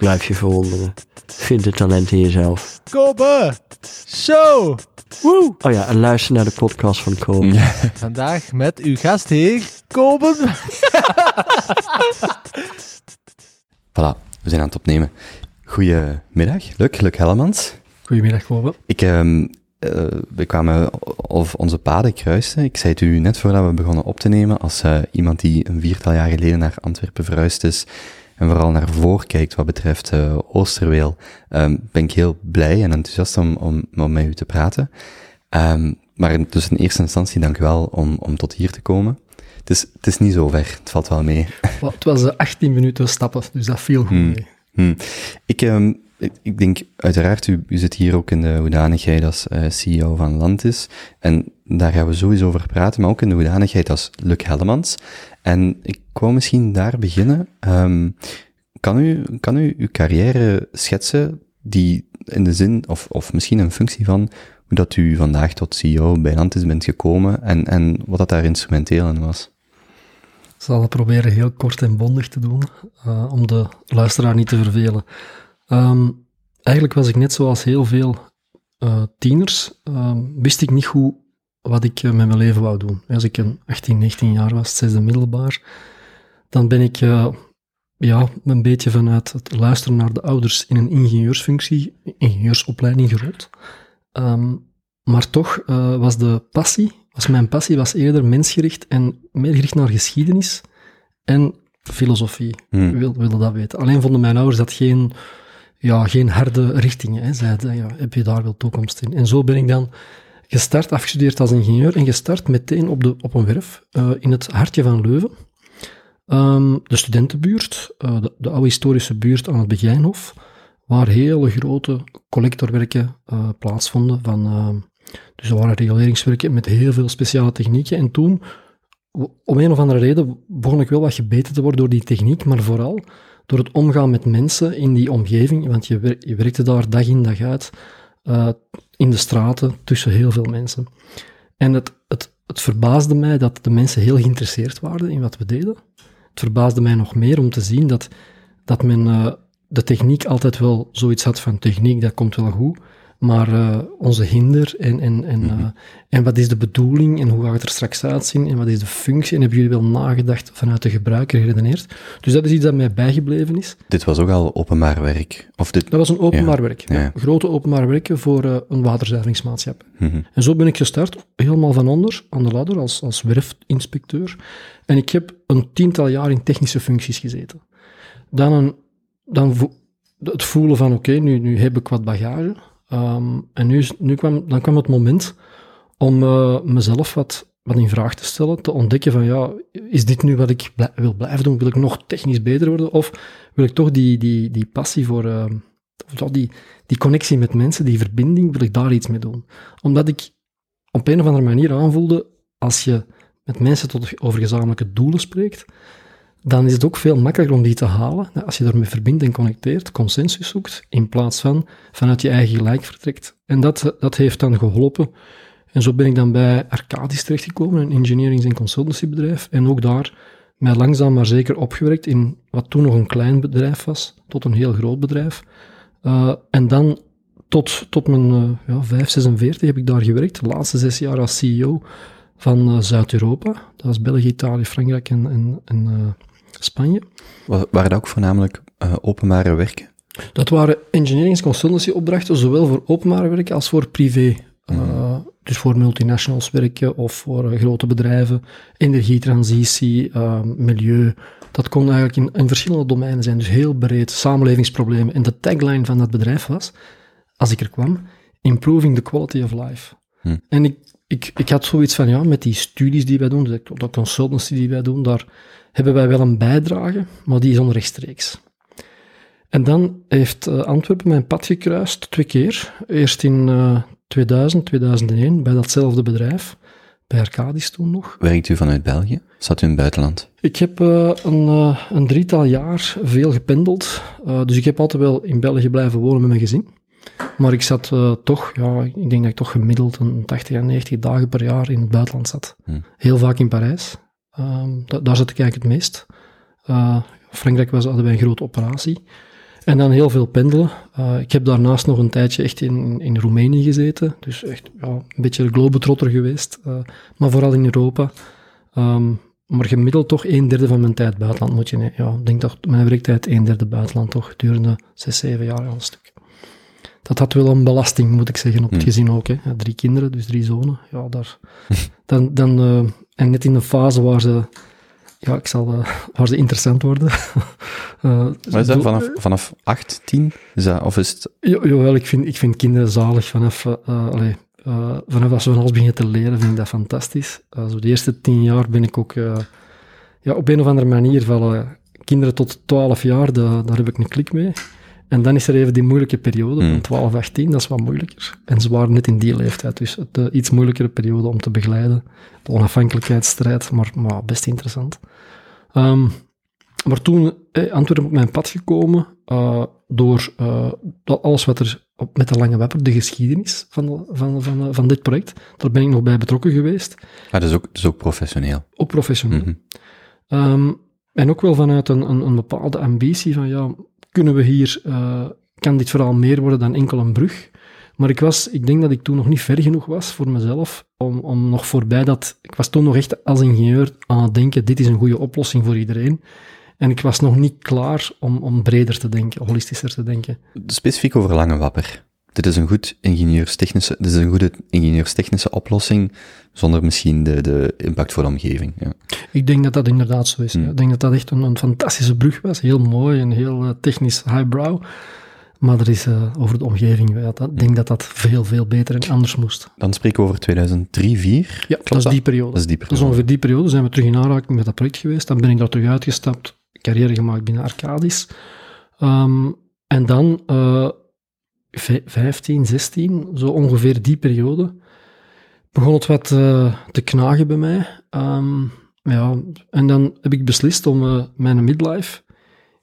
Blijf je verwonderen. Vind het talent in jezelf. Kobe Show. Woe. Oh ja, en luister naar de podcast van Kobe. Vandaag met uw gastheer, Kobe. Voilà, we zijn aan het opnemen. Goedemiddag, Luc, Luc Hellemans. Goedemiddag, Kobe. Ik, ehm, eh, we kwamen, of onze paden kruisten. Ik zei het u net voordat we begonnen op te nemen, als eh, iemand die een viertal jaar geleden naar Antwerpen verhuisd is, en vooral naar voren kijkt wat betreft uh, Oosterweel, um, ben ik heel blij en enthousiast om, om, om met u te praten. Um, maar dus in eerste instantie dank u wel om, om tot hier te komen. Het is, het is niet zo ver, het valt wel mee. Well, het was 18 minuten stappen, dus dat viel goed Hmm. mee. Hmm. Ik, um, ik, denk, uiteraard, u, u zit hier ook in de hoedanigheid als uh, CEO van Landis. En daar gaan we sowieso over praten, maar ook in de hoedanigheid als Luc Hellemans. En ik wou misschien daar beginnen. Um, kan, u, kan u uw carrière schetsen die in de zin, of, misschien een functie van, hoe dat u vandaag tot CEO bij Landis bent gekomen en, en wat dat daar instrumenteel in was? Ik zal het proberen heel kort en bondig te doen, uh, om de luisteraar niet te vervelen. Um, eigenlijk was ik net zoals heel veel uh, tieners, uh, wist ik niet goed wat ik met mijn leven wou doen. Als ik een 18, 19 jaar was, zesde middelbaar, dan ben ik uh, ja, een beetje vanuit het luisteren naar de ouders in een ingenieursfunctie, ingenieursopleiding gerold. Um, maar toch was de passie, was mijn passie was eerder mensgericht en meer gericht naar geschiedenis en filosofie. Hmm. Ik wilde, wilde dat weten. Alleen vonden mijn ouders dat geen, ja, geen harde richtingen. Hè. Zeiden, ja, heb je daar wel toekomst in? En zo ben ik dan gestart, afgestudeerd als ingenieur en gestart meteen op, de, op een werf uh, in het hartje van Leuven. Um, de studentenbuurt, uh, de, de, oude historische buurt aan het Begijnhof, waar hele grote collectorwerken uh, plaatsvonden. Van, dus er waren reguleringswerken met heel veel speciale technieken. En toen, om een of andere reden, begon ik wel wat gebeten te worden door die techniek, maar vooral door het omgaan met mensen in die omgeving, want je, wer je werkte daar dag in dag uit, in de straten, tussen heel veel mensen. En het, het, het verbaasde mij dat de mensen heel geïnteresseerd waren in wat we deden. Het verbaasde mij nog meer om te zien dat, dat men uh, de techniek altijd wel zoiets had van techniek, dat komt wel goed, maar uh, onze hinder en, en, en, uh, en wat is de bedoeling en hoe gaat het er straks uitzien en wat is de functie en hebben jullie wel nagedacht vanuit de gebruiker geredeneerd. Dus dat is iets dat mij bijgebleven is. Dit was ook al openbaar werk? Of dit... Dat was een openbaar ja. werk. Ja. Grote openbaar werken voor uh, een waterzuiveringsmaatschappij. Mm -hmm. En zo ben ik gestart, helemaal van onder, aan de ladder, als, als werfinspecteur. En ik heb een tiental jaar in technische functies gezeten. Dan, een, dan het voelen van, oké, okay, nu, nu heb ik wat bagage. Um, en nu, nu kwam, dan kwam het moment om uh, mezelf wat, wat in vraag te stellen, te ontdekken van, ja, is dit nu wat ik wil blijven doen? Wil ik nog technisch beter worden? Of wil ik toch die, die, die passie voor, uh, of die, die connectie met mensen, die verbinding, wil ik daar iets mee doen? Omdat ik op een of andere manier aanvoelde, als je met mensen tot over gezamenlijke doelen spreekt, dan is het ook veel makkelijker om die te halen. Als je daarmee verbindt en connecteert, consensus zoekt, in plaats van vanuit je eigen gelijk vertrekt. En dat, dat heeft dan geholpen. En zo ben ik dan bij Arcadis terechtgekomen, een engineerings- en consultancybedrijf. En ook daar mij langzaam maar zeker opgewerkt in wat toen nog een klein bedrijf was, tot een heel groot bedrijf. Uh, en dan tot, tot mijn uh, ja, 5, 46 heb ik daar gewerkt. De laatste zes jaar als CEO van uh, Zuid-Europa. Dat is België, Italië, Frankrijk en, en, en Spanje. Waren dat ook voornamelijk uh, openbare werken? Dat waren engineering consultancy opdrachten, zowel voor openbare werken als voor privé. Mm. Uh, dus voor multinationals werken of voor uh, grote bedrijven, energietransitie, milieu. Dat kon eigenlijk in, in, verschillende domeinen zijn, dus heel breed, samenlevingsproblemen. En de tagline van dat bedrijf was, als ik er kwam, improving the quality of life. Mm. En ik, ik, ik had zoiets van, ja, met die studies die wij doen, de, de consultancy die wij doen, daar hebben wij wel een bijdrage, maar die is onrechtstreeks. En dan heeft uh, Antwerpen mijn pad gekruist twee keer. Eerst in uh, 2000, 2001 bij datzelfde bedrijf. bij Arcadis toen nog. Werkt u vanuit België? Zat u in het buitenland? Ik heb eh, een, eh, een drietal jaar veel gependeld. Eh, dus ik heb altijd wel in België blijven wonen met mijn gezin. Maar ik zat eh, toch, ja, ik denk dat ik toch gemiddeld een 80 à 90 dagen per jaar in het buitenland zat. Hmm. Heel vaak in Parijs. Ehm, da- daar zat ik eigenlijk het meest. Eh, Frankrijk was, hadden wij een grote operatie. En dan heel veel pendelen. Eh, ik heb daarnaast nog een tijdje echt in, in Roemenië gezeten. Dus echt ja, een beetje een globetrotter geweest. maar vooral in Europa. Ehm, maar gemiddeld toch een derde van mijn tijd buitenland moet je... ne- Ja, ik denk dat mijn werktijd een derde buitenland toch durende zes, zeven jaar al een stuk. Dat had wel een belasting, moet ik zeggen, op het Hmm. gezin ook. Hè. Ja, drie kinderen, dus drie zonen. Ja, daar... dan, dan, eh, en net in de fase waar ze... Ja, ik zal... eh, waar ze interessant worden. Eh, Maar is dat vanaf, vanaf 8, 10? Is dat, of is het... Jo- Jawel, ik vind, ik vind kinderen zalig vanaf, allee, vanaf als ze van alles beginnen te leren, vind ik dat fantastisch. Zo de eerste tien jaar ben ik ook, ja, op een of andere manier, van eh, kinderen tot 12 jaar, da- daar heb ik een klik mee. En dan is er even die moeilijke periode Hmm. van 12, 18, dat is wat moeilijker. En ze waren net in die leeftijd, dus het, eh, iets moeilijkere periode om te begeleiden. De onafhankelijkheidsstrijd, maar, maar best interessant. Ehm, maar toen eh, Antwerpen op mijn pad gekomen eh, door eh, alles wat er op, met de lange wapper, de geschiedenis van, de- van, van, van dit project, daar ben ik nog bij betrokken geweest, Ah, dat is ook, dat is ook professioneel. ook professioneel. Mhm. Ehm, en ook wel vanuit een, een, een bepaalde ambitie van, ja, kunnen we hier, eh, kan dit verhaal meer worden dan enkel een brug? Maar ik was, ik denk dat ik toen nog niet ver genoeg was voor mezelf om, om nog voorbij dat, ik was toen nog echt als ingenieur aan het denken, dit is een goede oplossing voor iedereen. En ik was nog niet klaar om, om breder te denken, holistischer te denken. Specifiek over lange wapper. Dit is een goed ingenieurstechnische, dit is een goede ingenieurstechnische oplossing, zonder misschien de, de impact voor de omgeving. Ja. Ik denk dat dat inderdaad zo is. Hmm. Ik denk dat dat echt een, een fantastische brug was. Heel mooi en heel eh, technisch highbrow. Maar er is eh, over de omgeving, ja, dat, ik denk dat dat veel, veel beter en anders moest. Dan spreken we over 2003, 4. Ja, dat is die periode. Dat is die Dat periode. ongeveer die periode. Zijn we terug in aanraking met dat project geweest. Dan ben ik daar terug uitgestapt. Carrière gemaakt binnen Arcadis. Ehm, en dan eh, 15, 16, zo ongeveer die periode, begon het wat eh, te knagen bij mij. Ehm, ja, en dan heb ik beslist om eh, mijn midlife,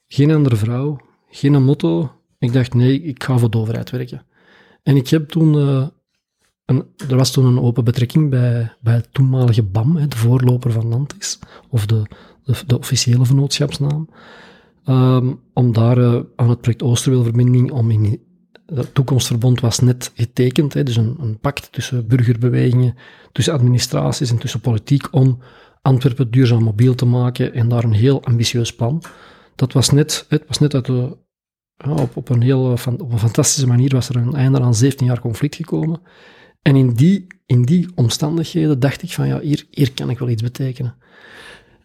geen andere vrouw, geen motto. Ik dacht, nee, ik ga voor de overheid werken. En ik heb toen eh, een, er was toen een open betrekking bij, bij het toenmalige BAM, hè, de voorloper van Nantis, of de, de, de officiële vennootschapsnaam, ehm, om daar aan het project Oosterweelverbinding, om in het toekomstverbond was net getekend, hè, dus een, een pact tussen burgerbewegingen, tussen administraties en tussen politiek, om Antwerpen duurzaam mobiel te maken en daar een heel ambitieus plan. Dat was net, het was net op, een heel, op een fantastische manier was er een einde aan 17 jaar conflict gekomen. En in die, in die omstandigheden dacht ik van ja, hier, hier kan ik wel iets betekenen.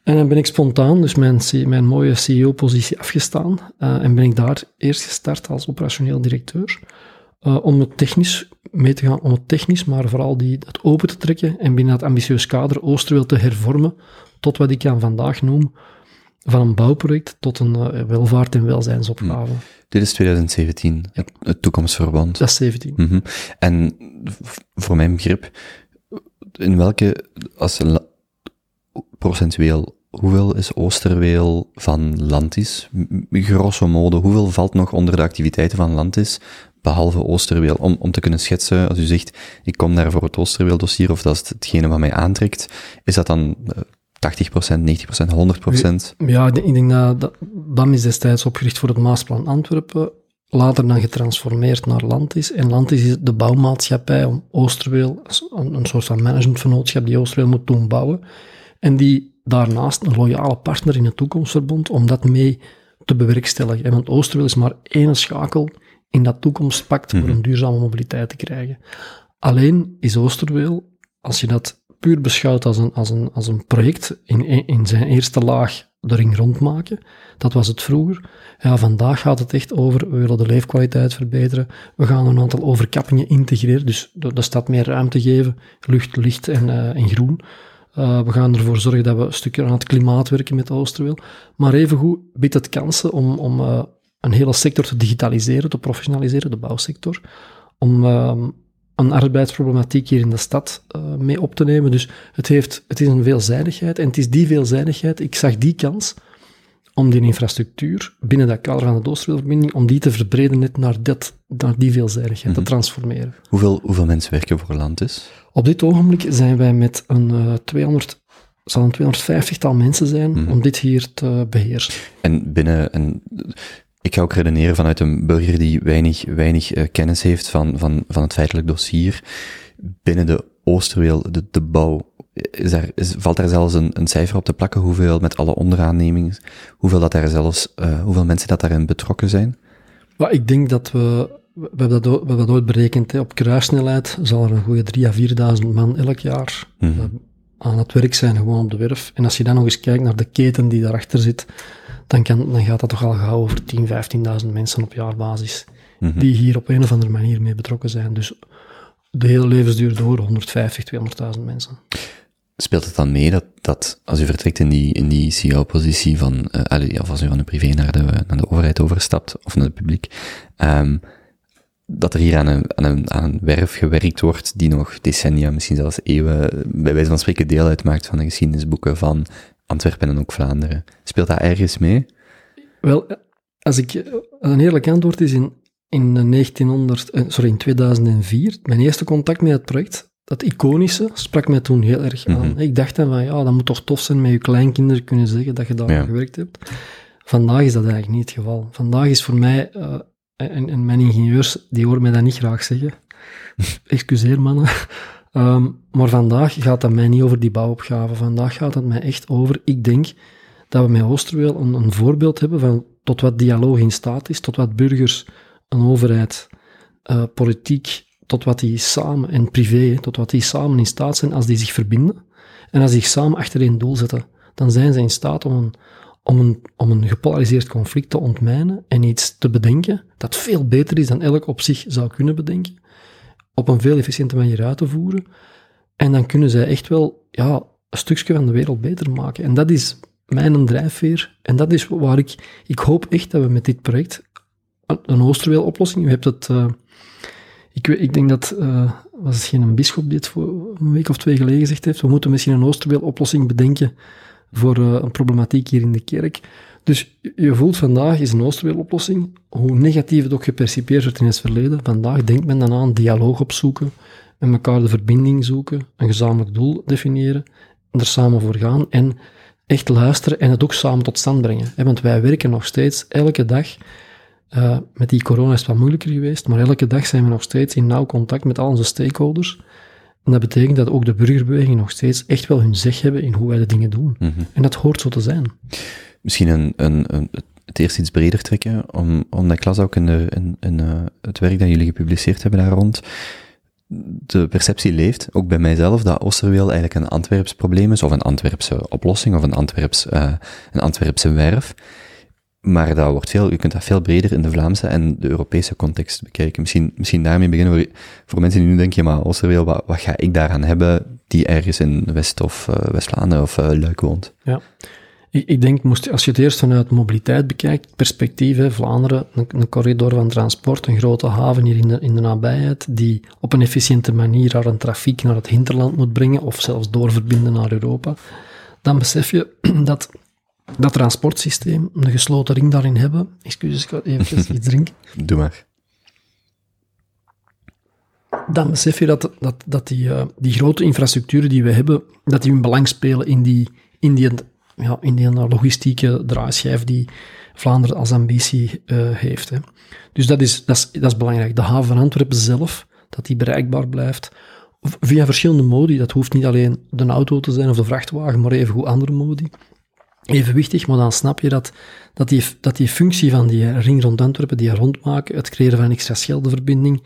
En dan ben ik spontaan, dus mijn, mijn mooie CEO-positie afgestaan. eh, en ben ik daar eerst gestart als operationeel directeur. eh, om het technisch mee te gaan, om het technisch, maar vooral die, het open te trekken. En binnen dat ambitieus kader Oosterweel te hervormen tot wat ik aan vandaag noem van een bouwproject tot een eh, welvaart- en welzijnsopgave. Dit is 2017, het, het toekomstverband. Dat is 17. Mhm. En voor mijn begrip, in welke, als procentueel, hoeveel is Oosterweel van Landis? Grosso modo, hoeveel valt nog onder de activiteiten van Landis, behalve Oosterweel? Om, om te kunnen schetsen, als u zegt, ik kom daar voor het Oosterweel-dossier, of dat is hetgene wat mij aantrekt, is dat dan eh, 80%, 90%, 100%? Ja, ik denk, ik denk dat, dat is destijds opgericht voor het Maasplan Antwerpen, later dan getransformeerd naar Landis. En Landis is de bouwmaatschappij om Oosterweel, een soort van managementvernootschap die Oosterweel moet doen bouwen. En die daarnaast een loyale partner in het toekomstverbond om dat mee te bewerkstelligen. Want Oosterweel is maar één schakel in dat toekomstpact voor een duurzame mobiliteit te krijgen. Alleen is Oosterweel, als je dat puur beschouwt als een, als een, als een project in, in zijn eerste laag de ring rondmaken, dat was het vroeger. Ja, vandaag gaat het echt over, we willen de leefkwaliteit verbeteren, we gaan een aantal overkappingen integreren, dus de, de stad meer ruimte geven, lucht, licht en, eh, en groen. Uh, we gaan ervoor zorgen dat we een stukje aan het klimaat werken met Oosterweel. Maar evengoed biedt het kansen om, om uh, een hele sector te digitaliseren, te professionaliseren, de bouwsector. Om uh, een arbeidsproblematiek hier in de stad eh, mee op te nemen. Dus het, heeft, het is een veelzijdigheid. En het is die veelzijdigheid, ik zag die kans om die infrastructuur binnen dat kader van de Oosterweelverbinding, om die te verbreden net naar, dat, naar die veelzijdigheid, te transformeren. Hoeveel, hoeveel mensen werken voor Landis? Op dit ogenblik zijn wij met een eh 200, zal een 250-tal mensen zijn om dit hier te beheersen. En binnen, en ik ga ook redeneren vanuit een burger die weinig, weinig eh, kennis heeft van, van, van het feitelijk dossier. Binnen de Oosterweel, de, de bouw, is daar, is, valt daar zelfs een, een cijfer op te plakken hoeveel met alle onderaannemingen, hoeveel dat daar zelfs, eh, hoeveel mensen dat daarin betrokken zijn? Maar ik denk dat we, we hebben dat, we hebben dat ooit berekend, hè. op kruissnelheid zal er een goede 3.000 à 4.000 man elk jaar eh, aan het werk zijn, gewoon op de werf. En als je dan nog eens kijkt naar de keten die daarachter zit, dan, kan, dan gaat dat toch al gauw over 10.000, 15.000 mensen op jaarbasis, die hier op een of andere manier mee betrokken zijn. Dus de hele levensduur door 150, 200.000 mensen. Speelt het dan mee dat, dat als u vertrekt in die, in die CEO-positie van, of als u van de privé naar de, naar de overheid overstapt, of naar het publiek, ehm, dat er hier aan een, aan, een, aan een werf gewerkt wordt die nog decennia, misschien zelfs eeuwen, bij wijze van spreken deel uitmaakt van de geschiedenisboeken van Antwerpen en ook Vlaanderen. Speelt dat ergens mee? Wel, als ik, eh, een eerlijk antwoord is in, in 1900, eh, sorry, in 2004, mijn eerste contact met het project, dat iconische, sprak mij toen heel erg aan. Ik dacht dan van, ja, dat moet toch tof zijn met je kleinkinderen kunnen zeggen dat je daar Ja. aan gewerkt hebt. Vandaag is dat eigenlijk niet het geval. Vandaag is voor mij, eh, en, en mijn ingenieurs, die horen mij dat niet graag zeggen. Excuseer mannen. Ehm, maar vandaag gaat dat mij niet over die bouwopgave. Vandaag gaat het mij echt over, ik denk dat we met Oosterweel een, een voorbeeld hebben van tot wat dialoog in staat is, tot wat burgers, een overheid, eh, politiek, tot wat die samen, en privé, tot wat die samen in staat zijn als die zich verbinden. En als die zich samen achter één doel zetten, dan zijn ze in staat om een, om een, om een gepolariseerd conflict te ontmijnen en iets te bedenken dat veel beter is dan elk op zich zou kunnen bedenken, op een veel efficiënte manier uit te voeren. En dan kunnen zij echt wel ja, een stukje van de wereld beter maken. En dat is mijn drijfveer. En dat is waar ik... Ik hoop echt dat we met dit project een- een Oosterweel-oplossing... Je hebt het... eh, ik, ik denk dat... eh, was het geen bischop die het voor een week of twee geleden gezegd heeft? We moeten misschien een Oosterweel-oplossing bedenken voor eh, een problematiek hier in de kerk. Dus je- voelt vandaag is een Oosterweel-oplossing, hoe negatief het ook gepercipieerd wordt in het verleden. Vandaag denkt men dan aan dialoog opzoeken, met elkaar de verbinding zoeken, een gezamenlijk doel definiëren, en er samen voor gaan en echt luisteren en het ook samen tot stand brengen. Want wij werken nog steeds elke dag, eh, met die corona is het wat moeilijker geweest, maar elke dag zijn we nog steeds in nauw contact met al onze stakeholders. En dat betekent dat ook de burgerbeweging nog steeds echt wel hun zeg hebben in hoe wij de dingen doen. En dat hoort zo te zijn. Misschien een, een, een, het eerst iets breder trekken, om, omdat ik las ook in, de, in, in eh, het werk dat jullie gepubliceerd hebben daar rond. De perceptie leeft, ook bij mijzelf, dat Oosterweel eigenlijk een Antwerps probleem is, of een Antwerpse oplossing, of een, Antwerps, eh, een Antwerpse werf. Maar dat wordt veel, je kunt dat veel breder in de Vlaamse en de Europese context bekijken. Misschien, misschien daarmee beginnen voor, voor mensen die nu denken, maar wat, wat ga ik daaraan hebben, die ergens in West- of eh, West-Vlaanderen of eh, Luik woont? Ja. Ik, ik denk, moest, als je het eerst vanuit mobiliteit bekijkt, perspectief, Vlaanderen, een, corridor van transport, een grote haven hier in de, in de nabijheid, die op een efficiënte manier haar trafiek naar het hinterland moet brengen, of zelfs doorverbinden naar Europa, dan besef je dat dat transportsysteem, een gesloten ring daarin hebben, excuses, ik ga even iets drinken, Doe maar. dan besef je dat, dat, dat die, eh, die grote infrastructuren die we hebben, dat die hun belang spelen in die, in die, ja, in die logistieke draaischijf die Vlaanderen als ambitie eh, heeft. Hè. Dus dat is, dat, is, dat is belangrijk. De haven van Antwerpen zelf, dat die bereikbaar blijft, via verschillende modi. Dat hoeft niet alleen de auto te zijn of de vrachtwagen, maar even goed andere modi. Evenwichtig, maar dan snap je dat, dat, die, dat die functie van die ring rond Antwerpen, die rondmaken, het creëren van een extra Scheldeverbinding,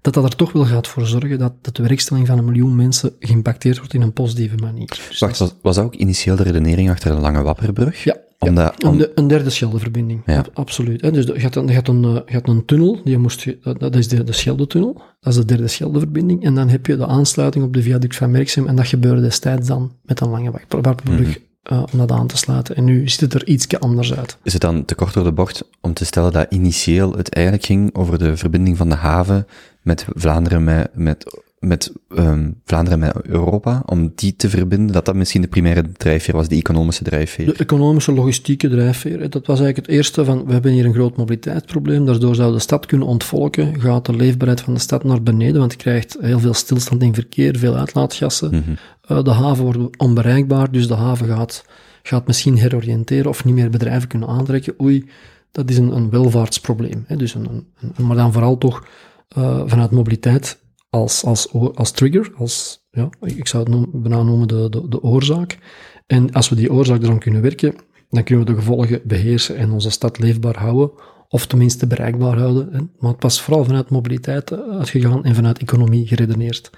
dat dat er toch wel gaat voor zorgen dat de tewerkstelling van een miljoen mensen geïmpacteerd wordt in een positieve manier. Dus Wacht, was, was dat ook initieel de redenering achter de Lange Wapperbrug? Ja, Omdat, een, om, de- een derde Scheldeverbinding, Ja. Ab- absoluut. Hè. Dus je had een, je had een, eh, je had een tunnel, die moest, je- dat dat is de, de Scheldetunnel, dat is de derde Scheldeverbinding, en dan heb je de aansluiting op de viaduct van Merksem, en dat gebeurde destijds dan met een lange Wapperbrug, Mhm. Eh, om dat aan te sluiten. En nu ziet het er iets anders uit. is het dan te kort door de bocht om te stellen dat initieel het eigenlijk ging over de verbinding van de haven met Vlaanderen, met, met, met ehm, Vlaanderen met Europa, om die te verbinden, dat dat misschien de primaire drijfveer was, de economische drijfveer. De economische logistieke drijfveer, hè, dat was eigenlijk het eerste van, we hebben hier een groot mobiliteitsprobleem, daardoor zou de stad kunnen ontvolken, gaat de leefbaarheid van de stad naar beneden, want je krijgt heel veel stilstand in verkeer, veel uitlaatgassen. Mhm. De haven wordt onbereikbaar, dus de haven gaat, gaat misschien heroriënteren of niet meer bedrijven kunnen aantrekken. Oei, dat is een, een welvaartsprobleem. Hè? Dus een, een, maar dan vooral toch eh, vanuit mobiliteit als, als, als trigger, als, ja, ik zou het noem, bijna noemen de, de, de oorzaak. En als we die oorzaak eraan kunnen werken, dan kunnen we de gevolgen beheersen en onze stad leefbaar houden, of tenminste bereikbaar houden. Hè? Maar het was vooral vanuit mobiliteit eh, uitgegaan en vanuit economie geredeneerd.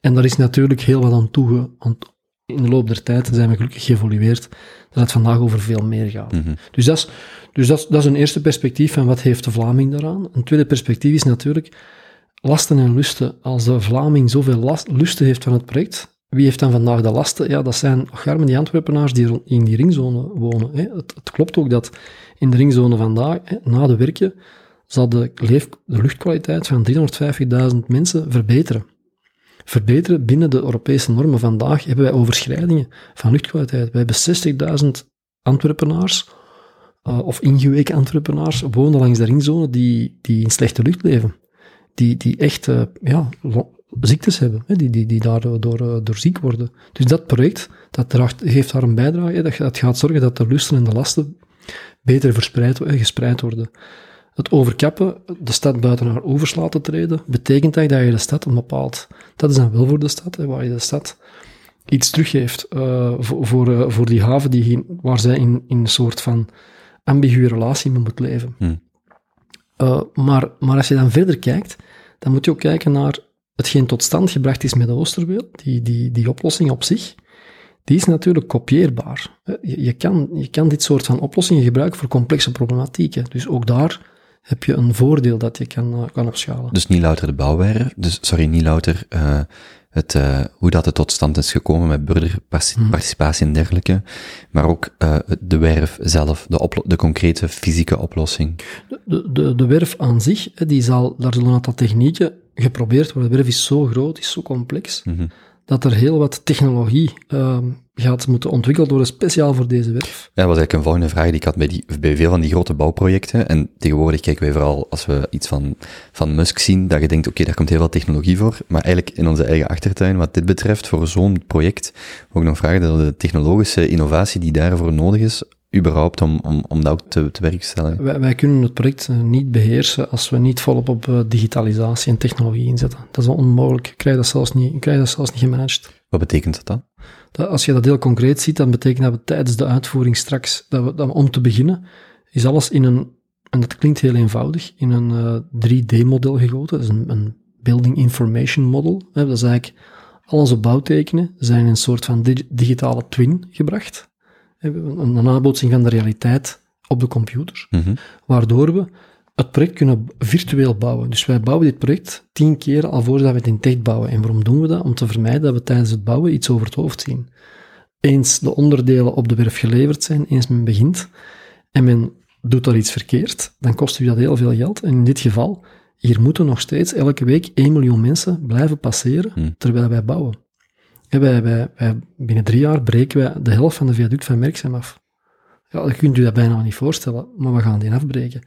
En daar is natuurlijk heel wat aan toe. aan- in de loop der tijd zijn we gelukkig geëvolueerd dat het vandaag over veel meer gaat. Mhm. Dus, dat is, dus dat, is, dat is een eerste perspectief van wat heeft de Vlaming daaraan. Een tweede perspectief is natuurlijk lasten en lusten. Als de Vlaming zoveel last, lusten heeft van het project, wie heeft dan vandaag de lasten? Ja, dat zijn garmen die Antwerpenaars die in die ringzone wonen. Hè. Het, het klopt ook dat in de ringzone vandaag, hè, na de werken, zal de, leef, de luchtkwaliteit van 350.000 mensen verbeteren. Verbeteren binnen de Europese normen. Vandaag hebben wij overschrijdingen van luchtkwaliteit. Wij hebben 60.000 Antwerpenaars, eh, of ingeweken Antwerpenaars, wonen langs de ringzone die, die in slechte lucht leven. Die, die echt eh, ja, ziektes hebben, hè, die, die, die daardoor door, eh, door ziek worden. Dus dat project, dat draagt, geeft daar een bijdrage, dat, gaat zorgen dat de lusten en de lasten beter verspreid, gespreid worden. Het overkappen, de stad buiten haar oevers laten treden, betekent eigenlijk dat je de stad een bepaald... Dat is dan wel voor de stad, hè, waar je de stad iets teruggeeft eh, voor, voor, eh, voor die haven die, waar zij in, in een soort van ambiguë relatie mee moet leven. Hmm. Eh, maar, maar als je dan verder kijkt, dan moet je ook kijken naar hetgeen tot stand gebracht is met de Oosterweel, die, die, die oplossing op zich, die is natuurlijk kopieerbaar. Je, je, kan, je kan dit soort van oplossingen gebruiken voor complexe problematieken. Dus ook daar heb je een voordeel dat je kan, eh, kan opschalen. Dus niet louter de bouwwerf, dus sorry, niet louter eh, het, eh, hoe dat het tot stand is gekomen met burgerparticipatie en dergelijke, maar ook de werf zelf, de, de concrete fysieke oplossing. De, de, de werf aan zich, die zal, daar zullen een aantal technieken geprobeerd worden. De werf is zo groot, is zo complex, Mhm. Dat er heel wat technologie ehm, gaat moeten ontwikkeld worden, speciaal voor deze werf. Ja, dat was eigenlijk een volgende vraag die ik had bij, die, bij veel van die grote bouwprojecten. En tegenwoordig kijken wij vooral, als we iets van, van Musk zien, dat je denkt, oké, daar komt heel veel technologie voor. Maar eigenlijk in onze eigen achtertuin, wat dit betreft, voor zo'n project, wil ik nog vragen dat de technologische innovatie die daarvoor nodig is, überhaupt om, om, om dat ook te, te werk te stellen. Wij, wij kunnen het project eh, niet beheersen als we niet volop op eh, digitalisatie en technologie inzetten. Dat is onmogelijk. Je krijgt dat zelfs niet, je krijgt dat zelfs niet gemanaged. Wat betekent dat dan? Dat, als je dat heel concreet ziet, dan betekent dat we tijdens de uitvoering straks, dat we, dat om te beginnen, is alles in een, en dat klinkt heel eenvoudig, in een eh, 3D-model gegoten. Dat is een, een Building Information Model. Hè. Dat is eigenlijk al onze bouwtekenen zijn in een soort van dig- digitale twin gebracht. Een, nabootsing van de realiteit op de computer Mhm. waardoor we het project kunnen virtueel bouwen. Dus wij bouwen dit project tien keer alvorens we het in het echt bouwen. En waarom doen we dat? Om te vermijden dat we tijdens het bouwen iets over het hoofd zien. Eens de onderdelen op de werf geleverd zijn, eens men begint, en men doet daar iets verkeerd, dan kost u dat heel veel geld. En in dit geval, hier moeten nog steeds elke week 1 miljoen mensen blijven passeren, Hmm. terwijl wij bouwen. Wij, binnen drie jaar breken wij de helft van de viaduct van Merksem af. Ja, dan kunt u dat bijna niet voorstellen, maar we gaan die afbreken.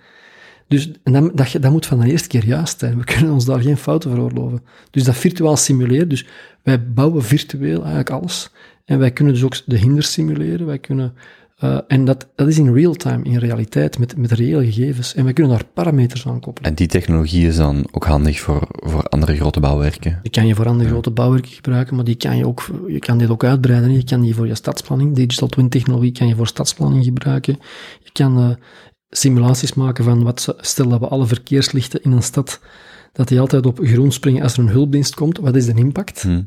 Dus en dat, dat, dat moet van de eerste keer juist zijn. We kunnen ons daar geen fouten veroorloven. Dus dat virtuaal simuleren, dus wij bouwen virtueel eigenlijk alles. En wij kunnen dus ook de hinders simuleren. Wij kunnen, eh, en dat, dat is in real time, in realiteit, met, met reële gegevens. En wij kunnen daar parameters aan koppelen. En die technologie is dan ook handig voor, voor andere grote bouwwerken. Die kan je voor andere grote bouwwerken gebruiken, maar die kan je ook, je kan dit ook uitbreiden. Je kan die voor je stadsplanning, digital twin technologie kan je voor stadsplanning gebruiken. Je kan eh, simulaties maken van wat, stel dat we alle verkeerslichten in een stad, dat die altijd op groen springen als er een hulpdienst komt. Wat is de impact? Hm.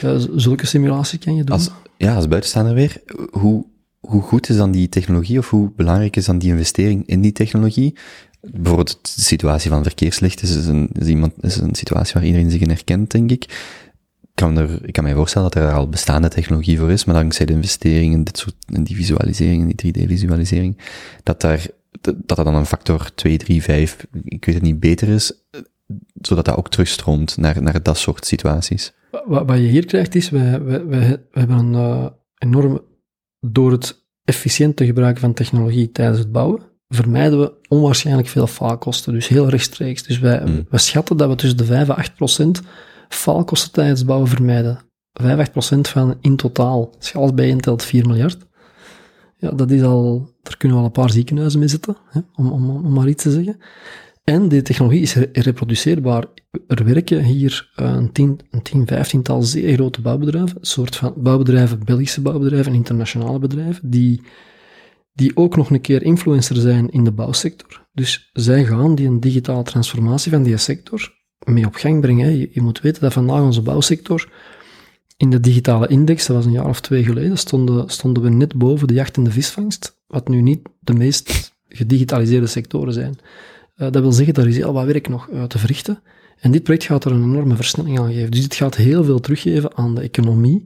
Eh, zulke simulaties kan je doen. Als, ja, als buitenstaander weer, hoe, hoe goed is dan die technologie of hoe belangrijk is dan die investering in die technologie? Bijvoorbeeld de situatie van verkeerslichten is een, iemand, is een situatie waar iedereen zich in herkent, denk ik. Ik kan, er, ik kan mij voorstellen dat er al bestaande technologie voor is, maar dankzij de investeringen, dit soort, in die visualisering, in die 3D-visualisering, dat daar, dat dat dan een factor 2, 3, 5, ik weet het niet, beter is. zodat dat ook terugstroomt naar, naar dat soort situaties. Wat, wat je hier krijgt is, wij, wij hebben een uh, enorm, door het efficiënt te gebruiken van technologie tijdens het bouwen, vermijden we onwaarschijnlijk veel faalkosten. Dus heel rechtstreeks. Dus wij, Mm. wij schatten dat we tussen de 5 en 8 procent faalkosten tijdens het bouwen vermijden. 5 8 procent van in totaal. Als je alles bijentelt 4 miljard. Ja, dat is al, daar kunnen we al een paar ziekenhuizen mee zitten, hè, om, om, om maar iets te zeggen. En die technologie is re- reproduceerbaar. Er werken hier eh, een tien, een tien, vijftiental zeer grote bouwbedrijven, soort van bouwbedrijven, Belgische bouwbedrijven en internationale bedrijven, die, die ook nog een keer influencer zijn in de bouwsector. Dus zij gaan die een digitale transformatie van die sector mee op gang brengen. Je, je moet weten dat vandaag onze bouwsector in de digitale index, dat was een jaar of twee geleden, stonden, stonden we net boven de jacht en de visvangst, wat nu niet de meest gedigitaliseerde sectoren zijn. Uh, dat wil zeggen, daar is heel wat werk nog uh, te verrichten. En dit project gaat er een enorme versnelling aan geven. Dus dit gaat heel veel teruggeven aan de economie,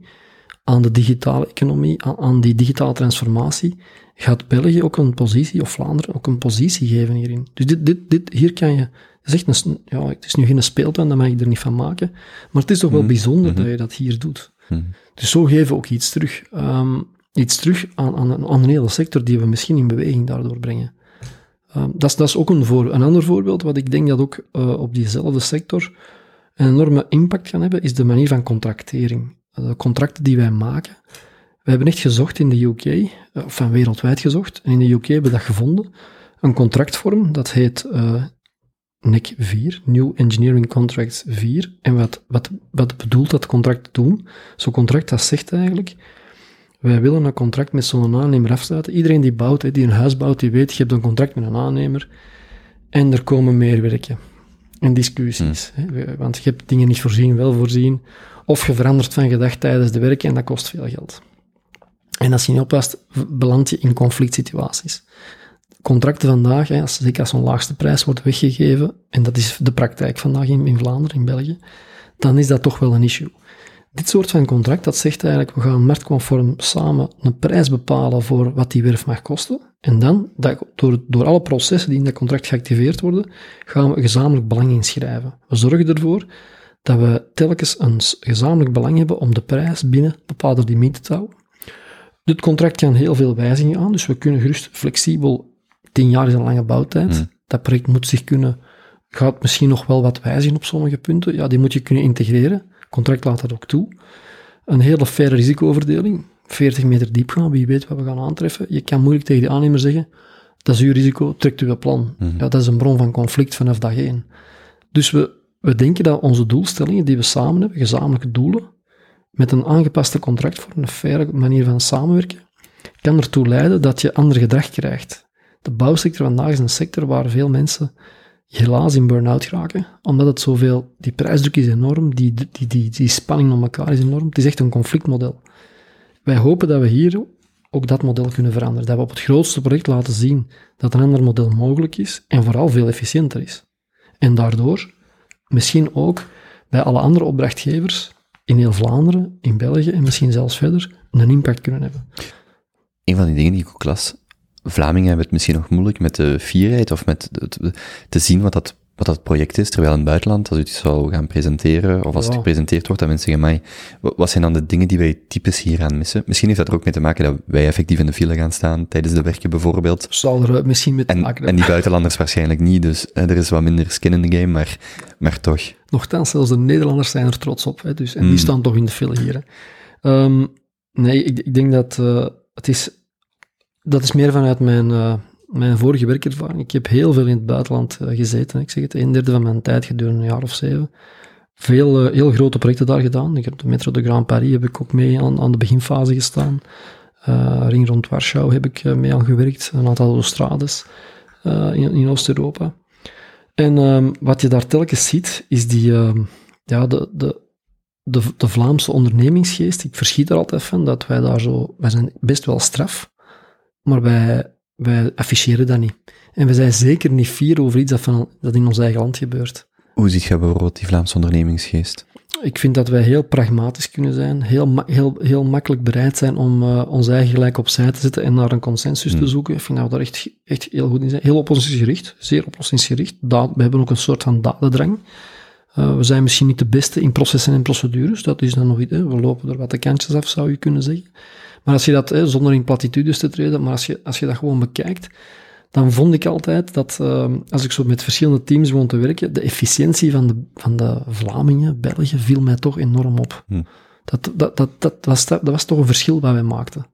aan de digitale economie, aan, aan, die digitale transformatie. Gaat België ook een positie, of Vlaanderen ook een positie geven hierin. Dus dit, dit, dit, hier kan je, het is echt een, ja, het is nu geen speeltuin, daar mag ik er niet van maken. Maar het is toch wel Mhm. bijzonder Mhm. dat je dat hier doet. Mhm. Dus zo geven we ook iets terug. Um, iets terug aan, aan, een, aan een hele sector die we misschien in beweging daardoor brengen. Um, dat, is, dat ook een, voor, een ander voorbeeld, wat ik denk dat ook uh, op diezelfde sector een enorme impact kan hebben, is de manier van contractering. Uh, de contracten die wij maken. We hebben echt gezocht in de UK, uh, of van wereldwijd gezocht, en in de UK hebben we dat gevonden. Een contractvorm, dat heet NEC 4, New Engineering Contracts 4. En wat, wat, wat bedoelt dat contract te doen? Zo'n contract dat zegt eigenlijk, wij willen een contract met zo'n aannemer afsluiten. Iedereen die bouwt, die een huis bouwt, die weet, je hebt een contract met een aannemer en er komen meer werken en discussies. Hmm. Want je hebt dingen niet voorzien, wel voorzien, of je verandert van gedacht tijdens de werken en dat kost veel geld. En als je niet oppast, beland je in conflict situaties. Contracten vandaag, hè, als, zeker als zo'n laagste prijs wordt weggegeven, en dat is de praktijk vandaag in, in Vlaanderen, in België, dan is dat toch wel een issue. Dit soort van contract, dat zegt eigenlijk, we gaan marktconform samen een prijs bepalen voor wat die werf mag kosten. En dan, dat, door, door alle processen die in dat contract geactiveerd worden, gaan we gezamenlijk belang inschrijven. We zorgen ervoor dat we telkens een gezamenlijk belang hebben om de prijs binnen bepaalde limieten te houden. Dit contract kan heel veel wijzigingen aan, dus we kunnen gerust flexibel, tien jaar is een lange bouwtijd, mm. dat project moet zich kunnen, gaat misschien nog wel wat wijzigen op sommige punten, ja, die moet je kunnen integreren contract laat dat ook toe. Een hele faire risicoverdeling. 40 meter diep gaan, wie weet wat we gaan aantreffen. Je kan moeilijk tegen de aannemer zeggen, dat is uw risico, trekt uw plan. Mm -hmm. ja, dat is een bron van conflict vanaf dag één. Dus we, we denken dat onze doelstellingen die we samen hebben, gezamenlijke doelen, met een aangepaste contractvorm, een faire manier van samenwerken, kan ertoe leiden dat je ander gedrag krijgt. De bouwsector vandaag is een sector waar veel mensen helaas in burn-out geraken, omdat het zoveel, die prijsdruk is enorm, die, die, die, die spanning om elkaar is enorm. Het is echt een conflictmodel. Wij hopen dat we hier ook dat model kunnen veranderen. Dat we op het grootste project laten zien dat een ander model mogelijk is en vooral veel efficiënter is. En daardoor misschien ook bij alle andere opdrachtgevers in heel Vlaanderen, in België en misschien zelfs verder een impact kunnen hebben. Een van die dingen die ik ook las, Vlamingen hebben het misschien nog moeilijk met de fierheid of met het, te zien wat dat, wat dat project is, terwijl in het buitenland, als u het zou gaan presenteren, of als ja. het gepresenteerd wordt, dat mensen zeggen, mij, wat zijn dan de dingen die wij typisch hier aan missen? Misschien heeft dat er ook mee te maken dat wij effectief in de file gaan staan, tijdens de werken bijvoorbeeld. Zal er misschien mee te en, maken En die buitenlanders waarschijnlijk niet, dus eh, er is wat minder skin in the game, maar, maar toch. Nochtans, zelfs de Nederlanders zijn er trots op, hè, dus, en mm. die staan toch in de file hier. Um, nee, ik, ik, denk dat uh, het is dat is meer vanuit mijn, uh, mijn vorige werkervaring. Ik heb heel veel in het buitenland uh, gezeten. Ik zeg het, een derde van mijn tijd gedurende een jaar of zeven. Veel uh, heel grote projecten daar gedaan. Ik heb de Metro de Grand Paris heb ik ook mee aan, aan de beginfase gestaan. Ring rond Warschau heb ik mee aan gewerkt. Een aantal autostrades in, in Oost-Europa. En um, wat je daar telkens ziet, is die, ja, de, de, de, de Vlaamse ondernemingsgeest. Ik verschiet er altijd van dat wij daar zo, wij zijn best wel straf maar wij, wij afficheren dat niet. En we zijn zeker niet fier over iets dat, van, dat in ons eigen land gebeurt. Hoe ziet je bijvoorbeeld die Vlaamse ondernemingsgeest? ik vind dat wij heel pragmatisch kunnen zijn, heel, ma- heel, heel makkelijk bereid zijn om eh, ons eigen gelijk opzij te zetten en naar een consensus te Hmm. zoeken. Ik vind dat we daar echt, echt heel goed in zijn. Heel oplossingsgericht, zeer oplossingsgericht. We hebben ook een soort van dadendrang. Eh, we zijn misschien niet de beste in processen en procedures, dat is dan nog iets. Hè. We lopen er wat de kantjes af, zou je kunnen zeggen. Maar als je dat, hè, zonder in platitudes te treden, maar als je, als je dat gewoon bekijkt, dan vond ik altijd dat, eh, als ik zo met verschillende teams begon te werken, de efficiëntie van de, van de Vlamingen, Belgen, viel mij toch enorm op. Hm. Dat, dat, dat, dat, was, dat was toch een verschil wat wij maakten.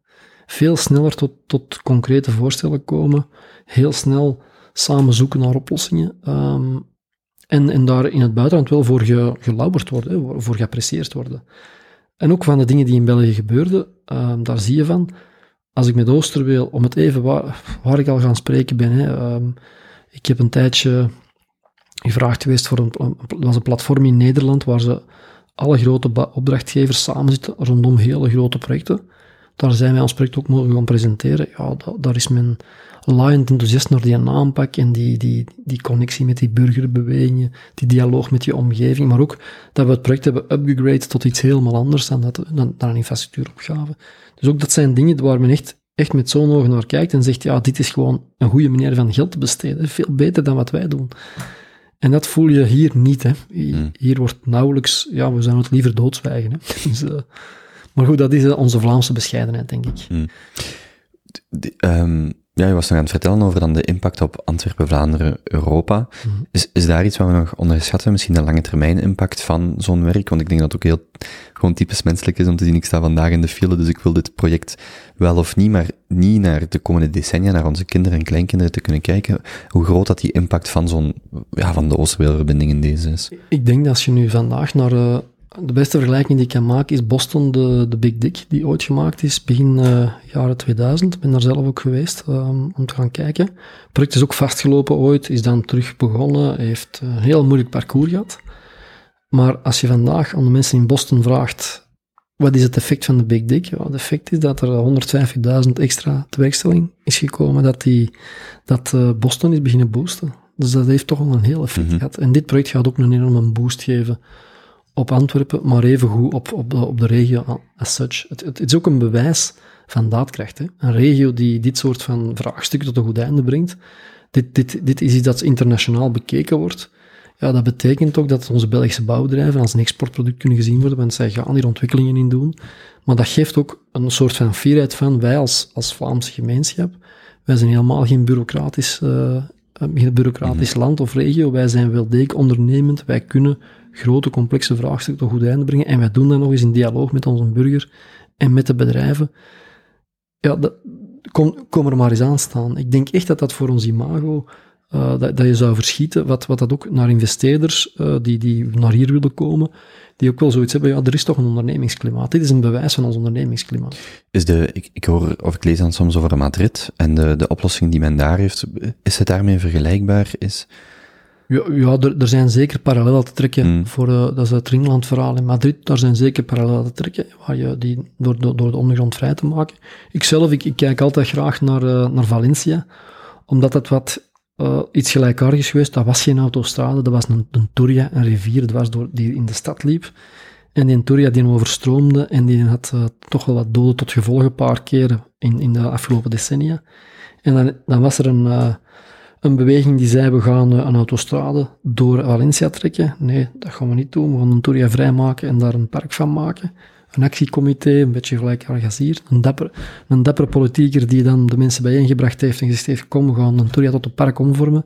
Veel sneller tot, tot concrete voorstellen komen, heel snel samen zoeken naar oplossingen. ehm, en, en daar in het buitenland wel voor ge, gelauwerd worden, hè, voor geapprecieerd worden. En ook van de dingen die in België gebeurden, ehm, daar zie je van, als ik met Oosterweel, om het even waar, waar ik al gaan spreken ben, hè, ehm, ik heb een tijdje gevraagd geweest voor een, was een platform in Nederland waar ze alle grote opdrachtgevers samen zitten rondom hele grote projecten. Daar zijn wij ons project ook mogen gaan presenteren. Ja, da- daar is men laaiend enthousiast naar die aanpak en die, die, die connectie met die burgerbewegingen, die dialoog met je omgeving, maar ook dat we het project hebben upgegrade tot iets helemaal anders dan, dat, dan, dan een infrastructuuropgave. Dus ook dat zijn dingen waar men echt, echt met zo'n ogen naar kijkt en zegt, ja, dit is gewoon een goede manier van geld te besteden. Veel beter dan wat wij doen. En dat voel je hier niet. Hè. Hier, Hmm. wordt nauwelijks, ja, we zouden het liever doodzwijgen. Hè. Dus, eh, maar goed, dat is eh, onze Vlaamse bescheidenheid, denk ik. De- ehm, ja, je was nog aan het vertellen over dan de impact op Antwerpen, Vlaanderen, Europa. Mhm. Is, is daar iets wat we nog onderschatten? Misschien de lange termijn impact van zo'n werk? Want ik denk dat het ook heel gewoon typisch menselijk is om te zien, ik sta vandaag in de file, dus ik wil dit project wel of niet, maar niet naar de komende decennia, naar onze kinderen en kleinkinderen te kunnen kijken, hoe groot dat die impact van zo'n, ja, van de Oosterweelverbinding in deze is. Ik denk dat als je nu vandaag naar... eh, de beste vergelijking die ik kan maken is Boston, de, de Big Dick, die ooit gemaakt is begin eh, jaren 2000. Ik ben daar zelf ook geweest ehm, om te gaan kijken. Het project is ook vastgelopen ooit, is dan terug begonnen, heeft een heel moeilijk parcours gehad. Maar als je vandaag aan de mensen in Boston vraagt, wat is het effect van de Big Dick? Ja, het effect is dat er 150.000 extra tewerkstelling is gekomen, dat, die, dat eh, Boston is beginnen boosten. Dus dat heeft toch wel een heel effect Mhm. gehad. En dit project gaat ook een enorme boost geven op Antwerpen, maar evengoed op, op, de, op de regio as such. Het, het, het is ook een bewijs van daadkracht. Hè? Een regio die dit soort van vraagstukken tot een goed einde brengt. Dit, dit, dit is iets dat internationaal bekeken wordt. Ja, dat betekent ook dat onze Belgische bouwbedrijven als een exportproduct kunnen gezien worden, want zij gaan hier ontwikkelingen in doen. Maar dat geeft ook een soort van fierheid van wij als, als Vlaamse gemeenschap, wij zijn helemaal geen bureaucratisch, eh, geen bureaucratisch land of regio. Wij zijn wel degelijk ondernemend. Wij kunnen grote, complexe vraagstukken tot goed einde brengen. En wij doen dat nog eens in dialoog met onze burger en met de bedrijven. Ja, dat, kom, er maar eens aan staan. Ik denk echt dat dat voor ons imago, eh, dat, dat je zou verschieten, wat, wat dat ook naar investeerders eh, die, die naar hier willen komen, die ook wel zoiets hebben, ja, er is toch een ondernemingsklimaat. Dit is een bewijs van ons ondernemingsklimaat. Is de, ik, ik hoor, of ik lees dan soms over Madrid en de, de oplossing die men daar heeft, is het daarmee vergelijkbaar? Is, Ja, ja er, er zijn zeker parallellen te trekken. Mm. Voor, eh, dat is het Ringland-verhaal in Madrid. Daar zijn zeker parallellen te trekken waar je die, door, door, door de ondergrond vrij te maken. Ikzelf, ik, ik kijk altijd graag naar, eh, naar Valencia, omdat dat wat eh, iets gelijkaardigs is geweest. Dat was geen autostrade, dat was een, een een rivier dwars door, die in de stad liep. En die Turia die overstroomde en die had toch wel wat doden tot gevolg een paar keren in, in de afgelopen decennia. En dan, dan was er een, een beweging die zei, we gaan eh, een autostrade door Valencia trekken. Nee, dat gaan we niet doen. We gaan een Turia vrijmaken en daar een park van maken. Een actiecomité, een beetje gelijk als hier. Een dapper, een dappere politieker die dan de mensen bijeengebracht heeft en gezegd heeft, kom, we gaan een Turia tot een park omvormen.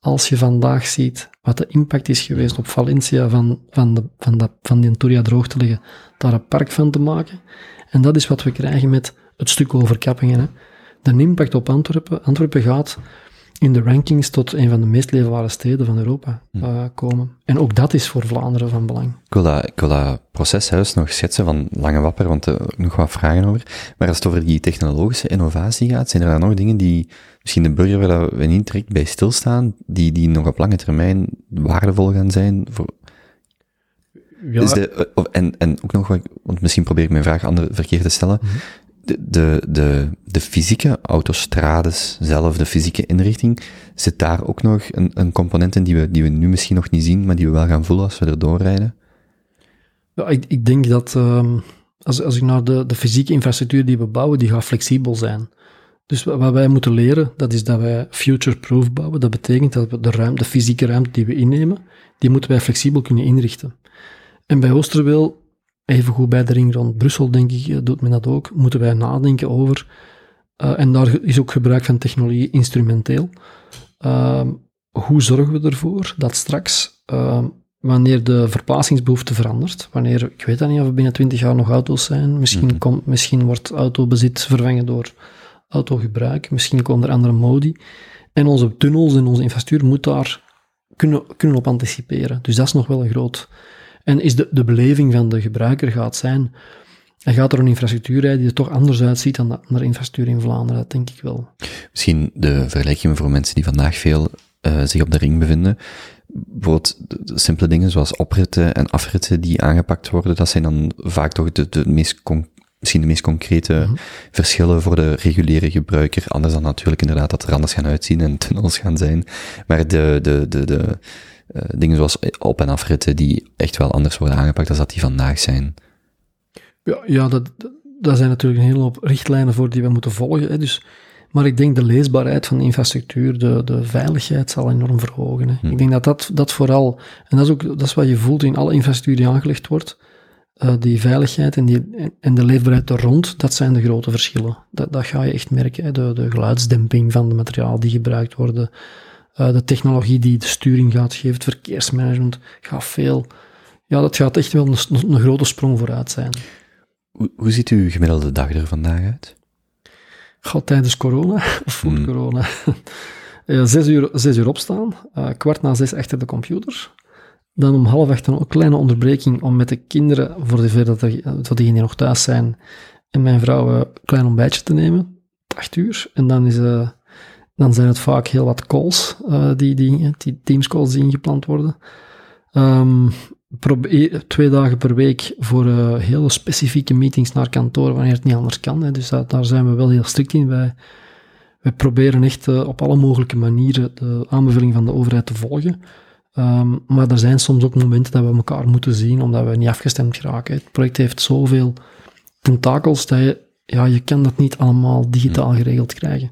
Als je vandaag ziet wat de impact is geweest op Valencia van, van, de, van, van die Turia droog te leggen, daar een park van te maken. En dat is wat we krijgen met het stuk over Kappingen. Hè. De impact op Antwerpen. Antwerpen gaat in de rankings tot een van de meest leefbare steden van Europa uh, komen. En ook dat is voor Vlaanderen van belang. Ik wil dat, ik wil dat proceshuis nog schetsen van Lange Wapper, want er uh, nog wat vragen over. Maar als het over die technologische innovatie gaat, zijn er dan nog dingen die misschien de burger waar we niet direct bij stilstaan, die, die nog op lange termijn waardevol gaan zijn voor, ja. Is de, en, en ook nog wat, want misschien probeer ik mijn vraag ander, verkeerd te stellen. Mm -hmm. De, de, de, fysieke autostrades zelf, de fysieke inrichting, zit daar ook nog een, een component in die we, die we nu misschien nog niet zien, maar die we wel gaan voelen als we er doorrijden? Ik, ik denk dat ehm, als, als ik naar de, de fysieke infrastructuur die we bouwen, die gaat flexibel zijn. Dus wa- wat wij moeten leren, dat is dat wij future-proof bouwen. Dat betekent dat we de, ruimte, de fysieke ruimte die we innemen, die moeten wij flexibel kunnen inrichten. En bij Oosterweel, evengoed bij de ring rond Brussel, denk ik, eh, doet men dat ook, moeten wij nadenken over, eh, en daar is ook gebruik van technologie instrumenteel, Ehm, hoe zorgen we ervoor dat straks, ehm, wanneer de verplaatsingsbehoefte verandert, wanneer, ik weet dat niet of er binnen 20 jaar nog auto's zijn, misschien, Mhm. komt, misschien wordt autobezit vervangen door autogebruik, misschien komen er andere modi. En onze tunnels en onze infrastructuur moet daar kunnen, kunnen op anticiperen. Dus dat is nog wel een groot. En is de, de beleving van de gebruiker gaat zijn, hij gaat er een infrastructuur rijden die er toch anders uitziet dan de andere infrastructuur in Vlaanderen, dat denk ik wel. Misschien de vergelijking voor mensen die vandaag veel eh, zich op de ring bevinden. Bijvoorbeeld simpele dingen zoals opritten en afritten die aangepakt worden, dat zijn dan vaak toch de, de meest misschien de meest concrete Mhm. verschillen voor de reguliere gebruiker. Anders dan natuurlijk inderdaad dat er anders gaan uitzien en tunnels gaan zijn. Maar de, de, de, de eh, dingen zoals op- en afritten die echt wel anders worden aangepakt dan dat die vandaag zijn. Ja, ja dat, dat- daar zijn natuurlijk een hele hoop richtlijnen voor die we moeten volgen. Hè. Dus, maar ik denk de leesbaarheid van de infrastructuur, de, de veiligheid zal enorm verhogen. Hè. Hm. Ik denk dat dat, dat vooral, en dat is ook dat is wat je voelt in alle infrastructuur die aangelegd wordt, eh, die veiligheid en, die, en, en de leefbaarheid er rond, dat zijn de grote verschillen. Dat, dat ga je echt merken. Hè. De, de geluidsdemping van de materiaal die gebruikt worden, eh, de technologie die de sturing gaat geven, het verkeersmanagement, gaat veel. Ja, dat gaat echt wel een, een grote sprong vooruit zijn. Hoe, hoe ziet uw gemiddelde dag er vandaag uit? Gaat tijdens corona of voor Hmm. corona? Ja, zes, uur, zes uur opstaan, eh, kwart na zes achter de computer. Dan om half acht een kleine onderbreking om met de kinderen, voor zover dat er, voor diegenen die nog thuis zijn, en mijn vrouw eh, een klein ontbijtje te nemen. Acht uur. En dan, is, eh, dan zijn het vaak heel wat calls, eh, die, die, die Teams calls die ingepland worden. Ehm, probeer, twee dagen per week voor eh, hele specifieke meetings naar kantoor, wanneer het niet anders kan. Hè. Dus dat, daar zijn we wel heel strikt in. Wij, wij proberen echt eh, op alle mogelijke manieren de aanbeveling van de overheid te volgen. Ehm, maar er zijn soms ook momenten dat we elkaar moeten zien, omdat we niet afgestemd geraken. Het project heeft zoveel tentakels dat je, ja, je kan dat niet allemaal digitaal geregeld krijgen.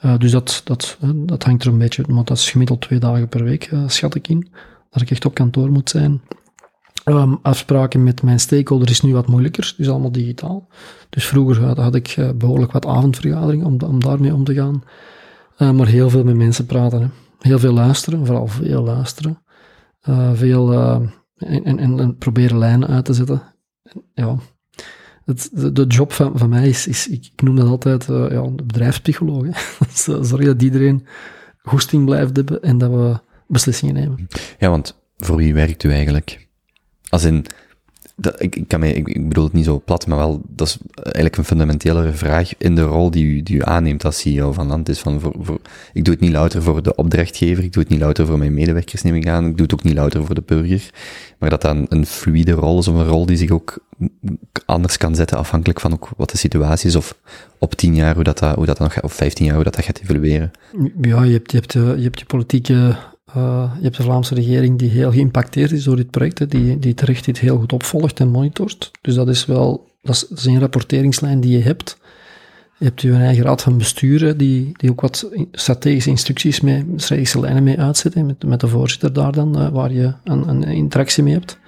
Eh, dus dat, dat, dat hangt er een beetje, maar dat is gemiddeld twee dagen per week, eh, schat ik in. Dat ik echt op kantoor moet zijn. Ehm, afspraken met mijn stakeholders is nu wat moeilijker, dus allemaal digitaal. Dus vroeger had, ik eh, behoorlijk wat avondvergaderingen om, om daarmee om te gaan. Maar heel veel met mensen praten. Hè. Heel veel luisteren, vooral veel luisteren. Veel en, en, en proberen lijnen uit te zetten. Ja. De, de job van, van mij is, is, ik noem dat altijd eh, ja, de bedrijfspsycholoog. Hè. Eh, Zorg dat iedereen goesting blijft hebben en dat we beslissingen nemen. Ja, want voor wie werkt u eigenlijk? Als in, dat, ik, ik, kan ik, bedoel het niet zo plat, maar wel, dat is eigenlijk een fundamentelere vraag in de rol die u, die u aanneemt als CEO van land. Is van voor, voor, ik doe het niet louter voor de opdrachtgever, ik doe het niet louter voor mijn medewerkers, neem ik aan, ik doe het ook niet louter voor de burger, maar dat dat een, fluide rol is, of een rol die zich ook anders kan zetten, afhankelijk van ook wat de situatie is, of op tien jaar, hoe dat, dat, hoe dat dan gaat- of vijftien jaar, hoe dat, dat gaat evolueren. Ja, je hebt je, hebt, eh, je, hebt je politieke, eh, je hebt de Vlaamse regering die heel geïmpacteerd is door dit project, die, die terecht dit heel goed opvolgt en monitort. Dus dat is wel, dat is, dat een rapporteringslijn die je hebt. Je hebt je eigen raad van bestuur, hè, die, die ook wat strategische instructies mee, strategische lijnen mee uitzet, met, met de voorzitter daar dan, eh, waar je een, een interactie mee hebt.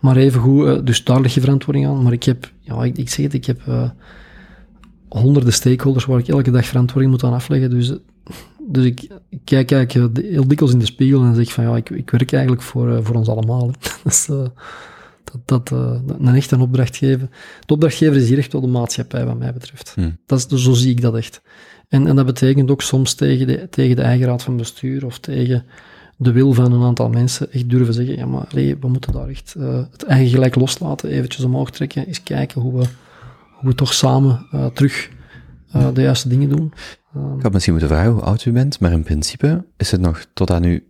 Maar evengoed, eh, dus daar leg je verantwoording aan. Maar ik heb, ja, ik, ik zeg het, ik heb honderden stakeholders waar ik elke dag verantwoording moet aan afleggen. Dus, dus ik, ik kijk eigenlijk heel dikwijls in de spiegel en zeg van ja, ik, ik werk eigenlijk voor, eh, voor ons allemaal. Dus, dat, dat, eh, een echt een opdrachtgever. De opdrachtgever is hier echt wel de maatschappij, wat mij betreft. Hmm. Dat is, dus zo zie ik dat echt. En, en dat betekent ook soms tegen de, tegen de eigen raad van bestuur of tegen de wil van een aantal mensen echt durven zeggen, ja maar we moeten daar echt het eigen gelijk loslaten, eventjes omhoog trekken, eens kijken hoe we, hoe we toch samen terug de juiste dingen doen. Ehm, Ik had misschien moeten vragen hoe oud u bent, maar in principe is het nog tot aan u,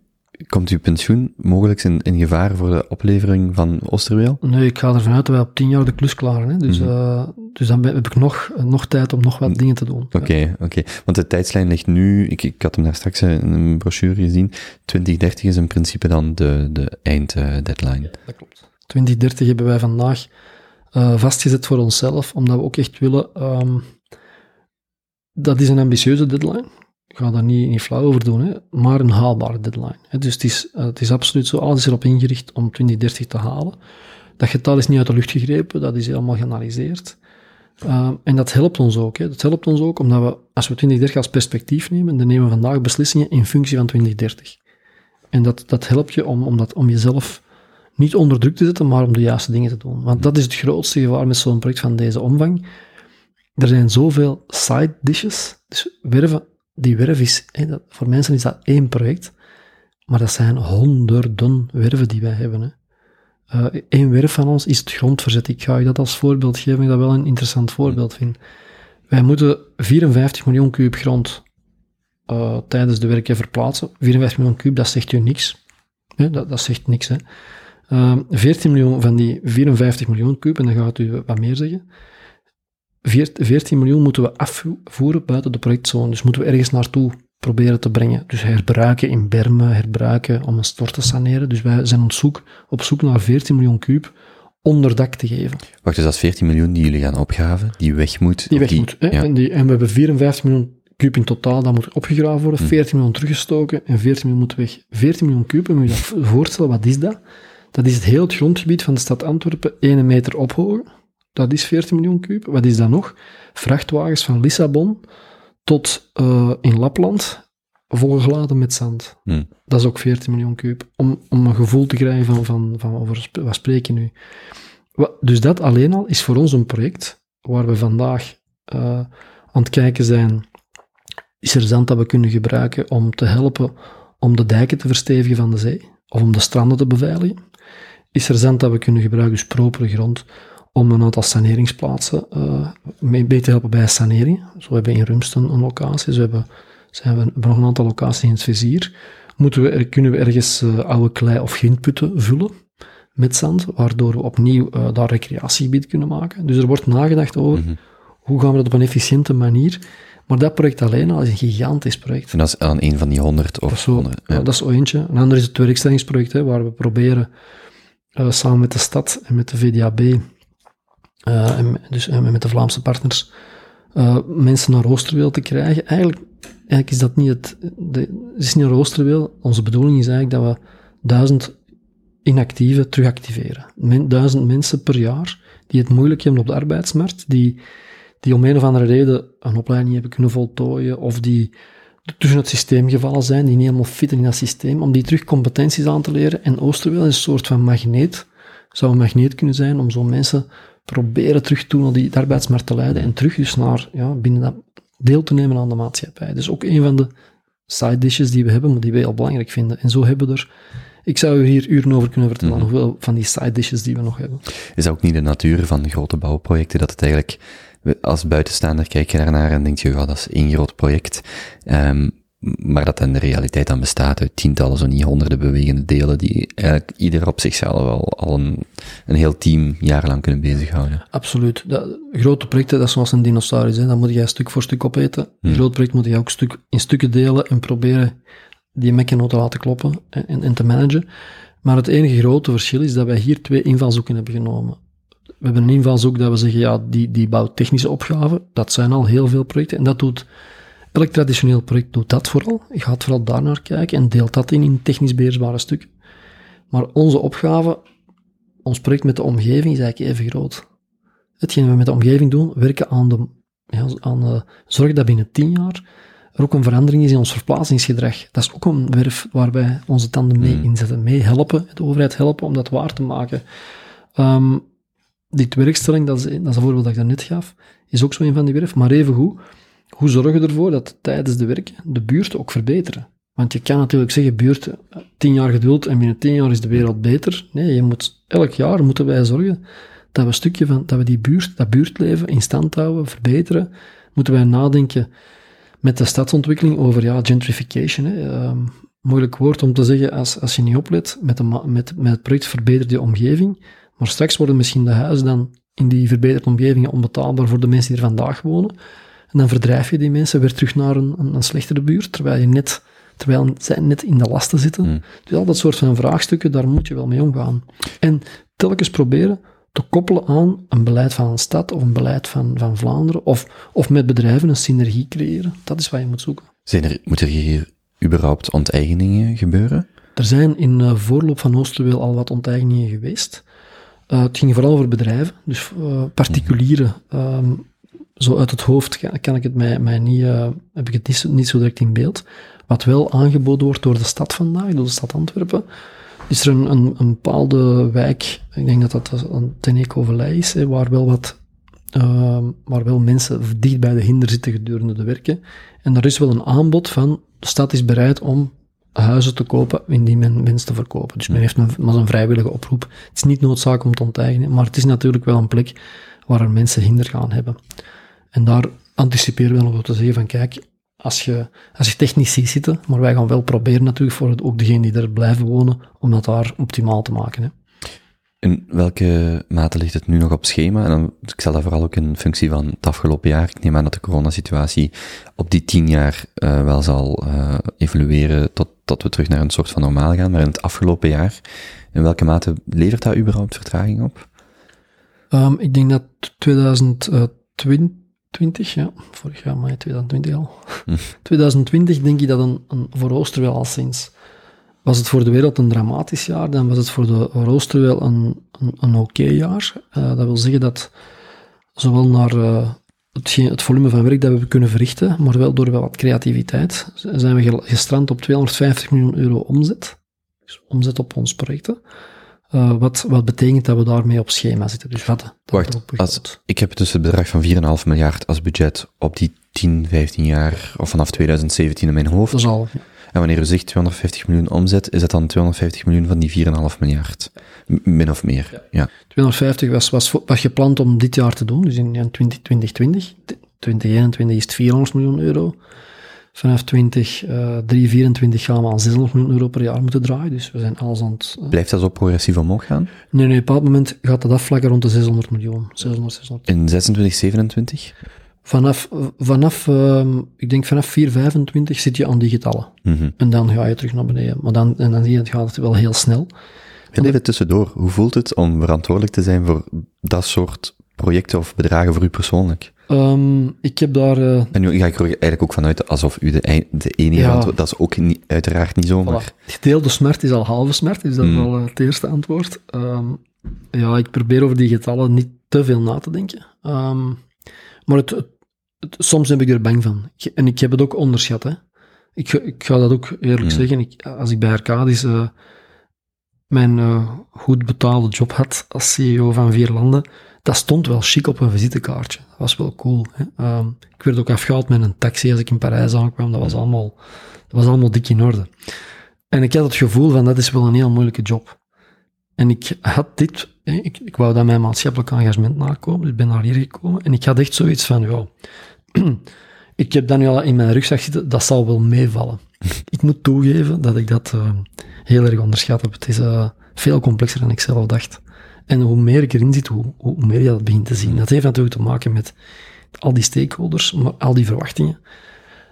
komt uw pensioen mogelijk in, in gevaar voor de oplevering van Oosterweel? Nee, ik ga ervan uit dat wij op tien jaar de klus klaren. Hè? Dus, Mhm. eh, dus dan ben- heb ik nog, nog tijd om nog wat dingen te doen. Oké, oké. Want de tijdslijn ligt nu, ik, ik had hem daar straks in een brochure gezien, 2030 is in principe dan de, de einddeadline. Ja, dat klopt. 2030 hebben wij vandaag eh, vastgezet voor onszelf, omdat we ook echt willen. ehm, dat is een ambitieuze deadline. Ik ga daar niet, niet flauw over doen, hè, maar een haalbare deadline. Hè. Dus het is, eh, het is absoluut zo, alles is erop ingericht om 2030 te halen. Dat getal is niet uit de lucht gegrepen, dat is helemaal geanalyseerd. Ehm, en dat helpt ons ook. Hè. Dat helpt ons ook omdat we, als we 2030 als perspectief nemen, dan nemen we vandaag beslissingen in functie van 2030. En dat, dat helpt je om, om, dat, om jezelf niet onder druk te zetten, maar om de juiste dingen te doen. Want dat is het grootste gevaar met zo'n project van deze omvang. Er zijn zoveel side dishes. Dus werven, die werf is, voor mensen is dat één project, maar dat zijn honderden werven die wij hebben. Eén werf van ons is het grondverzet. Ik ga je dat als voorbeeld geven, ik dat wel een interessant voorbeeld vind. Wij moeten 54 miljoen kuub grond eh, tijdens de werken verplaatsen. 54 miljoen kuub, dat zegt u niks. Dat, dat zegt niks. Hè. Ehm, 14 miljoen van die 54 miljoen kuub, en dan gaat u wat meer zeggen. Veert- 14 miljoen moeten we afvoeren buiten de projectzone. Dus moeten we ergens naartoe proberen te brengen. Dus herbruiken in bermen, herbruiken om een stort te saneren. Dus wij zijn op zoek, op zoek naar 14 miljoen kuub onderdak te geven. Wacht, dus dat is 14 miljoen die jullie gaan opgraven, die weg moet. Die weg moet. Hè? ja. En, die, en we hebben 54 miljoen kuub in totaal, dat moet opgegraven worden. 14 miljoen teruggestoken en 14 miljoen moet weg. 14 miljoen kuub, en moet je dat voorstellen, wat is dat? Dat is het heel het grondgebied van de stad Antwerpen 1 meter ophogen. Dat is 14 miljoen kuub. Wat is dat nog? Vrachtwagens van Lissabon tot eh, in Lapland, volgeladen met zand. Hmm. Dat is ook 14 miljoen kuub. Om, om een gevoel te krijgen van, van, van over wat spreek je nu. Dus dat alleen al is voor ons een project waar we vandaag eh, aan het kijken zijn. Is er zand dat we kunnen gebruiken om te helpen om de dijken te verstevigen van de zee? Of om de stranden te beveiligen? Is er zand dat we kunnen gebruiken, dus propere grond, om een aantal saneringsplaatsen eh, mee, mee te helpen bij sanering? Zo hebben we in Rumsten een locatie, zo hebben, zijn we, hebben we nog een aantal locaties in het vizier. Moeten we, kunnen we ergens eh, oude klei- of grindputten vullen met zand, waardoor we opnieuw eh, daar recreatiegebied kunnen maken. Dus er wordt nagedacht over Mhm. hoe gaan we dat op een efficiënte manier. Maar dat project alleen al is een gigantisch project. En dat is aan een van die 100 Dat of zo, 100. ja, dat is zo eentje. Een ander is het werkstellingsproject, hè, waar we proberen samen met de stad en met de VDAB, en, dus, en met de Vlaamse partners, eh, mensen naar Oosterweel te krijgen. Eigenlijk, eigenlijk is dat niet het, de, het is niet naar. Onze bedoeling is eigenlijk dat we duizend inactieven terugactiveren. Men, duizend mensen per jaar die het moeilijk hebben op de arbeidsmarkt, die, die om een of andere reden een opleiding hebben kunnen voltooien, of die tussen het systeem gevallen zijn, die niet helemaal fitten in dat systeem, om die terug competenties aan te leren. En Oosterweel is een soort van magneet, zou een magneet kunnen zijn om zo'n mensen proberen terug toe naar die arbeidsmarkt te leiden en terug dus naar, ja, binnen dat deel te nemen aan de maatschappij. Dus ook een van de side dishes die we hebben, maar die we heel belangrijk vinden. En zo hebben we er, ik zou u hier uren over kunnen vertellen, Mhm. hoeveel van die side dishes die we nog hebben. Is dat ook niet de natuur van grote bouwprojecten, dat het eigenlijk, als buitenstaander kijk je daarnaar en denk je, ja, dat is één groot project, Ehm, maar dat in de realiteit dan bestaat uit tientallen, zo niet honderden bewegende delen, die eigenlijk ieder op zichzelf al, al een, een heel team jarenlang kunnen bezighouden. Absoluut. Dat, grote projecten, dat is zoals een dinosaurus. Hè. Dat moet jij stuk voor stuk opeten. Een Hmm. groot project moet je ook stuk, in stukken delen en proberen die mekken te laten kloppen en, te managen. Maar het enige grote verschil is dat wij hier twee invalshoeken hebben genomen. We hebben een invalshoek dat we zeggen, ja, die, die bouwtechnische opgaven, dat zijn al heel veel projecten. En dat doet, elk traditioneel project doet dat vooral. Je gaat vooral daar naar kijken en deelt dat in, in technisch beheersbare stukken. Maar onze opgave, ons project met de omgeving is eigenlijk even groot. Hetgeen we met de omgeving doen, werken aan de, ja, aan de zorg dat binnen tien jaar er ook een verandering is in ons verplaatsingsgedrag. Dat is ook een werf waar wij onze tanden mee Hmm. inzetten, mee helpen, de overheid helpen om dat waar te maken. Ehm die werkstelling, dat is, dat is een voorbeeld dat ik daarnet gaf, is ook zo een van die werf. Maar evengoed, hoe zorgen we ervoor dat tijdens de werken de buurten ook verbeteren? Want je kan natuurlijk zeggen, buurt, tien jaar geduld en binnen tien jaar is de wereld beter. Nee, je moet, elk jaar moeten wij zorgen dat we een stukje van, dat we die buurt, dat buurtleven in stand houden, verbeteren. Moeten wij nadenken met de stadsontwikkeling over, ja, gentrification. Hè. Ehm, moeilijk woord om te zeggen als, als je niet oplet. Met, de, met, met het project verbeter je omgeving. Maar straks worden misschien de huizen dan in die verbeterde omgevingen onbetaalbaar voor de mensen die er vandaag wonen. En dan verdrijf je die mensen weer terug naar een, een, een slechtere buurt, terwijl, je net, terwijl zij net in de lasten zitten. Hmm. Dus al dat soort van vraagstukken, daar moet je wel mee omgaan. En telkens proberen te koppelen aan een beleid van een stad of een beleid van, van Vlaanderen, of, of met bedrijven een synergie creëren. Dat is wat je moet zoeken. Zijn er, moeten er hier überhaupt onteigeningen gebeuren? Er zijn in uh, voorloop van Oosterweel al wat onteigeningen geweest. Uh, het ging vooral over bedrijven, dus uh, particulieren. Um, zo uit het hoofd kan, ik het mij, mij niet, heb ik het niet zo, niet zo direct in beeld. Wat wel aangeboden wordt door de stad vandaag, door de stad Antwerpen, is er een, een, een bepaalde wijk, ik denk dat dat een Teneco-Vallei is, hè, waar wel wat uh, waar wel mensen dicht bij de hinder zitten gedurende de werken. En er is wel een aanbod van, de stad is bereid om huizen te kopen indien men wenst te verkopen. Dus men heeft een, maar een vrijwillige oproep. Het is niet noodzaak om te onteigenen, maar het is natuurlijk wel een plek waar er mensen hinder gaan hebben. En daar anticiperen we nog te zeggen van, kijk, als je, als je technici zitten, maar wij gaan wel proberen natuurlijk voor het, ook degenen die er blijven wonen, om dat daar optimaal te maken. Hè. In welke mate ligt het nu nog op schema? En dan, ik stel dat vooral ook in functie van het afgelopen jaar. Ik neem aan dat de coronasituatie op die tien jaar uh, wel zal uh, evolueren tot, tot we terug naar een soort van normaal gaan. Maar in het afgelopen jaar, in welke mate levert dat überhaupt vertraging op? Um, ik denk dat 2020, ja, vorig jaar mei 2020 al. Hm. 2020 denk ik dat een, een voor Oosterwel al sinds was het voor de wereld een dramatisch jaar, dan was het voor de rooster wel een, een, een oké jaar. Uh, dat wil zeggen dat zowel naar uh, het, het, volume van werk dat we kunnen verrichten, maar wel door wel wat creativiteit, zijn we gestrand op 250 miljoen euro omzet. Dus omzet op ons projecten. Uh, wat, wat betekent dat we daarmee op schema zitten. Dus wat, Wacht, als, ik heb dus het bedrag van 4,5 miljard als budget op die 10, 15 jaar, of vanaf 2017 in mijn hoofd. Dat is al. En wanneer u zegt 250 miljoen omzet, is dat dan 250 miljoen van die 4,5 miljard? Min of meer, ja. ja. 250 was, was, was gepland om dit jaar te doen, dus in 2020. 2021 is het 400 miljoen euro. Vanaf 2024 uh, gaan we aan 600 miljoen euro per jaar moeten draaien, dus we zijn alles aan het... Uh... Blijft dat zo progressief omhoog gaan? Nee, nee, op een bepaald moment gaat dat afvlakken rond de 600 miljoen. 600, 600. In 26, 27? Vanaf, vanaf uh, ik denk vanaf 4, 25 zit je aan die getallen. Mm -hmm. En dan ga je terug naar beneden. Maar dan, en dan zie je, gaat het wel heel snel. En even tussendoor, hoe voelt het om verantwoordelijk te zijn voor dat soort projecten of bedragen voor u persoonlijk? Um, ik heb daar... Uh, en nu ga ik er eigenlijk ook vanuit alsof u de, de enige ja. antwoord... Dat is ook niet, uiteraard niet zomaar. Voilà. Gedeelde smert is al halve smert, dus dat is mm. wel uh, het eerste antwoord. Um, ja, ik probeer over die getallen niet te veel na te denken. Um, maar het, het, het, soms heb ik er bang van. En ik heb het ook onderschat. Hè. Ik, ik ga dat ook eerlijk Hmm. zeggen. Ik, als ik bij Arcadis uh, mijn uh, goed betaalde job had als CEO van vier landen, dat stond wel chic op een visitekaartje. Dat was wel cool. Hè. Um, ik werd ook afgehaald met een taxi als ik in Parijs aankwam. Dat was allemaal, dat was allemaal dik in orde. En ik had het gevoel van, dat is wel een heel moeilijke job. En ik had dit, ik, ik wou dat mijn maatschappelijk engagement nakomen, dus ik ben naar hier gekomen. En ik had echt zoiets van, ja, ik heb dat nu al in mijn rugzak zitten, dat zal wel meevallen. ik moet toegeven dat ik dat uh, heel erg onderschat heb. Het is uh, veel complexer dan ik zelf dacht. En hoe meer ik erin zit, hoe, hoe meer je dat begint te zien. Dat heeft natuurlijk te maken met al die stakeholders, maar al die verwachtingen.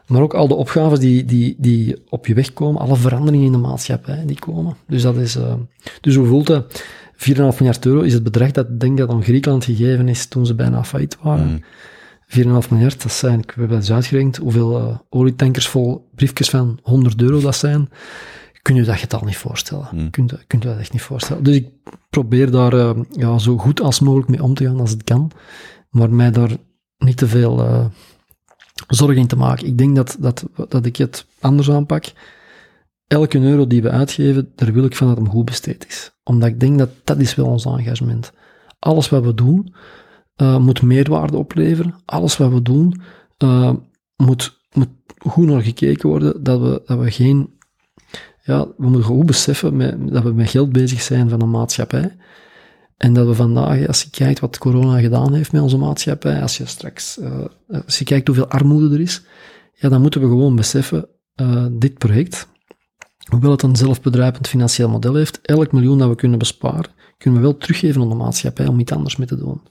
Maar ook al de opgaves die, die, die op je weg komen, alle veranderingen in de maatschappij die komen. Dus dat is, uh, dus hoe voelt dat? 4,5 miljard euro is het bedrag dat ik denk dat aan Griekenland gegeven is toen ze bijna failliet waren. Mm. 4,5 miljard, dat zijn, ik heb het eens uitgerekend, hoeveel uh, olietankers vol briefjes van 100 euro dat zijn. Kun je dat getal niet voorstellen. Mm. Kun, je, kun je dat echt niet voorstellen. Dus ik probeer daar uh, ja, zo goed als mogelijk mee om te gaan als het kan. Maar mij daar niet te veel uh, zorgen in te maken. Ik denk dat, dat, dat ik het anders aanpak. Elke euro die we uitgeven, daar wil ik van dat hem goed besteed is. Omdat ik denk dat dat is wel ons engagement. Alles wat we doen, uh, moet meerwaarde opleveren. Alles wat we doen, moet, moet goed naar gekeken worden. Dat we, dat we geen... Ja, we moeten goed beseffen met, dat we met geld bezig zijn van een maatschappij. En dat we vandaag, als je kijkt wat corona gedaan heeft met onze maatschappij, als je straks, uh, als je kijkt hoeveel armoede er is, ja, dan moeten we gewoon beseffen, uh, dit project, hoewel het een zelfbedrijvend financieel model heeft, elk miljoen dat we kunnen besparen, kunnen we wel teruggeven aan de maatschappij om iets anders mee te doen.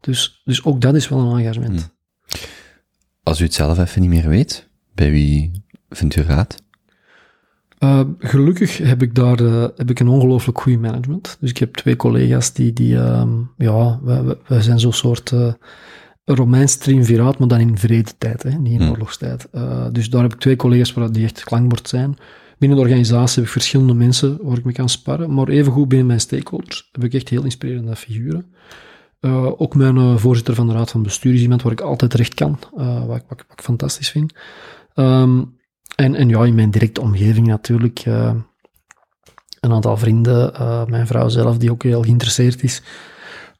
Dus, dus ook dat is wel een engagement. Hmm. Als u het zelf even niet meer weet, bij wie vindt u raad? Uh, gelukkig heb ik daar uh, heb ik een ongelooflijk goed management. Dus ik heb twee collega's die, die um, ja, we, we, zijn zo'n soort uh, Romeins triumviraat, maar dan in vrede tijd, hè, niet in Hmm. oorlogstijd. dus daar heb ik twee collega's waar die echt klankbord zijn. Binnen de organisatie heb ik verschillende mensen waar ik mee kan sparren, maar evengoed binnen mijn stakeholders heb ik echt heel inspirerende figuren. ook mijn voorzitter van de raad van bestuur is iemand waar ik altijd terecht kan, wat, wat, wat, ik fantastisch vind. Um, en, en ja, in mijn directe omgeving natuurlijk. Uh, een aantal vrienden, uh, mijn vrouw zelf, die ook heel geïnteresseerd is.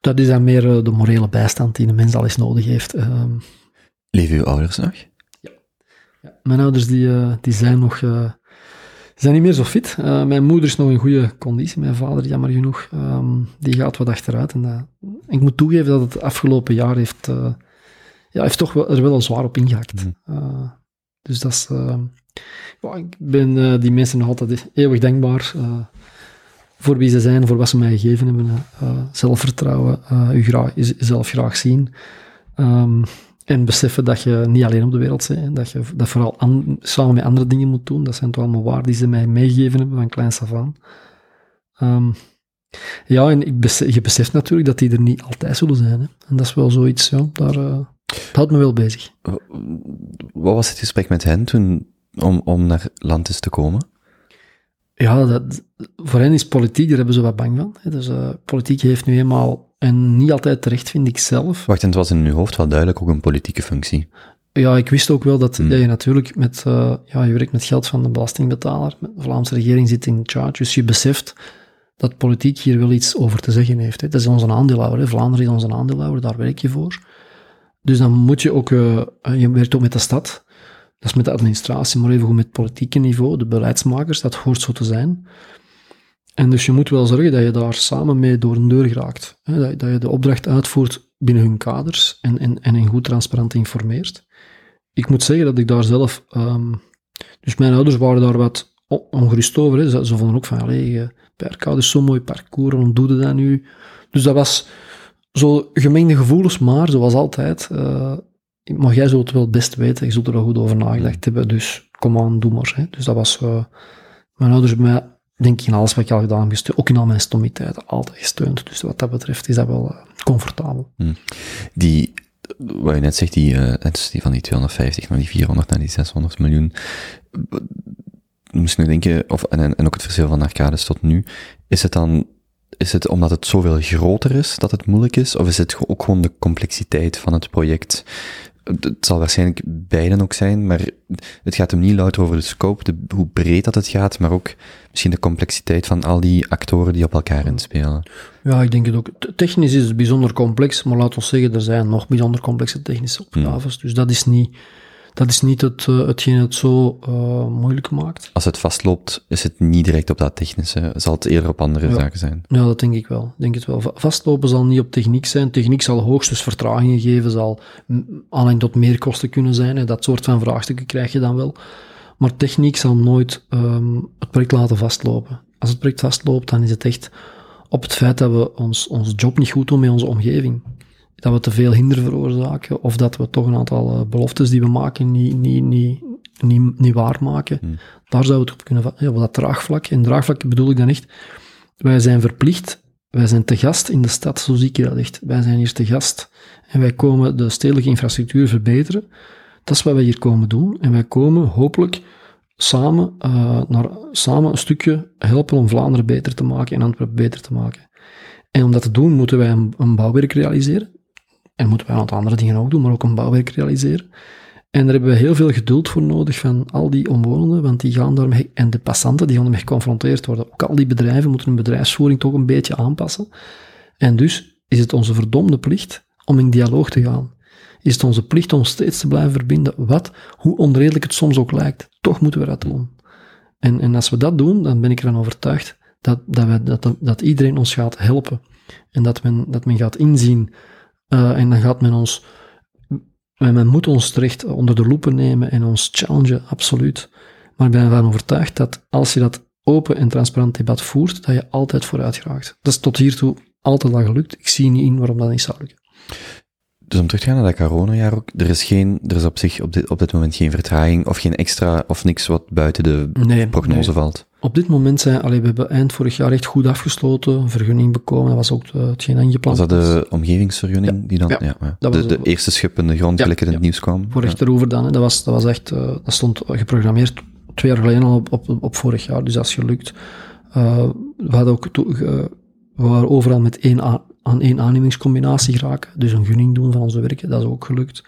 Dat is dan meer uh, de morele bijstand die een mens al eens nodig heeft. Leven uw ouders nog? Ja. ja. Mijn ouders die, die zijn nog zijn niet meer zo fit. mijn moeder is nog in goede conditie. Mijn vader, jammer genoeg, um, die gaat wat achteruit. En, ik moet toegeven dat het afgelopen jaar heeft, ja, heeft toch wel, er wel zwaar op ingehakt. Mm. dus dat is... Ja, ik ben uh, die mensen nog altijd eeuwig dankbaar uh, voor wie ze zijn, voor wat ze mij gegeven hebben. Uh, zelfvertrouwen, u graag, zelf graag zien. Um, en beseffen dat je niet alleen op de wereld bent. Dat je dat vooral samen met andere dingen moet doen. Dat zijn toch allemaal waarden die ze mij meegegeven hebben van kleins af aan. Um, ja, en ik je beseft natuurlijk dat die er niet altijd zullen zijn. Hè. En dat is wel zoiets, ja, daar dat houdt me wel bezig. Wat was het gesprek met hen toen om, om naar Lantis te komen? Ja, dat, voor hen is politiek, daar hebben ze wat bang van. Dus uh, politiek heeft nu eenmaal, en niet altijd terecht vind ik zelf. Wacht, en het was in uw hoofd wel duidelijk ook een politieke functie. Ja, ik wist ook wel dat, hmm. je natuurlijk met, uh, ja, je werkt met geld van de belastingbetaler, de Vlaamse regering zit in charge, dus je beseft dat politiek hier wel iets over te zeggen heeft. Hè. Dat is onze aandeelhouder, hè. Vlaanderen is onze aandeelhouder, daar werk je voor. Dus dan moet je ook, uh, je werkt ook met de stad, dat is met de administratie, maar even goed met het politieke niveau, de beleidsmakers, dat hoort zo te zijn. En dus je moet wel zorgen dat je daar samen mee door een deur geraakt. Hè? Dat, je de opdracht uitvoert binnen hun kaders en, en, en goed transparant informeert. Ik moet zeggen dat ik daar zelf... Um, dus mijn ouders waren daar wat ongerust over. Hè? Ze, vonden ook van, allee, dat is zo'n mooi parcours, waarom doe je dat nu? Dus dat was zo gemengde gevoelens, maar zoals altijd... Uh, maar jij zult het wel best weten, je zult er wel goed over nagedacht hebben, dus kom aan, doe maar. Hè. Dus dat was, uh, mijn ouders hebben mij, denk ik, in alles wat ik al gedaan heb gesteund, ook in al mijn stommiteiten, altijd gesteund. Dus wat dat betreft is dat wel uh, comfortabel. Hmm. Die, wat je net zegt, die, uh, die van die 250 naar die 400 naar die 600 miljoen, misschien denken, of, en, en ook het verschil van Arcades tot nu, is het dan is het omdat het zoveel groter is dat het moeilijk is? Of is het ook gewoon de complexiteit van het project? Het zal waarschijnlijk beiden ook zijn, maar het gaat hem niet louter over de scope, de, hoe breed dat het gaat, maar ook misschien de complexiteit van al die actoren die op elkaar inspelen. Ja, ik denk het ook. Technisch is het bijzonder complex, maar laten we zeggen, er zijn nog bijzonder complexe technische opgaves. Dus dat is niet, dat is niet het, uh, hetgeen het zo uh, moeilijk maakt. Als het vastloopt, is het niet direct op dat technische, zal het eerder op andere ja. zaken zijn. Ja, dat denk ik wel. Denk het wel. Vastlopen zal niet op techniek zijn. Techniek zal hoogstens vertragingen geven, zal aanleiding tot meer kosten kunnen zijn. En dat soort van vraagstukken krijg je dan wel. Maar techniek zal nooit um, het project laten vastlopen. Als het project vastloopt, dan is het echt op het feit dat we ons, ons job niet goed doen met onze omgeving dat we te veel hinder veroorzaken, of dat we toch een aantal uh, beloftes die we maken niet, niet, niet, niet, niet waarmaken. Hmm. Daar zouden we het op kunnen ja, op dat draagvlak. En draagvlak bedoel ik dan echt, wij zijn verplicht, wij zijn te gast in de stad, zo zie ik dat echt. Wij zijn hier te gast en wij komen de stedelijke infrastructuur verbeteren. Dat is wat wij hier komen doen. En wij komen hopelijk samen, uh, naar, samen een stukje helpen om Vlaanderen beter te maken en Antwerpen beter te maken. En om dat te doen, moeten wij een, een bouwwerk realiseren. En moeten wij een andere dingen ook doen, maar ook een bouwwerk realiseren. En daar hebben we heel veel geduld voor nodig van al die omwonenden, want die gaan daarmee, en de passanten, die gaan ermee geconfronteerd worden. Ook al die bedrijven moeten hun bedrijfsvoering toch een beetje aanpassen. En dus is het onze verdomde plicht om in dialoog te gaan. Is het onze plicht om steeds te blijven verbinden, wat, hoe onredelijk het soms ook lijkt. Toch moeten we dat doen. En, en als we dat doen, dan ben ik ervan overtuigd dat, dat, we, dat, dat iedereen ons gaat helpen. En dat men, dat men gaat inzien uh, en dan gaat men ons, men moet ons terecht onder de loepen nemen en ons challengen, absoluut. Maar ik ben ervan overtuigd dat als je dat open en transparant debat voert, dat je altijd vooruit geraakt. Dat is tot hiertoe altijd al gelukt. Ik zie niet in waarom dat niet zou lukken. dus om terug te gaan naar dat coronajaar ook, er is geen, er is op zich op dit, op dit moment geen vertraging of geen extra of niks wat buiten de Nee, prognose nee. valt. Op dit moment zijn, allee, we hebben eind vorig jaar echt goed afgesloten, vergunning bekomen, dat was ook eh, hetgeen ingepland Was dat de omgevingsvergunning die dan, Ja, ja, ja. dat de, was de eerste schip in de grond, Ja, gelijk in het ja. nieuws kwam? voor Ja. rechteroever dan. Hè. Dat, was, dat was echt, eh, dat stond geprogrammeerd twee jaar geleden al op, op, op vorig jaar, dus dat is gelukt. Eh, we, hadden ook to- we waren overal met één aan één aannemingscombinatie geraken, dus een gunning doen van onze werken, dat is ook gelukt.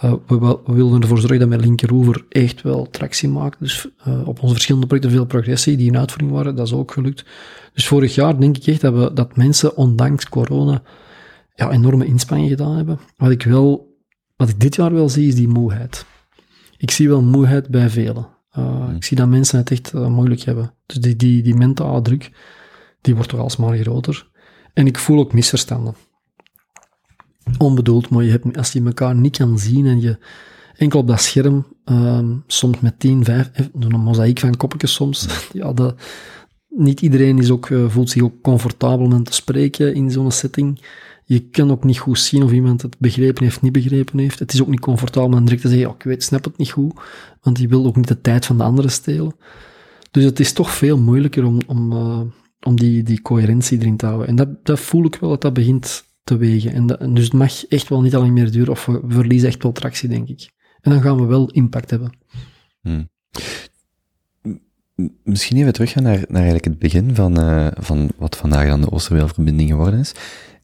Eh, we, wilden ervoor zorgen dat met linkeroever echt wel tractie maken, dus eh, op onze verschillende projecten veel progressie die in uitvoering waren, dat is ook gelukt. Dus vorig jaar denk ik echt dat, we, dat mensen, ondanks corona, ja, enorme inspanningen gedaan hebben. Wat ik wel, wat ik dit jaar wel zie, is die moeheid. Ik zie wel moeheid bij velen. Uh, Ik zie dat mensen het echt moeilijk hebben. Dus die, die, die mentale druk, die wordt toch alsmaar groter. En ik voel ook misverstanden. Onbedoeld, maar je hebt, als je elkaar niet kan zien en je enkel op dat scherm, um, soms met 10, 5, een mozaïek van koppetjes soms, ja, dat, niet iedereen is ook, uh, voelt zich ook comfortabel om te spreken in zo'n setting. Je kan ook niet goed zien of iemand het begrepen heeft, niet begrepen heeft. Het is ook niet comfortabel om direct te zeggen, oh, ik weet, snap het niet goed, want je wil ook niet de tijd van de anderen stelen. Dus het is toch veel moeilijker om, om, uh, om die, die coherentie erin te houden. En dat, dat voel ik wel dat dat begint te wegen. En, dat, dus het mag echt wel niet alleen meer duren, of we, verliezen echt wel tractie, denk ik. En dan gaan we wel impact hebben. Hmm. Misschien even teruggaan naar, naar eigenlijk het begin van, uh, van wat vandaag dan de Oosterweelverbinding geworden is.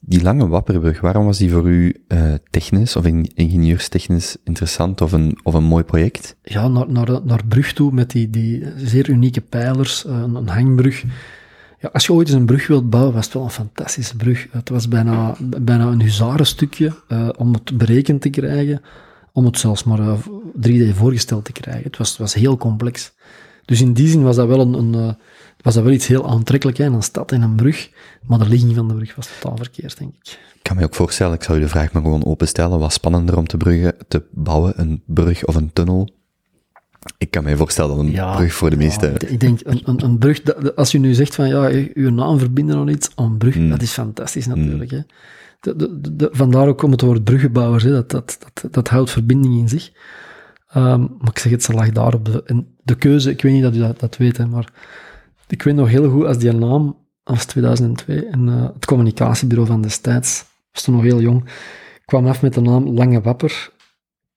Die lange Wapperbrug, waarom was die voor u uh, technisch of ingenieurstechnisch interessant of een, of een mooi project? Ja, naar, naar, naar brug toe met die, die zeer unieke pijlers, uh, een, een hangbrug. Ja, als je ooit eens een brug wilt bouwen, was het wel een fantastische brug. Het was bijna, bijna een huzarenstukje uh, om het berekend te krijgen, om het zelfs maar uh, 3D voorgesteld te krijgen. Het was, was heel complex. Dus in die zin was dat wel, een, een uh, was dat wel iets heel aantrekkelijk, hè? een stad en een brug. Maar de ligging van de brug was totaal verkeerd, denk ik. Ik kan me ook voorstellen, ik zou u de vraag maar gewoon openstellen, wat spannender om te, bruggen, te bouwen, een brug of een tunnel? Ik kan me voorstellen dat een ja, brug voor de meeste... Ja, ik denk, een, een, een brug, als u nu zegt van, ja, uw naam verbinden aan iets, een brug, mm. dat is fantastisch natuurlijk. Mm. Hè? De, de, de, vandaar ook om het woord bruggenbouwers, hè? Dat, dat, dat, dat houdt verbinding in zich. Um, maar ik zeg het, ze lag daar op de, en de keuze, ik weet niet dat u dat, dat weet, hè, maar ik weet nog heel goed als die naam, als 2002, en uh, het communicatiebureau van destijds, was toen nog heel jong, kwam af met de naam Lange Wapper.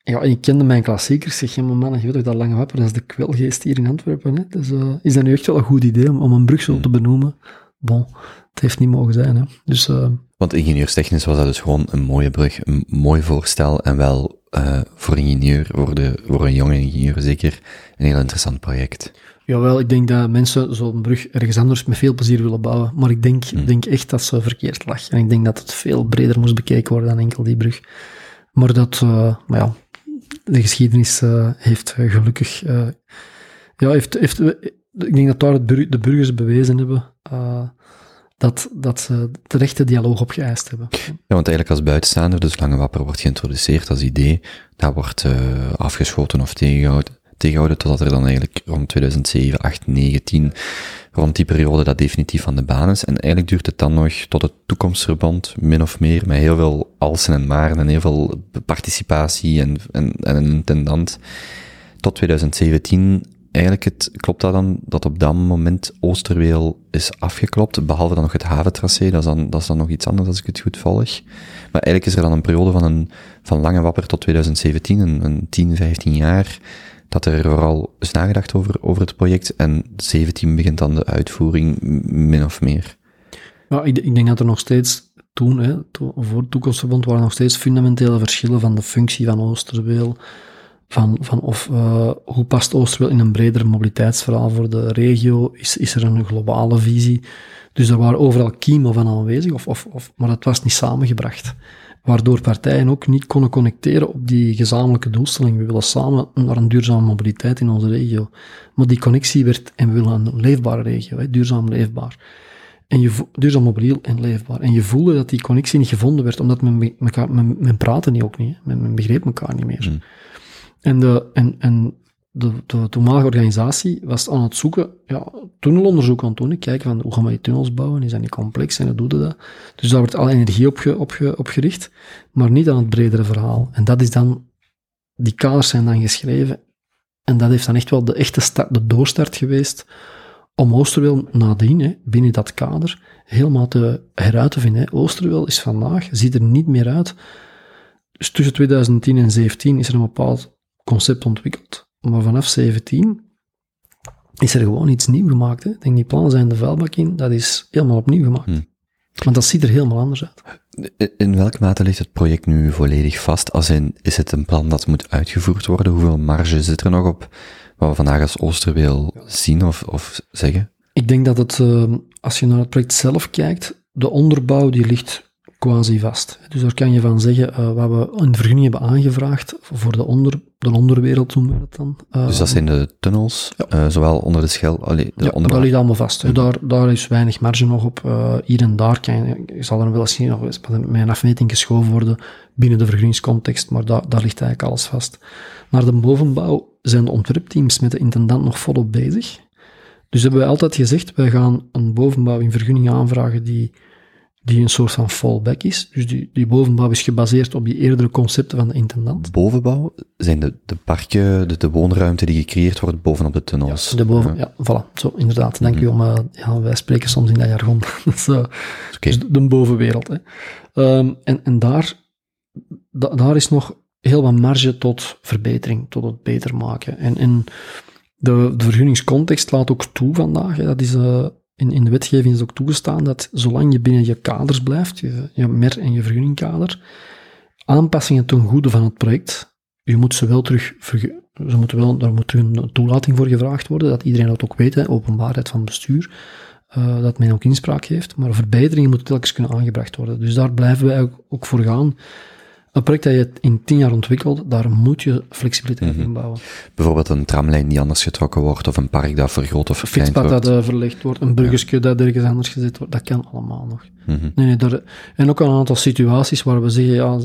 Ja, ik kende mijn klassiekers, zeg, ja, maar man, je weet toch dat Lange Wapper, dat is de kwelgeest hier in Antwerpen, hè? Dus uh, is dat nu echt wel een goed idee om, om een brug zo te benoemen? Bon, het heeft niet mogen zijn, hè. Dus... Uh, Want ingenieurstechnisch was dat dus gewoon een mooie brug, een mooi voorstel en wel uh, voor ingenieur, voor, de, voor een jonge ingenieur zeker, een heel interessant project. Jawel, ik denk dat mensen zo'n brug ergens anders met veel plezier willen bouwen, maar ik denk, hmm. denk echt dat ze verkeerd lag. En ik denk dat het veel breder moest bekeken worden dan enkel die brug. Maar dat, uh, maar ja, de geschiedenis uh, heeft gelukkig, ja, heeft, heeft, ik denk dat daar de burgers bewezen hebben dat, dat ze de dialoog opgeëist hebben. Ja, want eigenlijk als buitenstaander, dus Lange Wapper wordt geïntroduceerd als idee, dat wordt afgeschoten of tegengehouden, tegengehouden, totdat er dan eigenlijk rond 2007, 8, 9, 10, rond die periode dat definitief van de baan is. En eigenlijk duurt het dan nog tot het toekomstverband, min of meer, met heel veel alsen en maren en heel veel participatie en, en, en een intendant. Tot 2017 eigenlijk het, klopt dat dan, dat op dat moment Oosterweel is afgeklopt, behalve dan nog het haventracé, dat is dan, dat is dan nog iets anders als ik het goed volg. Maar eigenlijk is er dan een periode van, een, van lange wapper tot 2017, een, een 10, 15 jaar, dat er vooral is nagedacht over, over het project, en 17 begint dan de uitvoering, min of meer. Ja, ik, ik denk dat er nog steeds toen, hè, voor het toekomstverband, waren nog steeds fundamentele verschillen van de functie van Oosterweel, van, van of, uh, hoe past Oosterweel in een breder mobiliteitsverhaal voor de regio? Is, is er een globale visie? Dus er waren overal kiemen van aanwezig, of, of, of, maar dat was niet samengebracht. Waardoor partijen ook niet konden connecteren op die gezamenlijke doelstelling. We willen samen naar een duurzame mobiliteit in onze regio. Maar die connectie werd, en we willen een leefbare regio, hè, duurzaam leefbaar. En je, duurzaam mobiel en leefbaar. En je voelde dat die connectie niet gevonden werd, omdat men, mekaar, men, men praatte niet ook niet. Men, men begreep elkaar niet meer. Mm. En, de, en, en de, de toenmalige organisatie was aan het zoeken, ja, tunnelonderzoek aan het doen. Kijken van, hoe gaan we die tunnels bouwen? Is dat niet complex en hoe doe je dat? Dus daar wordt alle energie op, op, ge, op gericht, maar niet aan het bredere verhaal. En dat is dan, die kaders zijn dan geschreven. En dat heeft dan echt wel de echte start, de doorstart geweest om Oosterweel nadien, hè, binnen dat kader, helemaal te heruit te vinden. Hè. Oosterweel is vandaag, ziet er niet meer uit. Dus tussen 2010 en 2017 is er een bepaald concept ontwikkeld. Maar vanaf 17 is er gewoon iets nieuw gemaakt. Hè. Ik denk, die plannen zijn de vuilbak in, dat is helemaal opnieuw gemaakt. Hmm. Want dat ziet er helemaal anders uit. In- welke mate ligt het project nu volledig vast? Als in, is het een plan dat moet uitgevoerd worden? Hoeveel marge zit er nog op wat we vandaag als Oosterweel zien of, of zeggen? Ik denk dat het, eh, als je naar het project zelf kijkt, de onderbouw die ligt quasi vast. Dus daar kan je van zeggen, eh, wat we een vergunning hebben aangevraagd voor de, onder, de onderwereld, noemen we dat dan. Eh, Dus dat zijn de tunnels, Ja. eh, zowel onder de schel, allee, de ja, dat ligt allemaal vast. hè. Daar, daar is weinig marge nog op. Hier en daar kan je, je zal er wel eens nog eens met een afmeting geschoven worden binnen de vergunningscontext, maar daar, daar ligt eigenlijk alles vast. Naar de bovenbouw zijn de ontwerpteams met de intendant nog volop bezig. Dus hebben wij altijd gezegd, wij gaan een bovenbouw in vergunning aanvragen die, die een soort van fallback is. Dus die, die bovenbouw is gebaseerd op die eerdere concepten van de intendant. bovenbouw zijn de, de parken, de, de woonruimte die gecreëerd wordt bovenop de tunnels. De boven, ja, voilà. Zo, inderdaad. Dank u om, eh, ja, wij spreken soms in dat jargon. Dat is. Dus de, de bovenwereld. Hè. Ehm, en en daar, da- daar is nog heel wat marge tot verbetering, tot het beter maken. En, en de, de vergunningscontext laat ook toe vandaag, hè, dat is, eh, in, in de wetgeving is ook toegestaan dat zolang je binnen je kaders blijft, je, je MER en je vergunningkader, aanpassingen ten goede van het project, je moet ze wel terug, ze moeten wel, daar moet een toelating voor gevraagd worden, dat iedereen dat ook weet, openbaarheid van bestuur, eh, dat men ook inspraak heeft, maar verbeteringen moeten telkens kunnen aangebracht worden. Dus daar blijven wij ook, ook voor gaan. Een project dat je in tien jaar ontwikkelt, daar moet je flexibiliteit in bouwen. Bijvoorbeeld een tramlijn die anders getrokken wordt, of een park dat vergroot of Een verkleind fietspad wordt. dat eh, verlegd wordt, een burgerske dat ergens anders gezet wordt, dat kan allemaal nog. Mhm. Nee, nee, daar, en ook een aantal situaties waar we zeggen, ja,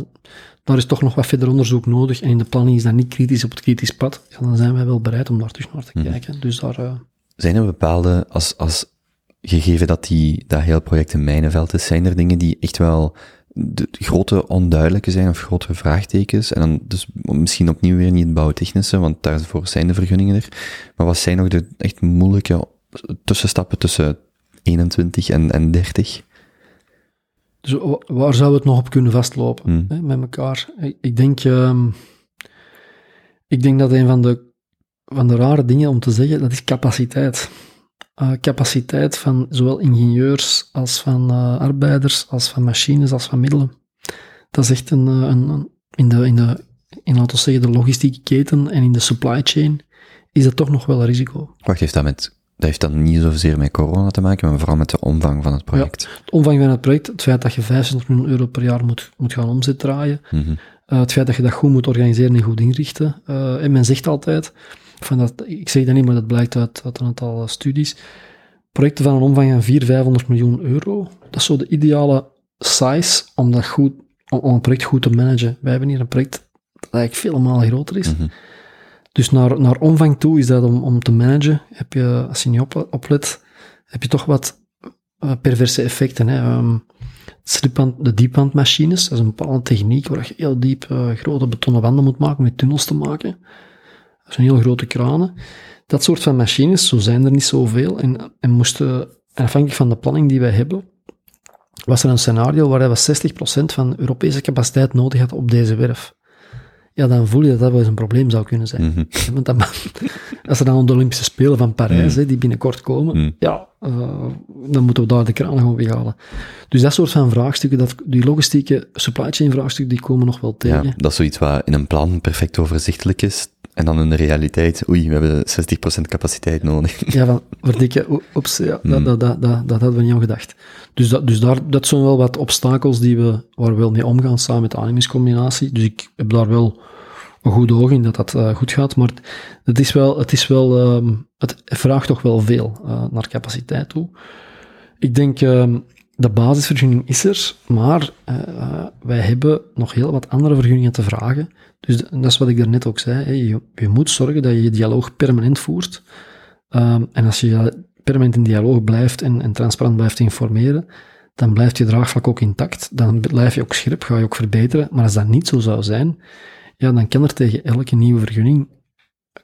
daar is toch nog wat verder onderzoek nodig en in de planning is dat niet kritisch op het kritisch pad, ja, dan zijn wij wel bereid om daar terug naar te Mhm. kijken. Dus daar, eh, Zijn er bepaalde, als, als gegeven dat die, dat heel project een mijnenveld is, zijn er dingen die echt wel de grote onduidelijke zijn of grotere vraagtekens? En dan dus misschien opnieuw weer niet het bouwtechnische, want daarvoor zijn de vergunningen er. Maar wat zijn nog de echt moeilijke tussenstappen tussen 21 en, en 30? Dus wa- waar zou het nog op kunnen vastlopen Hmm. hè, met elkaar? Ik, ik denk, ehm, ik denk dat een van de, van de rare dingen om te zeggen, dat is capaciteit. Eh, capaciteit van zowel ingenieurs als van eh, arbeiders, als van machines, als van middelen. Dat is echt een, eh, een, een- in, de, in, de, in laten we zeggen, de logistieke keten en in de supply chain is dat toch nog wel een risico. Wacht, heeft dat met, dat heeft dan niet zozeer met corona te maken, maar vooral met de omvang van het project. Het omvang van het project, het feit dat je 500 miljoen euro per jaar moet, moet gaan omzet draaien, Mhm. Uh, het feit dat je dat goed moet organiseren en goed inrichten. Uh, en men zegt altijd, van dat, ik zeg dat niet, maar dat blijkt uit, uit een aantal uh, studies, projecten van een omvang van 400, 500 miljoen euro, dat is zo de ideale size om, dat goed, om, om een project goed te managen. Wij hebben hier een project dat eigenlijk vele malen groter is. Mhm. Dus naar, naar omvang toe is dat om, om te managen, heb je, als je niet op, oplet, heb je toch wat uh, perverse effecten. Hè. Um, slipband, de diepwandmachines, dat is een bepaalde techniek waar je heel diep uh, grote betonnen wanden moet maken, met tunnels te maken. Dat zijn heel grote kranen. Dat soort van machines, zo zijn er niet zoveel. En, en moesten, en afhankelijk van de planning die wij hebben, was er een scenario waar we 60% van Europese capaciteit nodig hadden op deze werf. Ja, dan voel je dat dat wel eens een probleem zou kunnen zijn. Mhm. Want dan, als er dan de Olympische Spelen van Parijs, Mm. hè, die binnenkort komen, Mm. ja, uh, dan moeten we daar de kraan gewoon weghalen. Dus dat soort van vraagstukken, dat, die logistieke supply chain vraagstukken, die komen nog wel tegen. Ja, dat is zoiets wat in een plan perfect overzichtelijk is. En dan in de realiteit, oei, we hebben 60% capaciteit nodig. Ja, van, verdikke, oeps, ja, Mm. dat, dat, dat, dat, dat hadden we niet aan gedacht. Dus, dat, dus daar, dat zijn wel wat obstakels die we, waar we wel mee omgaan samen met de animingscombinatie. Dus ik heb daar wel een goed oog in dat dat uh, goed gaat, maar het is wel, het, is wel, um, het vraagt toch wel veel uh, naar capaciteit toe. Ik denk, um, de basisvergunning is er, maar eh, wij hebben nog heel wat andere vergunningen te vragen. Dus dat is wat ik daarnet ook zei. Hè. Je, je moet zorgen dat je je dialoog permanent voert. Ehm, en als je permanent in dialoog blijft en, en transparant blijft informeren, dan blijft je draagvlak ook intact. Dan blijf je ook scherp, ga je ook verbeteren. Maar als dat niet zo zou zijn, ja, dan kan er tegen elke nieuwe vergunning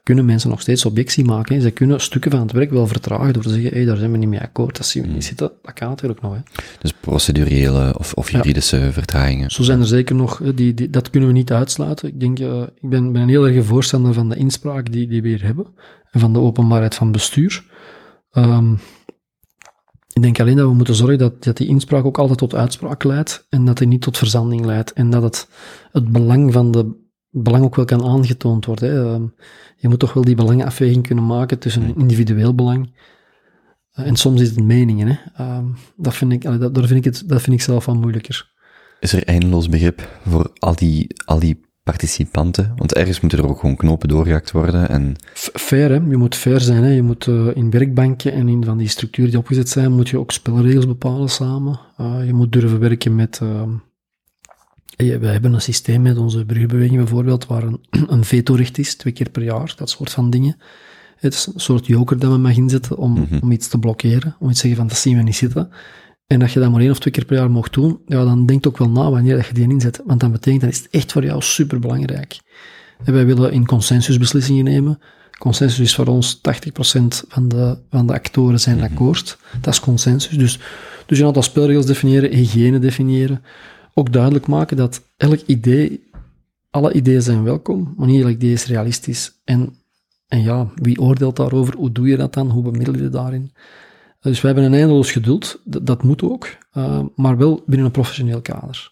kunnen mensen nog steeds objectie maken. hè. Ze kunnen stukken van het werk wel vertragen door te zeggen, hé, daar zijn we niet mee akkoord, dat zien we niet zitten. Dat kan natuurlijk nog. Hè. Dus procedurele of, of Ja. juridische vertragingen. Zo zijn er zeker nog, die, die, dat kunnen we niet uitsluiten. Ik denk, eh, ik ben, ben een heel erg voorstander van de inspraak die, die we hier hebben. En van de openbaarheid van bestuur. Ehm, ik denk alleen dat we moeten zorgen dat, dat die inspraak ook altijd tot uitspraak leidt. En dat die niet tot verzanding leidt. En dat het, het belang van de belang ook wel kan aangetoond worden. Hè. Ehm, je moet toch wel die belangenafweging kunnen maken tussen een individueel belang. eh, en soms is het meningen. Hè. Ehm, dat, vind ik, dat, daar vind ik het, dat vind ik zelf wel moeilijker. Is er eindeloos begrip voor al die, al die participanten? Want ergens moeten er ook gewoon knopen doorgehakt worden en Fair, hè? je moet fair zijn. Hè? Je moet eh, in werkbanken en in van die structuren die opgezet zijn, moet je ook spelregels bepalen samen. Eh, je moet durven werken met. eh, eh, we hebben een systeem met onze burgerbeweging bijvoorbeeld, waar een, een vetorecht is, twee keer per jaar, dat soort van dingen. Het is een soort joker dat men mag inzetten om, om iets te blokkeren, om iets te zeggen van dat zien we niet zitten. En dat je dat maar één of twee keer per jaar mocht doen, ja, dan denk ook wel na wanneer dat je die inzet. Want dat betekent, dat is het echt voor jou superbelangrijk. En wij willen in consensus beslissingen nemen. Consensus is voor ons 80% van de, van de actoren zijn akkoord. Dat is consensus. Dus, dus een aantal spelregels definiëren, hygiëne definiëren. Ook duidelijk maken dat elk idee, alle ideeën zijn welkom, maar niet elk idee is realistisch. En, en ja, wie oordeelt daarover? Hoe doe je dat dan? Hoe bemiddel je daarin? Dus we hebben een eindeloos geduld, dat, moet ook, eh, maar wel binnen een professioneel kader.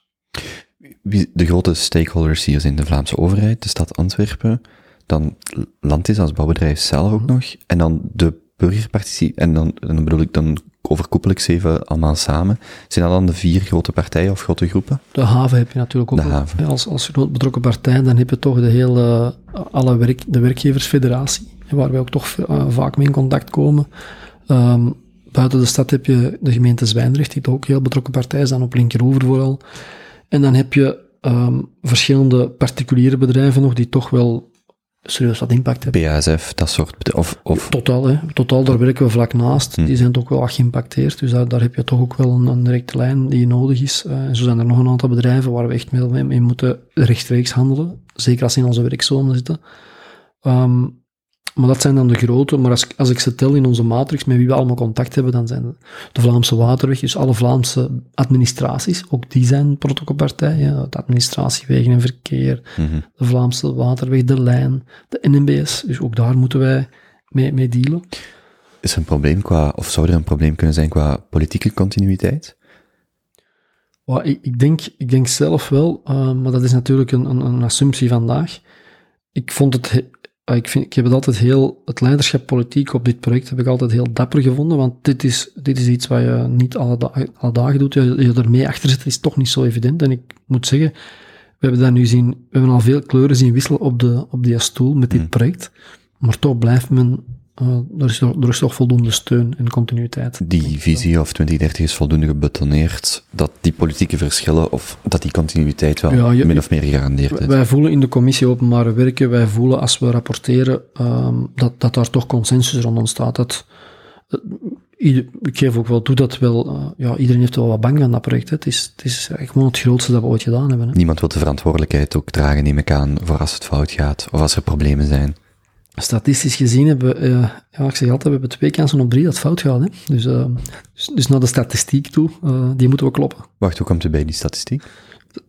de grote stakeholders hier zijn de Vlaamse overheid, de stad Antwerpen, dan Landis als bouwbedrijf zelf ook nog, en dan de burgerparticipatie, en dan, en dan bedoel ik, dan overkoepel ik ze even allemaal samen. Zijn dat dan de vier grote partijen of grote groepen? De haven heb je natuurlijk ook. De haven. Als, als groot betrokken partij, dan heb je toch de hele, alle werk, de werkgeversfederatie, waar wij ook toch eh, vaak mee in contact komen. Ehm, buiten de stad heb je de gemeente Zwijndrecht, die toch ook heel betrokken partij is, dan op linkeroever vooral. En dan heb je ehm, verschillende particuliere bedrijven nog, die toch wel serieus wat impact hebben. BASF, dat soort, of, of Totaal, hè. Totaal, daar werken we vlak naast. Hm. Die zijn toch wel wat geïmpacteerd. Dus daar, daar heb je toch ook wel een, een directe lijn die nodig is. Eh, en zo zijn er nog een aantal bedrijven waar we echt mee, mee, mee moeten rechtstreeks handelen. Zeker als ze in onze werkzone zitten. Ehm, maar dat zijn dan de grote. Maar als, als ik ze tel in onze matrix met wie we allemaal contact hebben, dan zijn de, Vlaamse Waterweg, dus alle Vlaamse administraties, ook die zijn protocolpartijen. De administratie, wegen en verkeer, Mhm. de Vlaamse Waterweg, de Lijn, de NMBS. Dus ook daar moeten wij mee, mee dealen. is er een probleem qua, of zou er een probleem kunnen zijn qua politieke continuïteit? Well, ik, ik, denk, ik denk zelf wel, uh, maar dat is natuurlijk een, een, een assumptie vandaag. Ik vond het, he, ik, vind, ik heb het altijd heel, het leiderschap politiek op dit project heb ik altijd heel dapper gevonden, want dit is, dit is iets wat je niet alle, da alle dagen doet. Je, je ermee achter zit is toch niet zo evident. En ik moet zeggen, we hebben daar nu zien, we hebben al veel kleuren zien wisselen op, de, op die stoel met dit project, maar toch blijft men er, is, er is toch voldoende steun en continuïteit. Die visie of 2030 is voldoende gebetoneerd dat die politieke verschillen of dat die continuïteit wel ja, je, min of meer gegarandeerd is. Wij voelen in de commissie openbare werken, wij voelen als we rapporteren um, dat, dat daar toch consensus rond ontstaat. Dat, uh, ik geef ook wel toe dat wel, uh, ja, iedereen heeft wel wat bang van dat project. Hè. Het, is, het is gewoon het grootste dat we ooit gedaan hebben. Hè. Niemand wil de verantwoordelijkheid ook dragen, neem ik aan, voor als het fout gaat of als er problemen zijn. Statistisch gezien hebben we, uh, ja, ik zeg altijd, we hebben twee kansen op drie dat fout gaat. Hè? Dus, uh, dus, dus, naar de statistiek toe, uh, die moeten we kloppen. Wacht, hoe komt u bij die statistiek?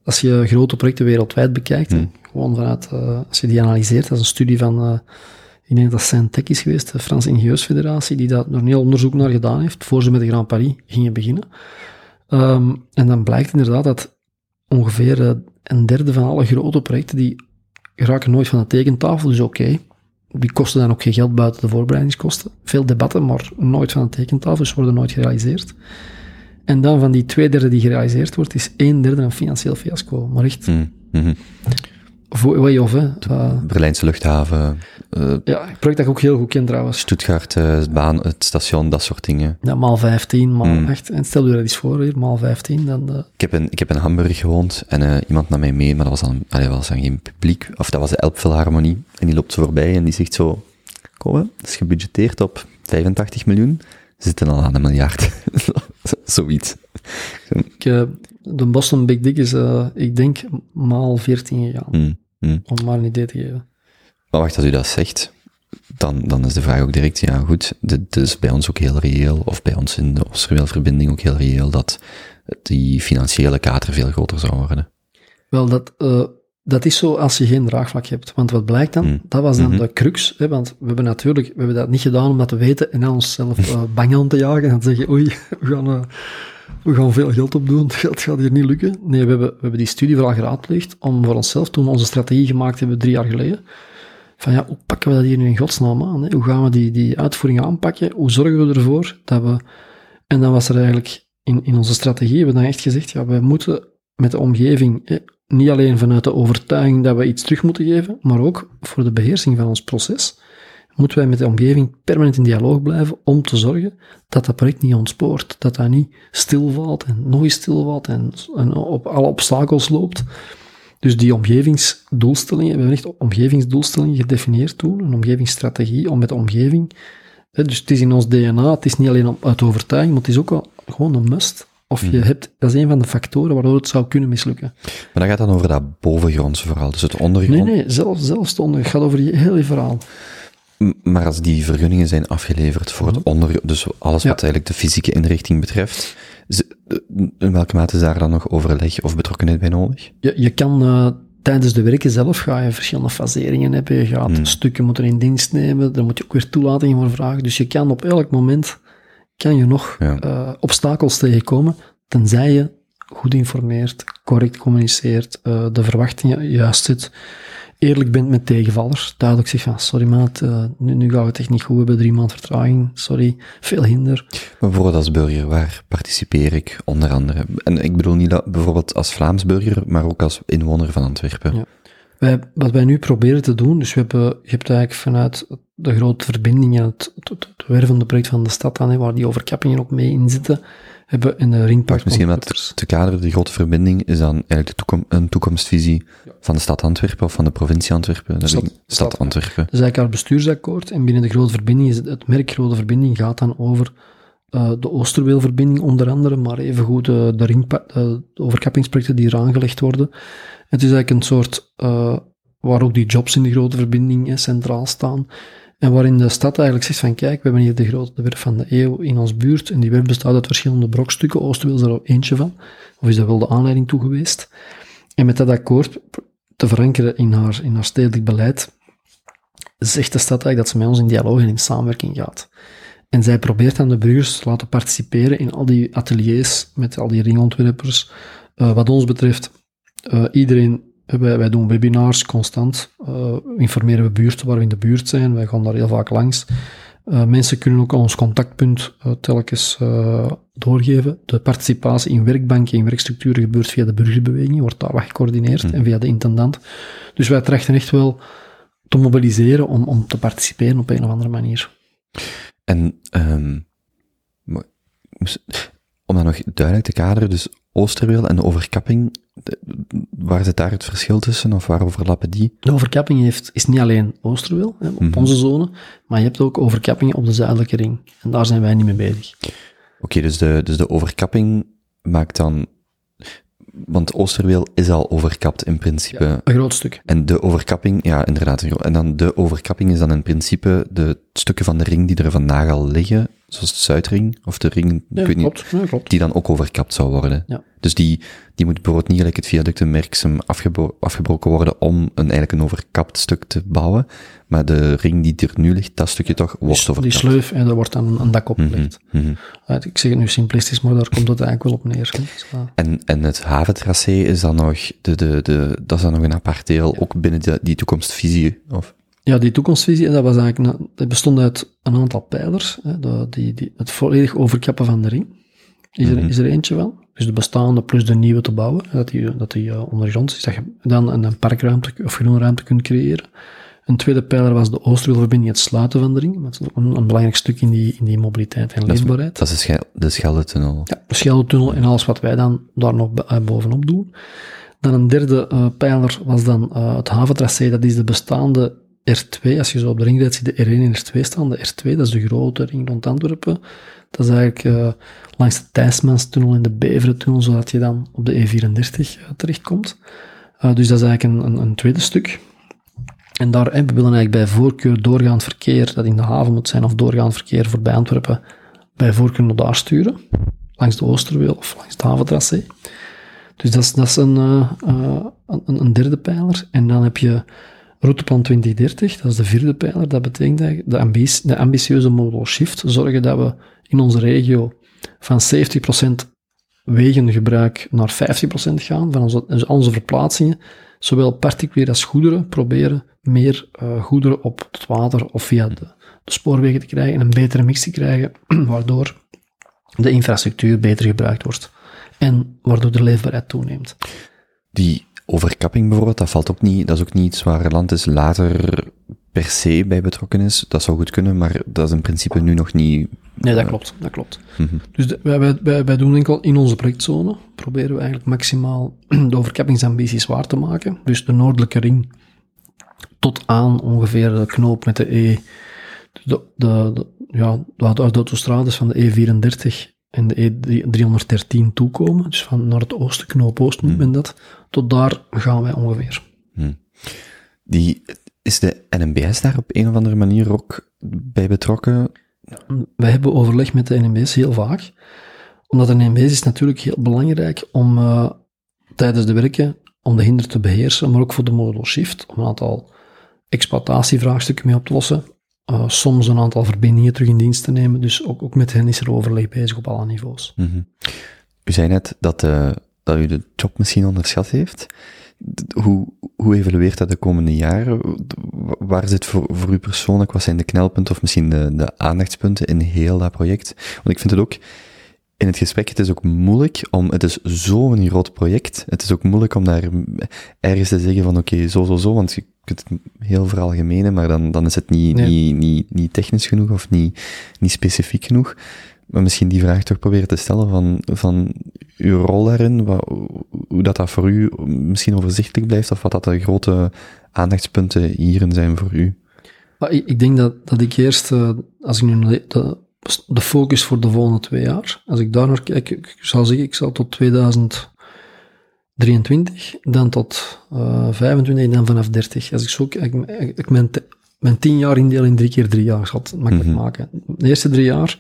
Als je grote projecten wereldwijd bekijkt, hmm. gewoon vanuit, als je die analyseert, dat is een studie van, ik denk dat Saint-Tech is geweest, de Franse Ingenieursfederatie, die daar een heel onderzoek naar gedaan heeft, voor ze met de Grand Paris gingen beginnen. Um, en dan blijkt inderdaad dat ongeveer een derde van alle grote projecten, die raken nooit van de tekentafel, dus oké. Okay, die kosten dan ook geen geld buiten de voorbereidingskosten. Veel debatten, maar nooit van de tekentafel, dus worden nooit gerealiseerd. En dan van die twee derde die gerealiseerd wordt, is een derde een financieel fiasco. Maar echt. Mm -hmm. Voor Way of, hè. Uh, Berlijnse luchthaven, uh, ja, een project dat ik ook heel goed ken trouwens. Stuttgart, uh, het baan, het station, dat soort dingen. Ja, maal 15, maal mm. 8. En stel je dat eens voor hier, maal 15. Dan, uh... ik, heb in, ik heb in Hamburg gewoond en iemand nam mij mee, maar dat was dan, allee, was dan geen publiek. Of dat was de Elbphilharmonie. En die loopt zo voorbij en die zegt zo, kom, dat is gebudgeteerd op 85 miljoen. Ze zitten al aan een miljard. Zoiets. Ik, de Boston Big Dick is, uh, ik denk, maal 14 gegaan. Mm, mm. Om maar een idee te geven. Maar wacht, als u dat zegt, dan, dan is de vraag ook direct, ja goed, dit is bij ons ook heel reëel, of bij ons in de Oosterweelverbinding ook heel reëel, dat die financiële kater veel groter zou worden. Wel, dat, uh, dat is zo als je geen draagvlak hebt. Want wat blijkt dan? Mm. Dat was dan Mhm. de crux. Hè, want we hebben natuurlijk we hebben dat niet gedaan om dat te weten en dan onszelf uh, bang aan te jagen en te zeggen, oei, we gaan, uh, we gaan veel geld opdoen, gaat, gaat hier niet lukken. Nee, we hebben, we hebben die studie vooral geraadpleegd om voor onszelf, toen we onze strategie gemaakt hebben drie jaar geleden, van ja, hoe pakken we dat hier nu in godsnaam aan? Hè? Hoe gaan we die, die uitvoering aanpakken? Hoe zorgen we ervoor dat we... En dan was er eigenlijk in, in onze strategie, hebben we dan echt gezegd, ja, we moeten met de omgeving, hè, niet alleen vanuit de overtuiging dat we iets terug moeten geven, maar ook voor de beheersing van ons proces, moeten wij met de omgeving permanent in dialoog blijven om te zorgen dat dat project niet ontspoort, dat dat niet stilvalt en nog eens stilvalt en, en op alle obstakels loopt. Dus die omgevingsdoelstellingen, we hebben echt omgevingsdoelstellingen gedefinieerd toen, een omgevingsstrategie om met de omgeving, hè, dus het is in ons DNA, het is niet alleen uit overtuiging, maar het is ook wel gewoon een must. Of je hebt, dat is een van de factoren waardoor het zou kunnen mislukken. Maar dat gaat dan over dat bovengrondse verhaal, dus het ondergrond. Nee, nee, zelfs, zelfs het het gaat over je hele verhaal. Maar als die vergunningen zijn afgeleverd voor het onder, dus alles wat eigenlijk de fysieke inrichting betreft, in welke mate is daar dan nog overleg of betrokkenheid bij nodig? Je, je kan uh, tijdens de werken zelf ga je verschillende faseringen hebben, je gaat hmm. stukken moeten in dienst nemen, daar moet je ook weer toelating voor vragen, dus je kan op elk moment kan je nog ja. uh, obstakels tegenkomen, tenzij je goed informeert, correct communiceert, uh, de verwachtingen juist zit, eerlijk bent met tegenvallers, duidelijk zegt van, sorry maat, uh, nu, nu gaat het echt niet goed, we hebben drie maand vertraging, sorry, veel hinder. Maar bijvoorbeeld als burger, waar participeer ik onder andere? En ik bedoel niet dat, bijvoorbeeld als Vlaams burger, maar ook als inwoner van Antwerpen. Ja. Wij, wat wij nu proberen te doen, dus we hebben, je hebt eigenlijk vanuit de grote verbinding en het, het, wervende project van de stad aan, waar die overkappingen ook mee in zitten, hebben in de ringpark. Misschien wat te kaderen, de grote verbinding is dan eigenlijk de toekom een toekomstvisie ja. van de stad Antwerpen of van de provincie Antwerpen. De stad, stad, stad Antwerpen. Dat is eigenlijk haar bestuursakkoord en binnen de grote verbinding is het, het merk grote verbinding gaat dan over uh, de Oosterweelverbinding onder andere, maar evengoed uh, de, ringpa- uh, de overkappingsprojecten die hier aangelegd worden. Het is eigenlijk een soort, waar ook die jobs in de grote verbinding hè, centraal staan. En waarin de stad eigenlijk zegt van kijk, we hebben hier de grote werf van de eeuw in ons buurt. En die werf bestaat uit verschillende brokstukken. Oosterweel is er ook eentje van. Of is dat wel de aanleiding toe geweest. En met dat akkoord te verankeren in haar, in haar stedelijk beleid, zegt de stad eigenlijk dat ze met ons in dialoog en in samenwerking gaat. En zij probeert dan de burgers te laten participeren in al die ateliers met al die ringontwerpers. Uh, wat ons betreft, uh, iedereen, wij, wij, doen webinars constant, uh, informeren we buurten waar we in de buurt zijn, wij gaan daar heel vaak langs. mensen kunnen ook ons contactpunt telkens doorgeven. De participatie in werkbanken, in werkstructuren gebeurt via de burgerbeweging, wordt daar wat gecoördineerd mm. en via de intendant. Dus wij trachten echt wel te mobiliseren om, om te participeren op een of andere manier. En um, om dat nog duidelijk te kaderen, dus Oosterweel en de overkapping, de, waar zit daar het verschil tussen of waar overlappen die? De overkapping heeft, is niet alleen Oosterweel, hè, op mm -hmm. onze zone, maar je hebt ook overkappingen op de zuidelijke ring. En daar zijn wij niet mee bezig. Oké, okay, dus, de, dus de overkapping maakt dan want Oosterweel is al overkapt in principe. Ja, een groot stuk. En de overkapping, ja, inderdaad. En dan de overkapping is dan in principe de stukken van de ring die er vandaag al liggen, zoals de Zuidring, of de ring, ja, ik weet klopt, niet, ja, klopt. die dan ook overkapt zou worden. Ja. Dus die, die moet bijvoorbeeld niet gelijk het viaduct in Merksem afgebro afgebroken worden om een, eigenlijk een overkapt stuk te bouwen, maar de ring die er nu ligt, dat stukje toch wordt die, overkapt. Die sleuf, en daar wordt dan een dak opgelegd. Mm -hmm. Ik zeg het nu simplistisch, maar daar komt het eigenlijk wel op neer. Dus. En, en het haventracé is dan nog, de, de, de, dat is dan nog een apart deel, ja. ook binnen de, die toekomstvisie, of? Ja, die toekomstvisie, dat was eigenlijk, dat bestond uit een aantal pijlers. Hè, die, die, het volledig overkappen van de ring. Is er, mm -hmm. is er eentje van. Dus de bestaande plus de nieuwe te bouwen, dat die, dat die uh, ondergrond is, dat je dan een, parkruimte of groenruimte kunt creëren. Een tweede pijler was de Oosterwielverbinding, het sluiten van de ring. Dat is ook een, een belangrijk stuk in die, in die mobiliteit en leefbaarheid. dat is de, Schel- de Scheldetunnel. Ja, de Scheldetunnel en alles wat wij dan daar nog eh, bovenop doen. Dan een derde eh, pijler was dan het haventracé. Dat is de bestaande R2. Als je zo op de ringrijd ziet de R1 en R2 staan. De R2, dat is de grote ring rond Antwerpen. Dat is eigenlijk eh, langs de Thijsmanstunnel en de Beverentunnel, zodat je dan op de E34 eh, terechtkomt. Eh, dus dat is eigenlijk een, een, een tweede stuk. En daar, eh, we willen eigenlijk bij voorkeur doorgaand verkeer, dat in de haven moet zijn, of doorgaand verkeer voorbij Antwerpen, bij voorkeur naar daar sturen langs de Oosterweel of langs het haventracé. Dus dat is, dat is een, een, een derde pijler. En dan heb je routeplan 2030, dat is de vierde pijler. Dat betekent de, de ambitieuze modal shift. Zorgen dat we in onze regio van 70% wegengebruik naar 50% gaan, van onze, dus onze verplaatsingen, zowel particulier als goederen, proberen meer eh, goederen op het water of via de, spoorwegen te krijgen en een betere mix te krijgen, waardoor de infrastructuur beter gebruikt wordt en waardoor de leefbaarheid toeneemt. Die overkapping bijvoorbeeld, dat valt ook niet, dat is ook niet iets waar Lantis later per se bij betrokken is. Dat zou goed kunnen, maar dat is in principe nu nog niet... Nee, dat klopt, dat klopt. Mhm. Dus de- wij, wij, wij, doen enkel in onze projectzone, proberen we eigenlijk maximaal de overkappingsambities waar te maken. Dus de noordelijke ring tot aan ongeveer de knoop met de E, de, de, de, ja, de, de autostrades van de E34 en de E313 toekomen. Dus van naar het oosten, knoop oost noemt men dat. Tot daar gaan wij ongeveer. Die, is de NMBS daar op een of andere manier ook bij betrokken? Wij hebben overleg met de NMB's heel vaak. Omdat de NMB's is natuurlijk heel belangrijk om eh, tijdens de werken, om de hinder te beheersen, maar ook voor de modal shift, om een aantal exploitatievraagstukken mee op te lossen. Eh, soms een aantal verbindingen terug in dienst te nemen. Dus ook, ook met hen is er overleg bezig op alle niveaus. Mhm. U zei net dat, eh, dat u de job misschien onderschat heeft. Hoe, hoe evalueert dat de komende jaren? Waar zit voor, voor u persoonlijk, wat zijn de knelpunten of misschien de, de aandachtspunten in heel dat project? Want ik vind het ook, in het gesprek, het is ook moeilijk om, het is zo'n groot project, het is ook moeilijk om daar ergens te zeggen van oké, zo, zo, zo, want je kunt het heel veralgemenen, maar dan, dan is het niet, Nee. niet, niet, niet technisch genoeg of niet, niet specifiek genoeg. Maar misschien die vraag toch proberen te stellen van, van uw rol daarin, wat, hoe dat, dat voor u misschien overzichtelijk blijft, of wat dat de grote aandachtspunten hierin zijn voor u. Maar ik, ik denk dat, dat ik eerst, eh, als ik nu de, de focus voor de volgende twee jaar, als ik daar naar kijk, ik zou zeggen, ik zal tot 2023, dan tot eh 25 en dan vanaf 30. Als ik zo kijk, ik, ik, ik mijn, mijn tien jaar indeel in drie keer drie jaar, ik zal het makkelijk Mhm. maken. De eerste drie jaar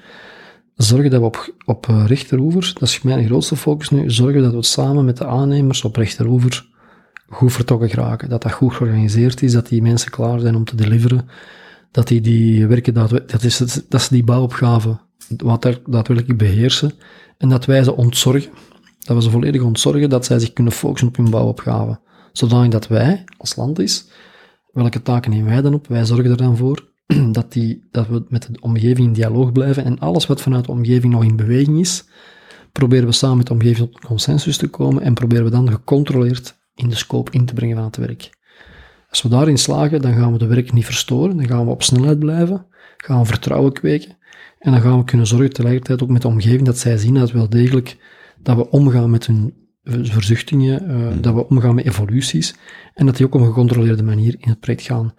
zorgen dat we op, op eh, rechteroever, dat is mijn grootste focus nu, zorgen dat we samen met de aannemers op rechteroever goed vertrokken geraken. Dat dat goed georganiseerd is, dat die mensen klaar zijn om te deliveren, dat die die werken, daadwer- dat, is, het- dat ze die bouwopgave wat daar daadwerkelijk beheersen en dat wij ze ontzorgen, dat we ze volledig ontzorgen, dat zij zich kunnen focussen op hun bouwopgave. Zodanig dat wij, als land is, welke taken nemen wij dan op? Wij zorgen er dan voor dat, die, dat we met de omgeving in dialoog blijven en alles wat vanuit de omgeving nog in beweging is, proberen we samen met de omgeving tot een consensus te komen en proberen we dan gecontroleerd in de scope in te brengen van het werk. Als we daarin slagen, dan gaan we de werk niet verstoren, dan gaan we op snelheid blijven, gaan we vertrouwen kweken en dan gaan we kunnen zorgen tegelijkertijd ook met de omgeving dat zij zien dat wel degelijk dat we omgaan met hun verzuchtingen, eh, dat we omgaan met evoluties en dat die ook op een gecontroleerde manier in het project gaan.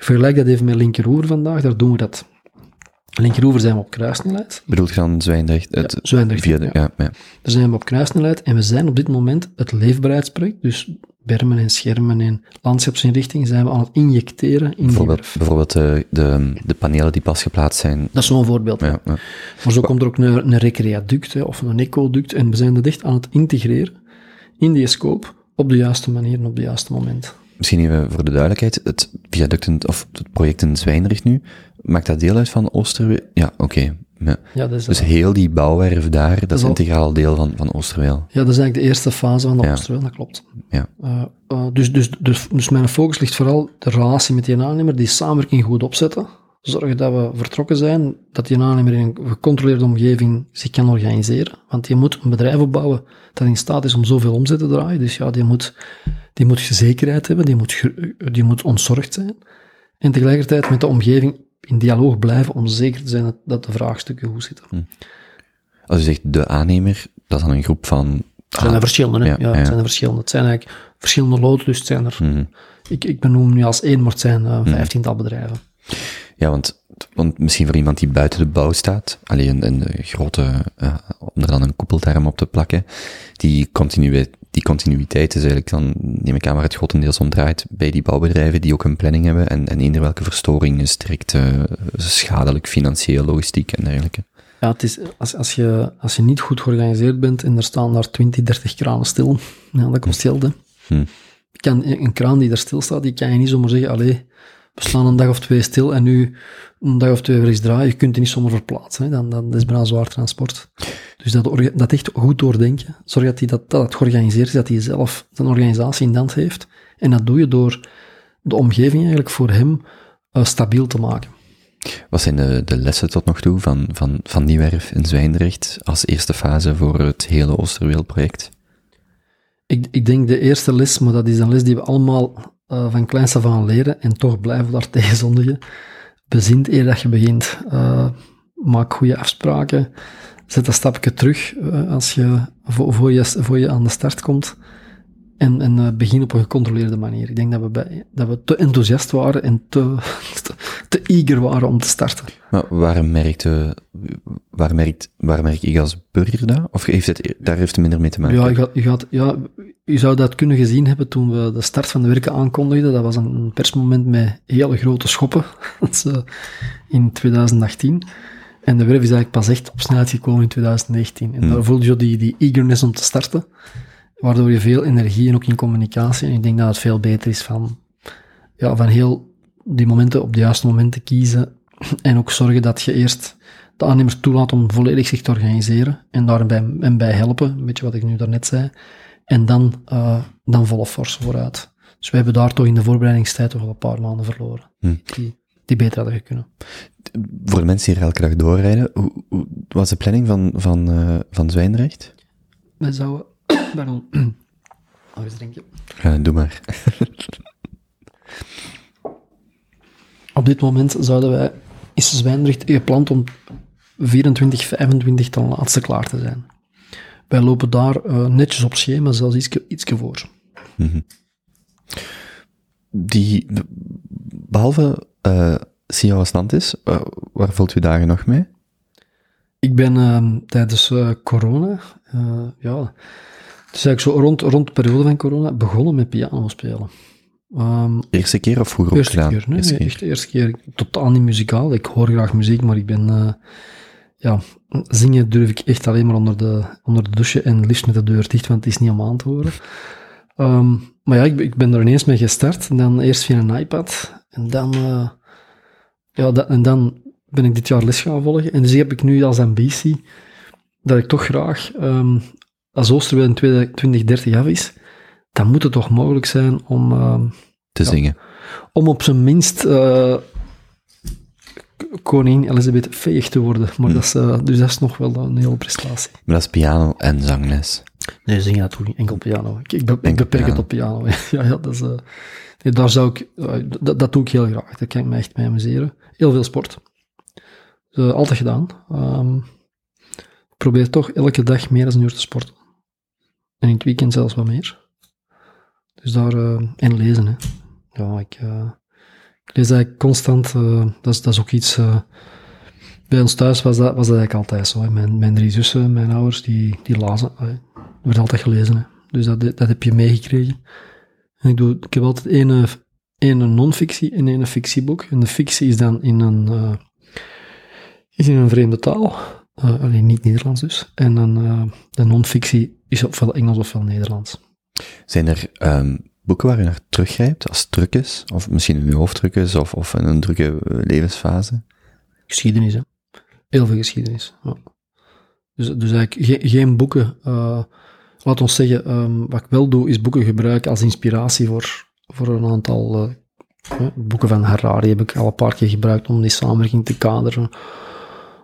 Vergelijk dat even met Linkeroever vandaag, daar doen we dat. Linkeroever zijn we op kruissnelheid. Bedoelt je dan Zwijndrecht? Het, Zwijndrecht, via de, ja. ja. Ja, Daar zijn we op kruissnelheid en we zijn op dit moment het leefbaarheidsproject, dus bermen en schermen en landschapsinrichtingen, zijn we aan het injecteren in die Bijvoorbeeld, bijvoorbeeld de, de, de panelen die pas geplaatst zijn. Dat is zo'n voorbeeld. Ja, ja. Maar zo komt er ook een, een recreaduct hè, of een ecoduct en we zijn dat echt aan het integreren in die scope op de juiste manier en op het juiste moment. Misschien even voor de duidelijkheid, het viaduct in- of het project in Zwijndrecht nu, maakt dat deel uit van Oosterweel? Ja, oké. Ja. Dus heel die bouwwerf daar, dat is al- integraal deel van, van Oosterweel. ja, dat is eigenlijk de eerste fase van de Ja. Oosterweel, dat klopt. Ja. Eh, dus, dus, dus, dus mijn focus ligt vooral de relatie met die aannemer, die samenwerking goed opzetten, zorgen dat we vertrokken zijn, dat die aannemer in een gecontroleerde omgeving zich kan organiseren. Want je moet een bedrijf opbouwen dat in staat is om zoveel omzet te draaien. Dus ja, die moet, die moet zekerheid hebben, die moet, die moet ontzorgd zijn. En tegelijkertijd met de omgeving in dialoog blijven om zeker te zijn dat, de vraagstukken goed zitten. Als u zegt de aannemer, dat is dan een groep van... Het zijn er verschillende, hè? ja, Ja, ja. het zijn er verschillende. Het zijn eigenlijk verschillende het zijn er... Mhm. Ik, ik benoem nu als één, maar het zijn eh, vijftiental bedrijven. Ja, want, want misschien voor iemand die buiten de bouw staat, alleen een, een grote, eh, om er dan een koepelterm op te plakken, die, continu, die continuïteit is eigenlijk dan, neem ik aan, waar het grotendeels om draait bij die bouwbedrijven die ook een planning hebben en, en eender welke verstoring is eh, schadelijk, financieel, logistiek en dergelijke. Ja, het is, als, als, je, als je niet goed georganiseerd bent en er staan daar 20, 30 kranen stil, ja, dat kost geld, hè. Hm. Kan, een kraan die daar stil staat, die kan je niet zomaar zeggen, allee, we slaan een dag of twee stil en nu een dag of twee weer eens draaien. Je kunt die niet zomaar verplaatsen, hè. Dan, dan, dat is bijna zwaar transport. Dus dat, dat echt goed doordenken. Zorg dat, die, dat, dat het georganiseerd is, dat hij zelf zijn organisatie in de hand heeft. En dat doe je door de omgeving eigenlijk voor hem eh, stabiel te maken. Wat zijn de, de lessen tot nog toe van, van, van die werf in Zwijndrecht als eerste fase voor het hele Oosterweelproject? Ik, ik denk de eerste les, maar dat is een les die we allemaal eh, van kleins af aan leren en toch blijven daar tegen zondigen. Bezint eer dat je begint. Eh, maak goede afspraken. Zet een stapje terug eh, als je, voor, je, voor je aan de start komt. En, en eh, begin op een gecontroleerde manier. Ik denk dat we, bij, dat we te enthousiast waren en te, te, te eager waren om te starten. Maar waar merkte, waar merkt, waar merk ik als burger dat? Of heeft het, daar heeft het minder mee te maken? Ja, je, gaat, je, gaat, ja, je zou dat kunnen gezien hebben toen we de start van de werken aankondigden. Dat was een persmoment met hele grote schoppen. Dat is, eh, in 2018. En de werf is eigenlijk pas echt op snelheid gekomen in 2019. En daar voelde je die, die eagerness om te starten. Waardoor je veel energie en ook in communicatie. En ik denk dat het veel beter is van, ja, van heel die momenten op de juiste momenten kiezen. En ook zorgen dat je eerst de aannemers toelaat om volledig zich te organiseren. En daarbij en bij helpen, een beetje wat ik nu daarnet zei. En dan, eh, dan volle force vooruit. Dus we hebben daar toch in de voorbereidingstijd toch wel een paar maanden verloren. Hm. Die, die beter hadden gekund. Voor de mensen die er elke dag doorrijden, hoe, hoe was de planning van, van, eh, van Zwijndrecht? Wij zouden... Pardon. Nog eens drinken. Ja, doe maar. Op dit moment zouden wij, is Zwijndrecht gepland om 24, 25 ten laatste klaar te zijn. Wij lopen daar eh, netjes op schema, zelfs ietsje, ietsje voor. Die, behalve uh, CEO als land is, uh, waar vult u dagen nog mee? Ik ben uh, tijdens corona, ja, dus eigenlijk zo rond, rond de periode van corona, begonnen met piano spelen. Um, eerste keer of vroeger eerste ook gedaan? Keer, nee, eerste keer, echt de eerste keer. Totaal niet muzikaal. Ik hoor graag muziek, maar ik ben, uh, ja, zingen durf ik echt alleen maar onder de, onder de douche en liefst met de deur dicht, want het is niet om aan te horen. Um, maar ja, ik, ik, ben er ineens mee gestart. En dan eerst via een iPad. En dan, uh, ja, dat, en dan ben ik dit jaar les gaan volgen. En dus heb ik nu als ambitie dat ik toch graag, um, als Oosterweel in 2030 af is, dan moet het toch mogelijk zijn om... Uh, te ja, zingen. Om op zijn minst uh, koningin Elisabeth veeg te worden. Maar Hm. dat is, uh, dus dat is nog wel een hele prestatie. Maar dat is piano en zangles. Nee, zingen dat ik enkel piano. Ik, ik, be ik beperk piano. het op piano. ja, ja, dat is... Uh, nee, daar zou ik... dat, dat doe ik heel graag. Daar kan ik me echt mee amuseren. Heel veel sport. Altijd gedaan. Um, ik probeer toch elke dag meer dan een uur te sporten. En in het weekend zelfs wat meer. Dus daar... en lezen, hè. Ja, ik... uh, ik lees eigenlijk constant, uh, dat, is, dat is ook iets. Bij ons thuis was dat, was dat eigenlijk altijd zo. Mijn, mijn drie zussen, mijn ouders, die, die lazen. Hè. Er werd altijd gelezen. Hè. Dus dat, dat heb je meegekregen. En ik, doe, ik heb altijd één, één non-fictie en één fictieboek. En de fictie is dan in een, is in een vreemde taal. alleen niet Nederlands dus. En dan, de non-fictie is ofwel Engels ofwel Nederlands. Zijn er um, boeken waar je naar teruggrijpt als druk is? Of misschien in je hoofd druk is, of, of in een drukke levensfase? Geschiedenis, hè. Heel veel geschiedenis. Ja. Dus, dus eigenlijk geen, geen boeken. Uh, laat ons zeggen, um, wat ik wel doe, is boeken gebruiken als inspiratie voor, voor een aantal uh, Hè, Boeken van Harari heb ik al een paar keer gebruikt om die samenwerking te kaderen.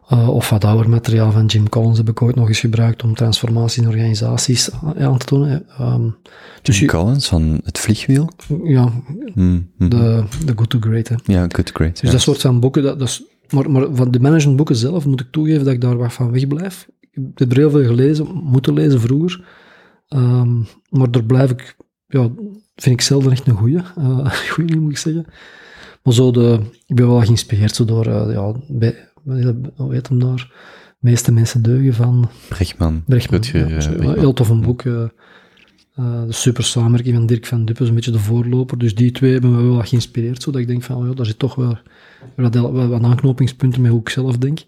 Eh, of wat ouder materiaal van Jim Collins heb ik ooit nog eens gebruikt om transformaties in organisaties a- aan te hè. Ehm, dus Jim je- Collins van het vliegwiel. ja, Hmm, hmm. de, de Good to Great. Hè. Ja, good, great. Dus dat soort van boeken, dat, dat is, maar, maar van de managementboeken zelf moet ik toegeven dat ik daar wat van wegblijf. Ik heb er heel veel gelezen, moeten lezen vroeger. Ehm, maar daar blijf ik, ja, vind ik zelden echt een goeie. eh goeie moet ik zeggen. Maar zo de, ik ben wel geïnspireerd zo door, eh, ja, bij, hoe heet hem daar? De meeste mensen deugen van Brechtman. Brechtman. Ja, heel tof een boek. eh, eh, de super samenwerking van Dirk van Duppen is een beetje de voorloper. Dus die twee hebben me wel wat geïnspireerd. Zodat ik denk van, oh ja, daar zit toch wel wat, wat, aanknopingspunten met hoe ik zelf denk.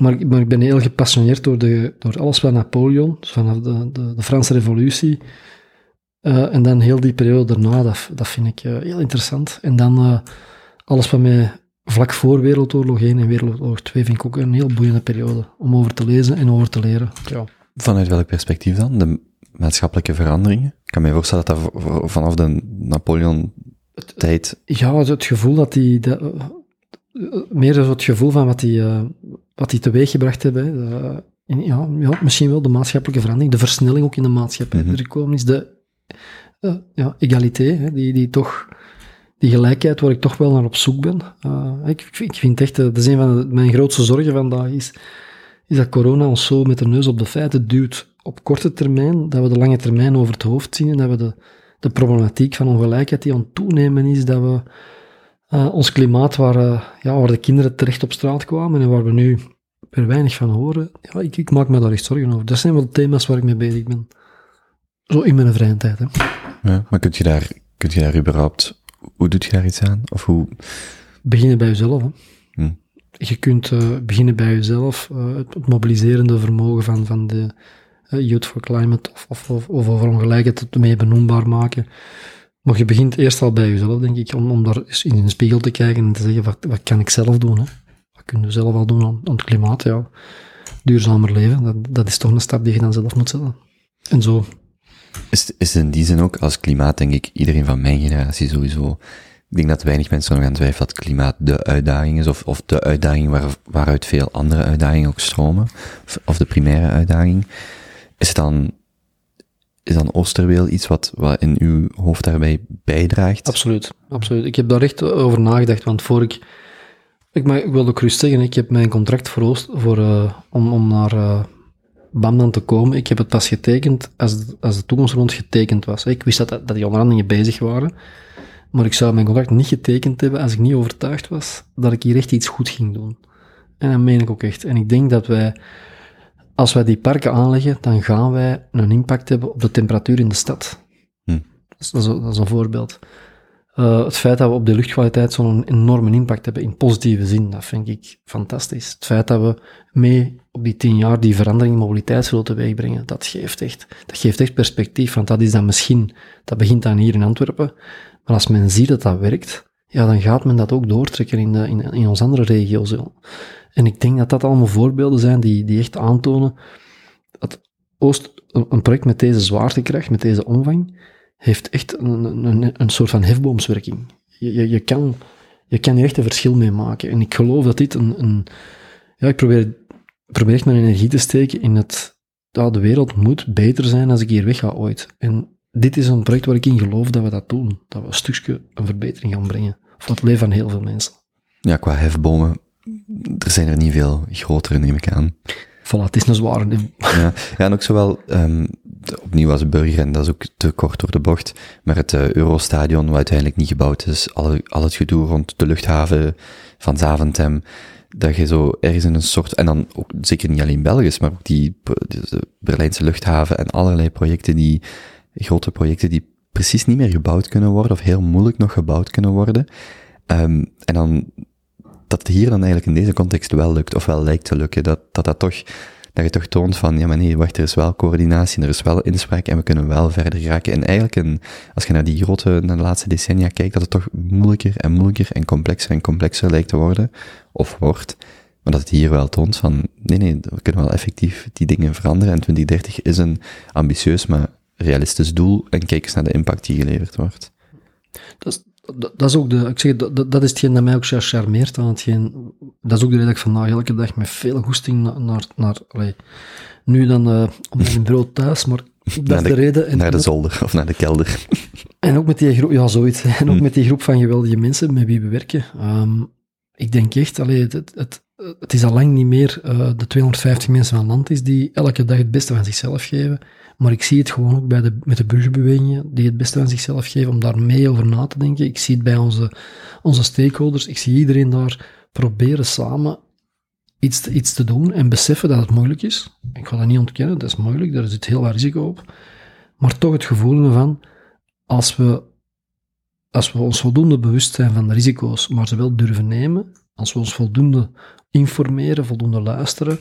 Maar, ik- maar ik ben heel gepassioneerd door, de, door alles van Napoleon, dus vanaf de, de, de Franse revolutie. Eh, en dan heel die periode daarna, dat, dat vind ik heel interessant. En dan alles wat mij vlak voor Wereldoorlog 1 en Wereldoorlog 2 vind ik ook een heel boeiende periode om over te lezen en over te leren. Ja. Vanuit welk perspectief dan? De maatschappelijke veranderingen? Ik kan me voorstellen dat dat vanaf de Napoleon-tijd... Ja, het- het gevoel dat die... dat, eh, eh, meer het gevoel van wat die, eh, wat die teweeggebracht hebben. hè. Eh, ja, ja, misschien wel de maatschappelijke verandering, de versnelling ook in de maatschappij Mhm. er gekomen is, de eh, ja, egalité, hè, die, die toch... Die gelijkheid waar ik toch wel naar op zoek ben. Eh, ik, ik vind echt, eh, dat is een van mijn grootste zorgen vandaag, is, is dat corona ons zo met de neus op de feiten duwt op korte termijn, dat we de lange termijn over het hoofd zien en dat we de, de problematiek van ongelijkheid die aan het toenemen is, dat we eh, ons klimaat waar, ja, waar de kinderen terecht op straat kwamen en waar we nu er weinig van horen, ja, ik, ik maak me daar echt zorgen over. Dat zijn wel thema's waar ik mee bezig ben. Zo in mijn vrije tijd. Hè. Ja, maar kun je, daar, kun je daar überhaupt... Hoe doet je daar iets aan? Of hoe... Beginnen bij jezelf. Hè. Hm. Je kunt eh, beginnen bij jezelf, eh, het, mobiliserende vermogen van, van de eh, Youth for Climate of, of, of, of over ongelijkheid het mee benoembaar maken. Maar je begint eerst al bij jezelf, denk ik, om, om daar eens in de spiegel te kijken en te zeggen, wat, wat kan ik zelf doen? Hè? Wat kunnen we zelf al doen aan, aan het klimaat? Ja. Duurzamer leven, dat, dat is toch een stap die je dan zelf moet zetten. En zo. Is, is in die zin ook, als klimaat denk ik, iedereen van mijn generatie sowieso... Ik denk dat weinig mensen nog aan twijfelen dat klimaat de uitdaging is, of, of de uitdaging waar, waaruit veel andere uitdagingen ook stromen, of, de primaire uitdaging. Is dan, is dan Oosterweel iets wat, wat in uw hoofd daarbij bijdraagt? Absoluut, absoluut. Ik heb daar echt over nagedacht, want voor ik... Ik, maar, ik wil ook gerust zeggen, ik heb mijn contract voor, voor eh, om, om naar eh Bamdan te komen, ik heb het pas getekend als, de- als de toekomstrond getekend was. Ik wist dat, dat die onderhandelingen bezig waren, maar ik zou mijn contract niet getekend hebben als ik niet overtuigd was dat ik hier echt iets goed ging doen. En dat meen ik ook echt. En ik denk dat wij, als wij die parken aanleggen, dan gaan wij een impact hebben op de temperatuur in de stad. Hm. Dat, is, dat is een voorbeeld. Eh, het feit dat we op de luchtkwaliteit zo'n enorme impact hebben in positieve zin, dat vind ik fantastisch. Het feit dat we mee op die tien jaar die verandering in mobiliteit zullen teweegbrengen, dat geeft echt, dat geeft echt perspectief. Want dat is dan misschien, dat begint dan hier in Antwerpen, maar als men ziet dat dat werkt, ja, dan gaat men dat ook doortrekken in, in, in onze andere regio's. En ik denk dat dat allemaal voorbeelden zijn die, die echt aantonen dat Oost, een project met deze zwaartekracht, met deze omvang, heeft echt een, een, een soort van hefboomswerking. Je, je, je, kan, je kan hier echt een verschil mee maken. En ik geloof dat dit een... een ja, ik probeer, probeer echt mijn energie te steken in het... Ja, de wereld moet beter zijn als ik hier weg ga ooit. En dit is een project waar ik in geloof dat we dat doen. Dat we een stukje een verbetering gaan brengen. Voor het leven van heel veel mensen. Ja, qua hefbomen, er zijn er niet veel grotere, neem ik aan. Voilà, het is een zware... Ja, ja en ook zowel, um, opnieuw als burger, en dat is ook te kort door de bocht, maar het uh, Eurostadion, wat uiteindelijk niet gebouwd is, al, al het gedoe rond de luchthaven van Zaventem, dat je zo ergens in een soort, en dan ook zeker niet alleen Belgisch, maar ook die Berlijnse luchthaven en allerlei projecten die, grote projecten die precies niet meer gebouwd kunnen worden, of heel moeilijk nog gebouwd kunnen worden. Um, en dan, dat het hier dan eigenlijk in deze context wel lukt, of wel lijkt te lukken, dat dat, dat toch, dat je toch toont van, ja maar nee, wacht, er is wel coördinatie, er is wel inspraak en we kunnen wel verder geraken. En eigenlijk, een, als je naar die grote, naar de laatste decennia kijkt, dat het toch moeilijker en moeilijker en complexer en complexer lijkt te worden, of wordt. Maar dat het hier wel toont van, nee, nee, we kunnen wel effectief die dingen veranderen. En 2030 is een ambitieus, maar realistisch doel. En kijk eens naar de impact die geleverd wordt. Dat, dat is ook de, ik zeg, dat, dat- is hetgeen dat mij ook charmeert aan hetgeen, dat is ook de reden dat ik vandaag elke dag met veel goesting na- naar, naar, allee, nu dan eh, op mijn bureau thuis, maar dat Naar is de- de reden. En, Naar de zolder of naar de kelder. en ook met die groep, ja zoiets, en ook Hmm. met die groep van geweldige mensen met wie we werken. Ehm, ik denk echt, allee, het, het, het, het is al lang niet meer eh, de 250 mensen van land is die elke dag het beste van zichzelf geven. Maar ik zie het gewoon ook bij de, met de burgerbewegingen die het beste van zichzelf geven, om daar mee over na te denken. Ik zie het bij onze, onze stakeholders. Ik zie iedereen daar proberen samen iets te, iets te doen en beseffen dat het moeilijk is. Ik ga dat niet ontkennen, dat is moeilijk, daar zit heel wat risico op. Maar toch het gevoel van, als we, als we ons voldoende bewust zijn van de risico's, maar ze wel durven nemen, als we ons voldoende informeren, voldoende luisteren,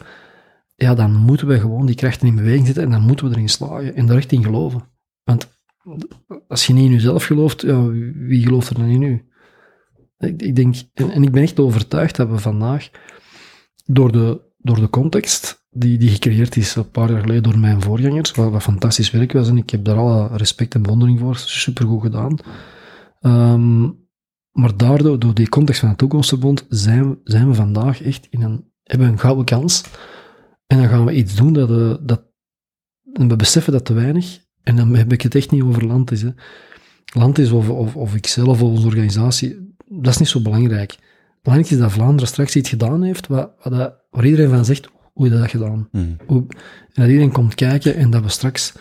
ja, dan moeten we gewoon die krachten in beweging zetten en dan moeten we erin slagen en er echt in geloven. Want als je niet in jezelf gelooft, ja, wie gelooft er dan in u? Ik, ik denk, en, ik ben echt overtuigd dat we vandaag, door de, door de context die, die gecreëerd is een paar jaar geleden door mijn voorgangers, wat, wat fantastisch werk was, en ik heb daar alle respect en bewondering voor, supergoed gedaan. Ehm, maar daardoor, door die context van het Toekomstverbond, zijn, we- zijn we vandaag echt in een, hebben we een gouden kans. En dan gaan we iets doen dat, eh, dat en we beseffen dat te weinig. En dan heb ik het echt niet over land is. Hè. Land is of, of, of ikzelf of onze organisatie, dat is niet zo belangrijk. Belangrijk is dat Vlaanderen straks iets gedaan heeft dat, waar iedereen van zegt, hoe je dat gedaan? Hoe, en dat iedereen komt kijken en dat we straks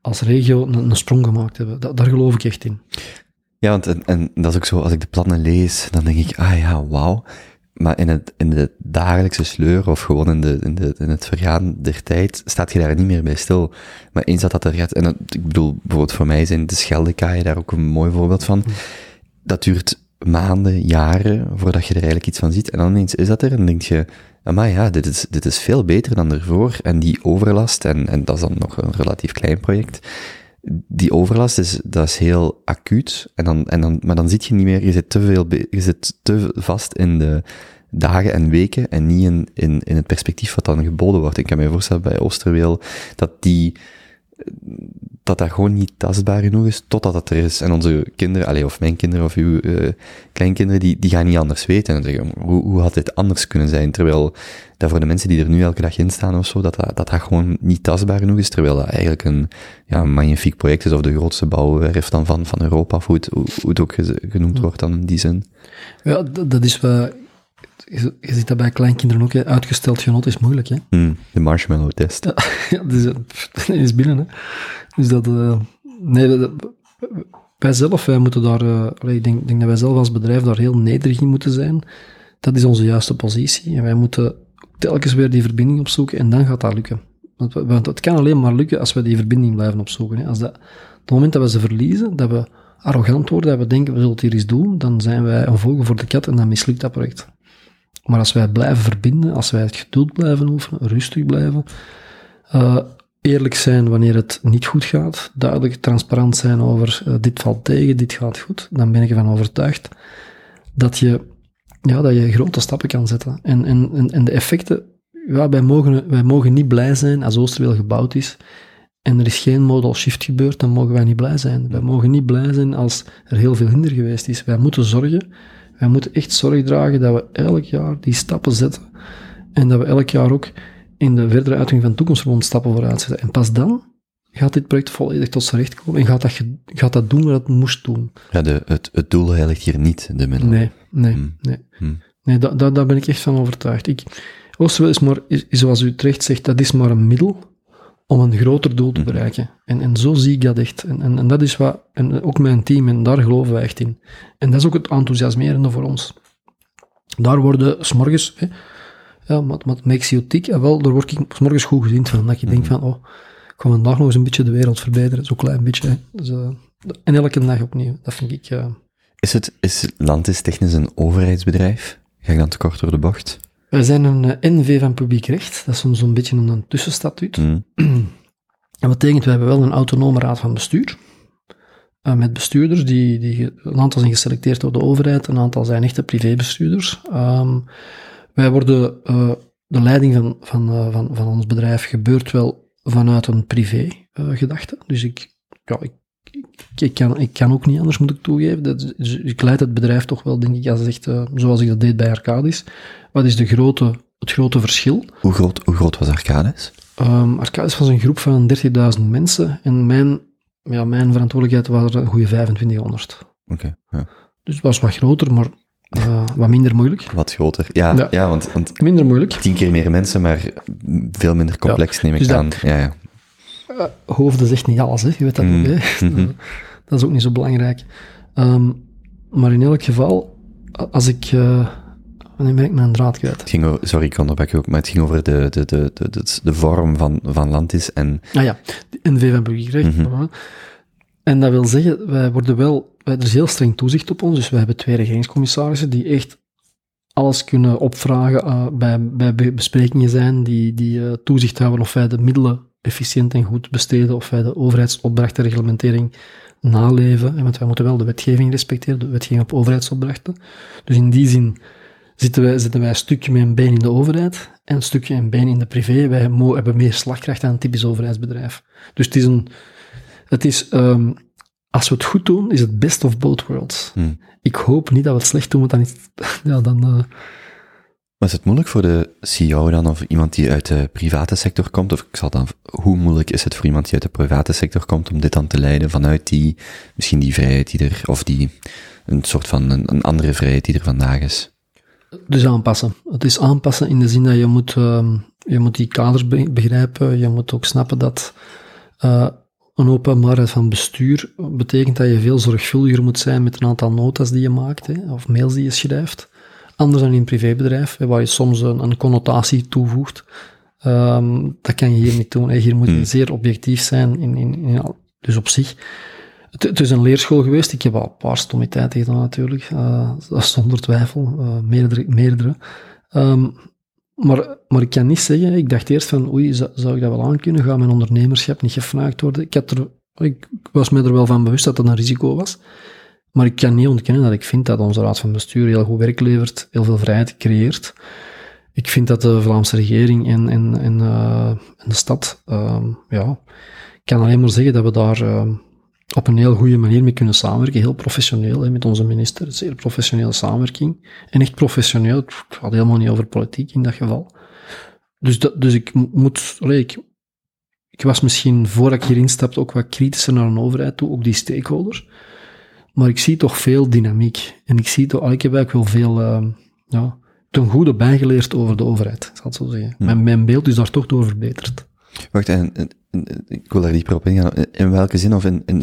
als regio een, een sprong gemaakt hebben. Da- daar geloof ik echt in. Ja, want en, en dat is ook zo, als ik de plannen lees, dan denk ik, ah ja, wauw. Maar in, het, in de dagelijkse sleur, of gewoon in, de, in, de, in het vergaan der tijd, staat je daar niet meer bij stil. Maar eens dat dat er gaat, en dat, ik bedoel, bijvoorbeeld voor mij zijn de Scheldekaaien daar ook een mooi voorbeeld van. Dat duurt maanden, jaren, voordat je er eigenlijk iets van ziet. En dan ineens is dat er, en denk je, maar ja, dit is, dit is veel beter dan ervoor. En die overlast, en, en dat is dan nog een relatief klein project, die overlast is, dat is heel acuut. En dan, en dan, maar dan zit je niet meer, je zit te veel, je zit te vast in de dagen en weken en niet in, in, in het perspectief wat dan geboden wordt. Ik kan me voorstellen bij Oosterweel dat die, dat dat gewoon niet tastbaar genoeg is totdat het er is. En onze kinderen, allee, of mijn kinderen of uw eh, kleinkinderen, die, die gaan niet anders weten. En dan zeggen, hoe, hoe had dit anders kunnen zijn? Terwijl dat voor de mensen die er nu elke dag in staan of zo, dat dat, dat, dat gewoon niet tastbaar genoeg is. Terwijl dat eigenlijk een, ja, een magnifiek project is, of de grootste bouwwerf dan van, van Europa, of hoe het, hoe, het ook genoemd wordt dan in die zin. Ja, dat, dat is wel... Je, je ziet dat bij kleinkinderen ook, hè. uitgesteld genot is moeilijk. Hè. Hmm, de marshmallow test. Ja, dus, eh, pff, dat is binnen. Hè. Dus dat... eh, nee, dat, wij zelf, wij moeten daar... eh, ik denk, denk dat wij zelf als bedrijf daar heel nederig in moeten zijn. Dat is onze juiste positie. En wij moeten telkens weer die verbinding opzoeken en dan gaat dat lukken. Want, het kan alleen maar lukken als we die verbinding blijven opzoeken. Hè. Als dat, op het moment dat we ze verliezen, dat we arrogant worden, dat we denken we zullen het hier eens doen, dan zijn wij een vogel voor de kat en dan mislukt dat project. Maar als wij blijven verbinden, als wij het geduld blijven oefenen, rustig blijven, eh, eerlijk zijn wanneer het niet goed gaat, duidelijk transparant zijn over eh, dit valt tegen, dit gaat goed, dan ben ik ervan overtuigd dat je, ja, dat je grote stappen kan zetten. En, en, en, de effecten, ja, wij, mogen, wij mogen niet blij zijn als Oosterweel gebouwd is en er is geen modal shift gebeurd, dan mogen wij niet blij zijn. Wij mogen niet blij zijn als er heel veel hinder geweest is. Wij moeten zorgen, wij moeten echt zorg dragen dat we elk jaar die stappen zetten en dat we elk jaar ook in de verdere uiting van toekomstverbond stappen vooruit zetten. En pas dan gaat dit project volledig tot zijn recht komen en gaat dat, gaat dat doen wat het moest doen. Ja, de, het, het doel heiligt hier niet de middelen. Nee, nee, Hmm. nee. Hmm. Nee, daar da, daar ben ik echt van overtuigd. Ik, is maar, is zoals u terecht zegt, dat is maar een middel om een groter doel te Mhm. bereiken. En, en zo zie ik dat echt. En, en, en dat is wat, en ook mijn team, en daar geloven wij echt in. En dat is ook het enthousiasmerende voor ons. Daar worden s'morgens, hè, ja, wat, wat makes you tick? En wel, daar word ik s'morgens goed gezien van. Dat je denkt van, oh, ik ga vandaag nog eens een beetje de wereld verbeteren. Zo'n klein beetje. Hè. Dus, eh, en elke dag opnieuw. Dat vind ik... eh, Is het, is Landis technisch een overheidsbedrijf? Ga ik dan te kort door de bocht? Wij zijn een eh, NV van publiek recht. Dat is soms een beetje een, tussenstatuut. Dat betekent, we hebben wel een autonome raad van bestuur. eh, met bestuurders, die, die, een aantal zijn geselecteerd door de overheid, een aantal zijn echte privébestuurders. Ehm, wij worden, eh, de leiding van, van, van, van ons bedrijf gebeurt wel vanuit een privé gedachte. Dus ik, ja, ik ik, kan, ik kan ook niet anders, moet ik toegeven. Dat, is- ik leid het bedrijf toch wel, denk ik, als echt, eh, zoals ik dat deed bij Arcadis. Wat is de grote, het grote verschil? Hoe groot, hoe groot was Arcades? Ehm Arcadis was een groep van 30.000 mensen en mijn, ja, mijn verantwoordelijkheid was er een goede 2500. Oké, ja. Dus het was wat groter, maar eh, wat minder moeilijk. wat groter. Ja, ja. Ja. want, want Minder moeilijk. tien keer meer mensen, maar veel minder complex neem ik dus dat- aan. Ja, ja. Eh, hoofden zegt niet alles, hè. je weet dat Mm, ook. Hè. Dat is ook niet zo belangrijk. Ehm, maar in elk geval, als ik... eh wanneer ben ik mijn draad kwijt? Het ging over, sorry, ik onderbreek ook, maar het ging over de, de, de, de, de, de vorm van, van Landis en Ah ja, Burgerrecht. Mhm. En dat wil zeggen, wij worden wel... wij- Er is heel streng toezicht op ons, dus wij hebben twee regeringscommissarissen die echt alles kunnen opvragen eh, bij, bij be- besprekingen zijn, die, die toezicht houden of wij de middelen efficiënt en goed besteden, of wij de overheidsopdrachtenreglementering naleven. En Want wij moeten wel de wetgeving respecteren, de wetgeving op overheidsopdrachten. Dus in die zin zitten wij, zitten wij een stukje met een been in de overheid en een stukje een been in de privé. Wij hebben meer slagkracht dan een typisch overheidsbedrijf. Dus het is een... Het is, ehm, als we het goed doen, is het best of both worlds. Hmm. Ik hoop niet dat we het slecht doen, want dan is ja, dan... eh, Was het moeilijk voor de CEO dan, of iemand die uit de private sector komt, of ik zal dan, hoe moeilijk is het voor iemand die uit de private sector komt om dit dan te leiden vanuit die, misschien die vrijheid die er, of die, een soort van, een, andere vrijheid die er vandaag is? Dus aanpassen. Het is aanpassen in de zin dat je moet, ehm, je moet die kaders be- begrijpen. Je moet ook snappen dat eh, een openbaarheid van bestuur betekent dat je veel zorgvuldiger moet zijn met een aantal notas die je maakt, hè, of mails die je schrijft. Anders dan in een privébedrijf, waar je soms een, een connotatie toevoegt. Ehm, dat kan je hier niet doen. Hè. Hier moet je Hmm. zeer objectief zijn. In, in, in dus op zich, het, het is een leerschool geweest. Ik heb al een paar stommiteiten gedaan natuurlijk, eh, zonder twijfel, eh, meerdere. meerdere. Ehm, maar, maar ik kan niet zeggen, ik dacht eerst van, oei, zou, zou ik dat wel aankunnen? Gaat mijn ondernemerschap niet gevraagd worden? Ik, er, ik was me er wel van bewust dat dat een risico was. Maar ik kan niet ontkennen dat ik vind dat onze raad van bestuur heel goed werk levert, heel veel vrijheid creëert. Ik vind dat de Vlaamse regering en, en, en, eh, en de stad, ehm, ja, ik kan alleen maar zeggen dat we daar ehm, op een heel goede manier mee kunnen samenwerken. Heel professioneel, hè, met onze minister. Zeer professionele samenwerking. En echt professioneel. Het gaat helemaal niet over politiek in dat geval. Dus, dat, dus ik mo- moet, allee, ik, ik was misschien voordat ik hierin stapte ook wat kritischer naar een overheid toe, ook die stakeholders. Maar ik zie toch veel dynamiek. En ik zie toch, ik heb eigenlijk wel veel, ehm, ja, ten goede bijgeleerd over de overheid, zal het zo zeggen. Mijn, mijn beeld is daar toch door verbeterd. Wacht, en, en- en- ik wil daar dieper op ingaan. In, in welke zin, of in, in,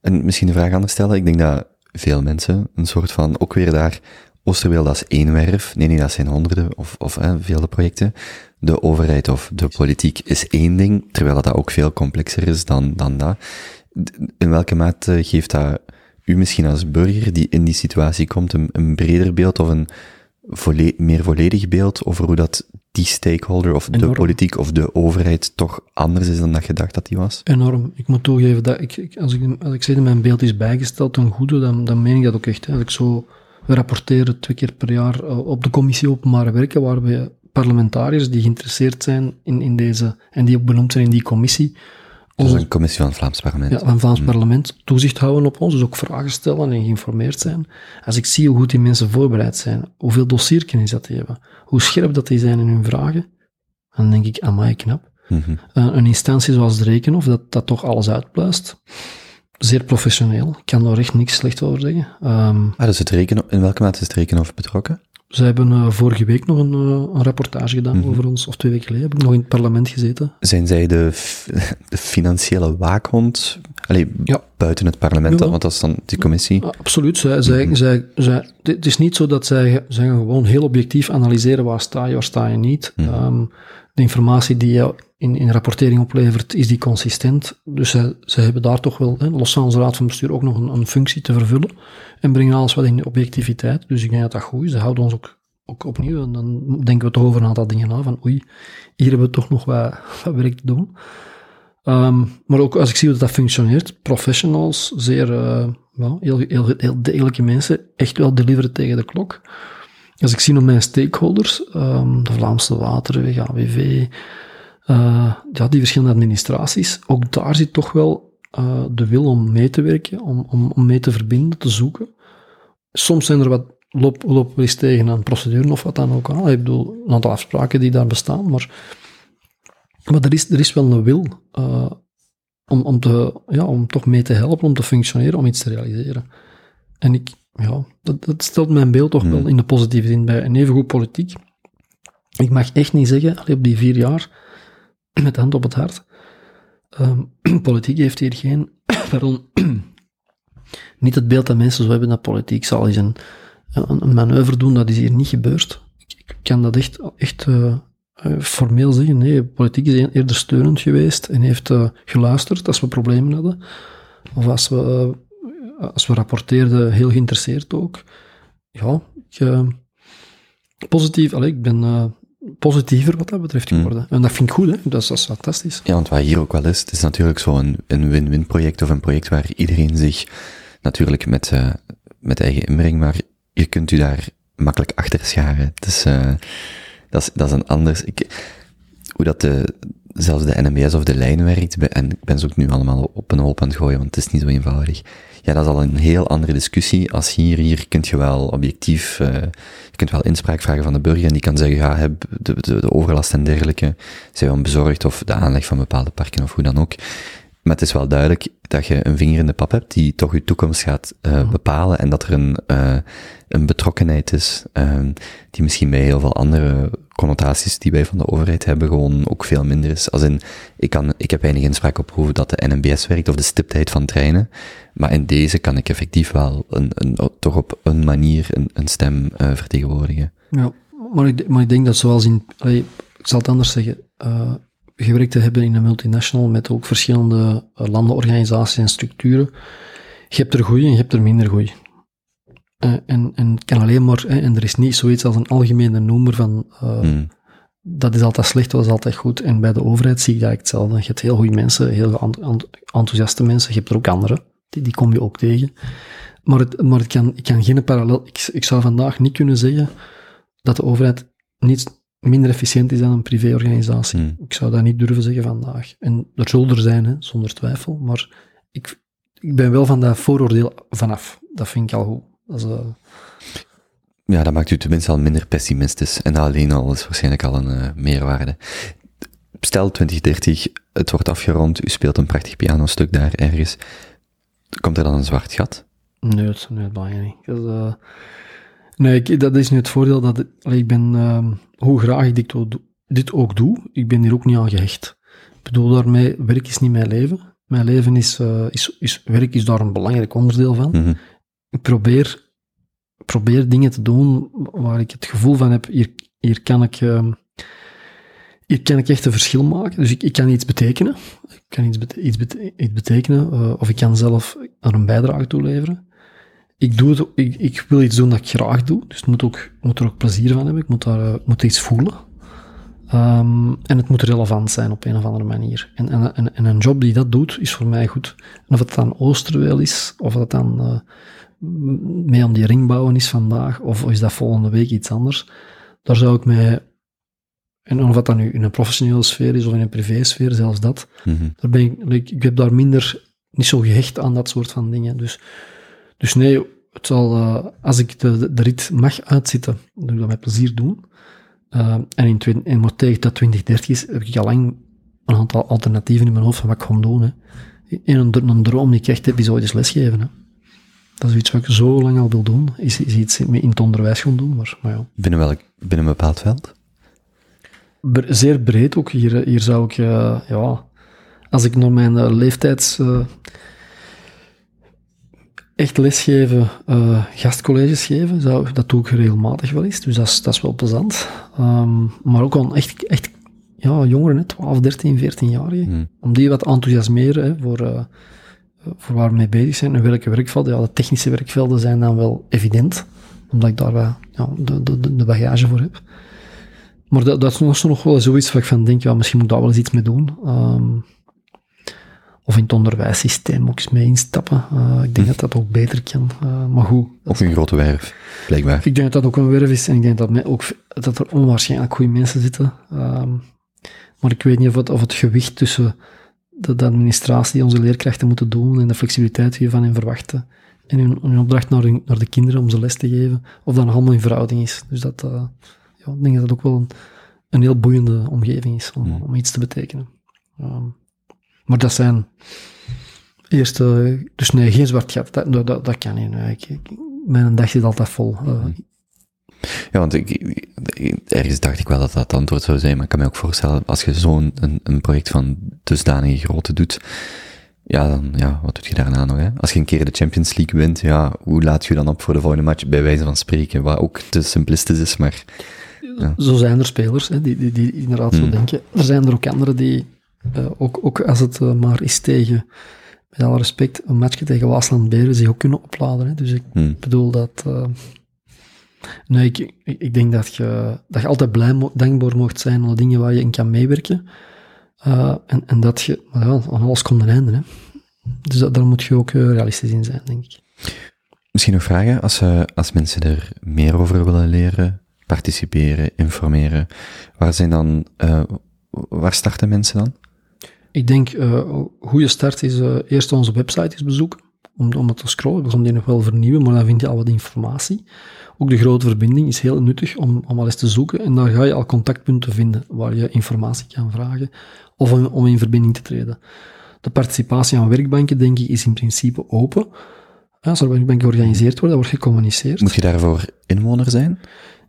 en misschien de vraag anders stellen, ik denk dat veel mensen een soort van, ook weer daar, Oosterbeeld als één werf, nee, nee, dat zijn honderden, of, of hè, vele projecten. De overheid of de politiek is één ding, terwijl dat, dat ook veel complexer is dan, dan dat. In welke mate geeft dat u misschien als burger die in die situatie komt een, een breder beeld of een volle, meer volledig beeld over hoe dat die stakeholder of de politiek of de overheid toch anders is dan dat je dacht dat die was? Enorm. Ik moet toegeven dat ik, ik- als, ik, als ik zeg dat mijn beeld is bijgesteld ten goede, dan, dan meen ik dat ook echt. hè. Als ik zo, we rapporteren twee keer per jaar eh, op de commissie openbare werken, waar we parlementariërs die geïnteresseerd zijn in, in deze, en die ook benoemd zijn in die commissie, onze- een commissie van het Vlaams parlement. ja, van het Vlaams parlement toezicht houden op ons, dus ook vragen stellen en geïnformeerd zijn. Als ik zie hoe goed die mensen voorbereid zijn, hoeveel dossierkennis dat die hebben, hoe scherp dat die zijn in hun vragen, dan denk ik, amai, knap. Mhm. Eh, een instantie zoals de Rekenhof, dat, dat toch alles uitpluist. Zeer professioneel. Ik kan daar echt niks slecht over zeggen. Ehm, Ah, dus het rekenen, in welke mate is het rekenhof betrokken? Ze hebben eh, vorige week nog een, eh, een rapportage gedaan Mhm. over ons, of twee weken geleden heb ik nog in het parlement gezeten. Zijn zij de, de financiële waakhond? Allee, Ja. buiten het parlement, Jawel. want dat is dan die commissie. Absoluut. Zij, zij, Mhm. zij, zij, het is niet zo dat zij, zij gaan gewoon heel objectief analyseren waar sta je, waar sta je niet. Ehm, de informatie die je in, in rapportering oplevert, is die consistent. Dus zij, zij hebben daar toch wel, hè, los van onze raad van bestuur, ook nog een, een functie te vervullen. En brengen alles wat in de objectiviteit. Dus ik denk dat dat goed is. Ze houden ons ook, ook opnieuw. En dan denken we toch over een aantal dingen na. Van oei, hier hebben we toch nog wat, wat werk te doen. Ehm, maar ook als ik zie hoe dat functioneert, professionals, zeer wel, heel, heel, heel degelijke mensen, echt wel deliveren tegen de klok. Als ik zie naar mijn stakeholders, ehm, de Vlaamse Waterweg, AWV, eh, ja, die verschillende administraties, ook daar zit toch wel eh, de wil om mee te werken, om, om, om mee te verbinden, te zoeken. Soms zijn er wat, lopen we eens tegen aan procedure of wat dan ook. aan. Ik bedoel, een aantal afspraken die daar bestaan, maar, maar er, is, er is wel een wil eh, om, om, te, ja, om toch mee te helpen, om te functioneren, om iets te realiseren. En ik, ja, dat, dat stelt mijn beeld toch wel in de positieve zin bij. En evengoed politiek. Ik mag echt niet zeggen, allee, op die vier jaar, met de hand op het hart, ehm, politiek heeft hier geen, pardon, niet het beeld dat mensen zo hebben dat politiek zal eens een, een, een manoeuvre doen, dat is hier niet gebeurd. Ik, ik kan dat echt, echt eh, eh, formeel zeggen. Nee, politiek is eerder steunend geweest en heeft eh, geluisterd als we problemen hadden. Of als we, als we rapporteerden, heel geïnteresseerd ook. Ja, ik, eh, positief, allee, ik ben eh, positiever wat dat betreft geworden. En dat vind ik goed, hè? Dat, is, dat is fantastisch. Ja, want wat hier ook wel is, het is natuurlijk zo'n een win-win project of een project waar iedereen zich natuurlijk met, eh, met eigen inbreng, maar je kunt u daar makkelijk achter scharen. Dus eh dat, is, dat is een anders... Ik, hoe dat de, zelfs de NMBS of de lijn werkt, en ik ben ze ook nu allemaal op een hoop aan het gooien, want het is niet zo eenvoudig. Ja, dat is al een heel andere discussie. Als hier, hier kunt je wel objectief, eh je kunt wel inspraak vragen van de burger en die kan zeggen, ja, heb de, de, de overlast en dergelijke, zijn we bezorgd of de aanleg van bepaalde parken of hoe dan ook. Maar het is wel duidelijk dat je een vinger in de pap hebt die toch je toekomst gaat eh, bepalen en dat er een, eh, een betrokkenheid is die misschien bij heel veel andere connotaties die wij van de overheid hebben gewoon ook veel minder is. Als in, ik, kan, ik heb weinig inspraak op hoe dat de NMBS werkt of de stiptheid van treinen, maar in deze kan ik effectief wel een, een, toch op een manier een, een stem eh, vertegenwoordigen. Ja, maar ik, maar ik denk dat zoals in, ik zal het anders zeggen, eh, gewerkt te hebben in een multinational met ook verschillende eh, landenorganisaties en structuren. Je hebt er goeie en je hebt er minder goeie. Eh, en, en het kan alleen maar, eh, en er is niet zoiets als een algemene noemer van eh, Hmm. dat is altijd slecht, dat is altijd goed. En bij de overheid zie ik dat hetzelfde. Je hebt heel goede mensen, heel ent- ent- enthousiaste mensen. Je hebt er ook andere, die, die kom je ook tegen. Maar, het, maar het kan, ik kan geen parallel... Ik, ik zou vandaag niet kunnen zeggen dat de overheid niet minder efficiënt is dan een privéorganisatie. Hmm. Ik zou dat niet durven zeggen vandaag. En er zullen er zijn, hè, zonder twijfel. Maar ik, ik ben wel van dat vooroordeel vanaf. Dat vind ik al goed. Is, Ja, dat maakt u tenminste al minder pessimistisch. En alleen al is waarschijnlijk al een eh, meerwaarde. Stel 2030, het wordt afgerond, u speelt een prachtig pianostuk daar ergens. Komt er dan een zwart gat? Nee, dat, je niet. Dat is, eh, nee, ik- dat is nu het voordeel dat allee, ik ben, ehm, hoe graag ik dit, ook doe- dit ook doe, ik ben hier ook niet aan gehecht. Ik bedoel daarmee, werk is niet mijn leven. Mijn leven is, eh, is, is, werk is daar een belangrijk onderdeel van. Mhm. Ik probeer, probeer dingen te doen waar ik het gevoel van heb, hier, hier kan ik, ehm, hier kan ik echt een verschil maken. Dus ik, ik kan iets betekenen. Ik kan iets, iets, iets betekenen, eh, of ik kan zelf er een bijdrage toe leveren. Ik, doe het, ik, ik wil iets doen dat ik graag doe, dus het moet, ook, ik moet er ook plezier van hebben. Ik moet, daar, eh, ik moet iets voelen. Ehm, en het moet relevant zijn op een of andere manier. En, en, en, en een job die dat doet, is voor mij goed. En of het dan Oosterweel is, of het dan eh, mee aan die ring bouwen is vandaag, of is dat volgende week iets anders, daar zou ik mij, en of dat dan nu in een professionele sfeer is of in een privésfeer, zelfs dat, Mhm. daar ben ik, ik, ik heb daar minder, niet zo gehecht aan dat soort van dingen. Dus, dus nee, het zal, eh, als ik de, rit mag uitzitten, doe ik dat met plezier doen. Eh, en in, en maar tegen dat 2030 is, heb ik al lang een aantal alternatieven in mijn hoofd van wat ik ga doen. Hè. En een, een droom die ik echt heb, is ooit eens lesgeven. Hè. Dat is iets wat ik zo lang al wil doen, is, is iets in het onderwijs gaan doen. Maar, maar ja. Binnen welk, binnen een bepaald veld? Bre- zeer breed ook. Hier, hier zou ik, eh, ja, als ik naar mijn eh, leeftijds eh, echt lesgeven, gastcolleges geven, zou, dat doe ik regelmatig wel eens. Dus dat is, dat is wel plezant. Ehm, maar ook aan echt, echt ja, jongeren, hè, 12, 13, 14-jarigen. Hmm. Om die wat enthousiasmeren hè, voor, voor waar we mee bezig zijn en welke werkvelden. Ja, de technische werkvelden zijn dan wel evident, omdat ik daar wel, ja, de, de, de- bagage voor heb. Maar dat, dat is nog, nog wel zoiets waar ik van denk, ja, misschien moet ik daar wel eens iets mee doen. Ehm, of in het onderwijssysteem ook eens mee instappen. Eh, ik denk dat dat ook beter kan. Eh, maar goed, Op een grote werf, blijkbaar. ik denk dat dat ook een werf is en ik denk dat, mij ook, dat er onwaarschijnlijk goede mensen zitten. Ehm, maar ik weet niet of het, of het gewicht tussen de, de administratie die onze leerkrachten moeten doen en de flexibiliteit die we van hen verwachten. En hun, hun opdracht naar, hun- naar de kinderen om ze les te geven, of dat nog allemaal in verhouding is. Dus dat, eh, ja, ik denk dat het ook wel een, een heel boeiende omgeving is om, Mm. om iets te betekenen. Ehm, maar dat zijn eerste, dus nee, geen zwart gat, dat, dat, dat, dat kan niet. nee. Ik, ik- mijn dag zit altijd vol. Eh, Ja, want ik, ik- ergens dacht ik wel dat dat het antwoord zou zijn, maar ik kan me ook voorstellen, als je zo'n een, een project van dusdanige grootte doet, ja, dan, ja, wat doe je daarna nog, hè? Als je een keer de Champions League wint, ja, hoe laat je dan op voor de volgende match, bij wijze van spreken, wat ook te simplistisch is, maar, Ja. Zo zijn er spelers hè, die, die, die inderdaad zo Mm. denken. Er zijn er ook anderen die, eh, ook, ook als het eh, maar is tegen, met alle respect, een matchje tegen Waasland Beren, zich ook kunnen opladen. Hè. Dus ik hm, bedoel dat... eh, nee, ik, ik, denk dat je, dat je altijd blij, dankbaar mocht zijn aan de dingen waar je in kan meewerken. Eh, en, en dat je... Maar ja, aan alles komt een einde. Hè. Dus dat, daar moet je ook eh, realistisch in zijn, denk ik. Misschien nog vragen, als, eh, als mensen er meer over willen leren, participeren, informeren, waar zijn dan, waar starten mensen dan? Ik denk, een goede start is eerst onze website eens bezoeken, om, om het te scrollen. We gaan die nog wel vernieuwen, maar dan vind je al wat informatie. Ook de grote verbinding is heel nuttig om, om al eens te zoeken. En daar ga je al contactpunten vinden waar je informatie kan vragen of om, om in verbinding te treden. De participatie aan werkbanken, denk ik, is in principe open. Als er een werkbank georganiseerd wordt, dan wordt gecommuniceerd. Moet je daarvoor inwoner zijn?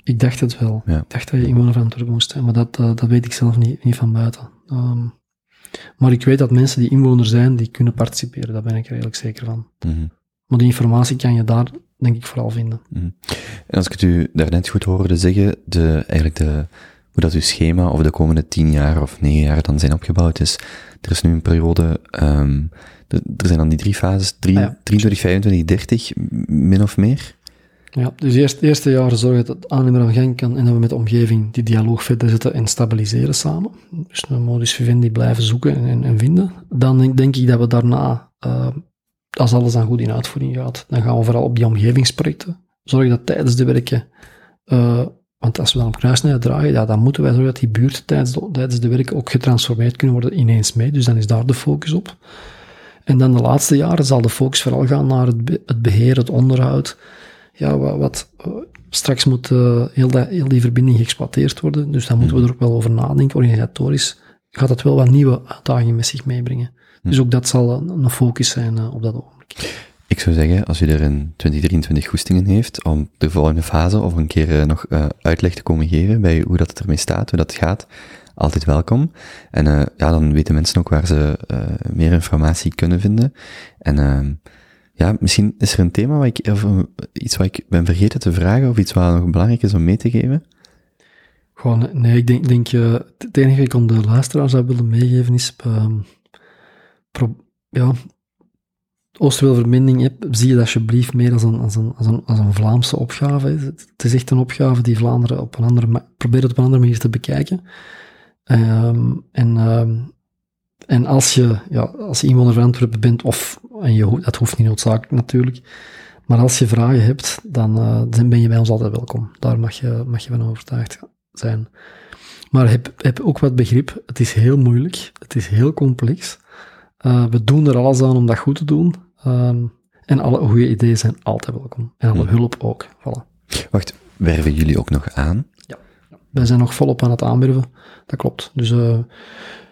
Ik dacht het wel. Ja. Ik dacht dat je inwoner van Antwerpen moest zijn, maar dat, eh, dat weet ik zelf niet, niet van buiten. Ehm, maar ik weet dat mensen die inwoner zijn, die kunnen participeren. Daar ben ik er redelijk zeker van. Mhm. Maar die informatie kan je daar, denk ik, vooral vinden. En als ik het u daarnet goed hoorde zeggen, de, eigenlijk de, hoe dat uw schema over de komende tien jaar of negen jaar dan zijn opgebouwd is, er is nu een periode, ehm, de- er zijn dan die drie fases, drie, Ah ja. 23, 25, 30, m- min of meer. Ja, dus eerst het eerste jaar zorgen dat het aannemer aan gang kan en dat we met de omgeving die dialoog verder zetten en stabiliseren samen. Dus een modus vivendi blijven zoeken en, en, en vinden. Dan denk, denk ik dat we daarna, eh, als alles dan goed in uitvoering gaat, dan gaan we vooral op die omgevingsprojecten zorgen dat tijdens de werken, eh, want als we dan op kruisnijden draaien, ja, dan moeten wij zorgen dat die buurt tijdens de, tijdens de werken ook getransformeerd kunnen worden ineens mee. Dus dan is daar de focus op. En dan de laatste jaren zal de focus vooral gaan naar het, het beheer, het onderhoud, ja, wat, wat eh, straks moet eh, heel, dat, heel die verbinding geëxploiteerd worden. Dus daar moeten we er ook wel over nadenken. Organisatorisch gaat dat wel wat nieuwe uitdagingen met zich meebrengen. Dus ook dat zal een, een focus zijn eh, op dat ogenblik. Ik zou zeggen, als u er in 2023 goestingen heeft om de volgende fase of een keer eh, nog eh, uitleg te komen geven bij hoe dat het ermee staat, hoe dat gaat, altijd welkom. En ja, dan weten mensen ook waar ze meer informatie kunnen vinden. En ehm, ja, misschien is er een thema waar ik, of iets wat ik ben vergeten te vragen, of iets wat nog belangrijk is om mee te geven. Gewoon, nee, ik denk, denk het enige wat ik aan de luisteraar zou willen meegeven is, ehm, ja, Oosterweel-verbinding, heb- zie je dat alsjeblieft meer als een, als een, als een, als een Vlaamse opgave. Het, is echt een opgave die Vlaanderen op een andere, probeert het op een andere manier te bekijken. Ehm, en, ehm, en als je, ja, als je inwoner van Antwerpen bent, of, en je, dat hoeft niet noodzakelijk natuurlijk, maar als je vragen hebt, dan, eh, dan ben je bij ons altijd welkom. Daar mag je, mag je van overtuigd zijn. Maar heb, heb ook wat begrip. Het is heel moeilijk. Het is heel complex. Eh, we doen er alles aan om dat goed te doen. Ehm, en alle goede ideeën zijn altijd welkom. En alle Hmm. hulp ook. Voilà. Wacht, werven jullie ook nog aan? Wij zijn nog volop aan het aanwerven. Dat klopt. Dus eh,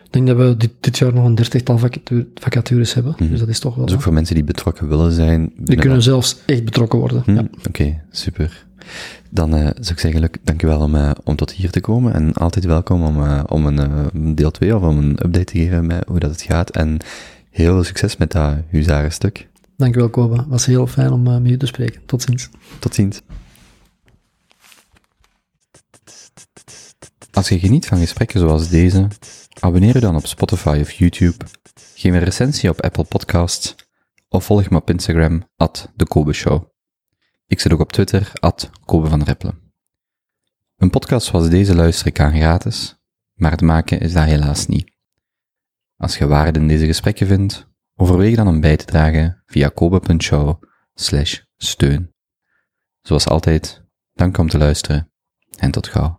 ik denk dat we dit, dit jaar nog een dertigtal vacature, vacatures hebben. Mhm. Dus dat is toch wel... Dus ook voor mensen die betrokken willen zijn. die kunnen zelfs echt betrokken worden. Hm, Ja. Oké, super. Dan eh, zou ik zeggen, Luc, dankjewel om, eh, om tot hier te komen. En altijd welkom om, eh, om een deel 2 of om een update te geven met hoe dat het gaat. En heel veel succes met dat huzarenstuk. Dankjewel, Koba. Het was heel fijn om met u te spreken. Tot ziens. Tot ziens. Als je geniet van gesprekken zoals deze, abonneer je dan op Spotify of YouTube, geef een recensie op Apple Podcasts of volg me op Instagram, at de Show. Ik zit ook op Twitter, at Kobe van Rippelen. Een podcast zoals deze luister ik aan gratis, maar het maken is dat helaas niet. Als je waarde in deze gesprekken vindt, overweeg dan om bij te dragen via kobe.show steun. Zoals altijd, dank om te luisteren en tot gauw.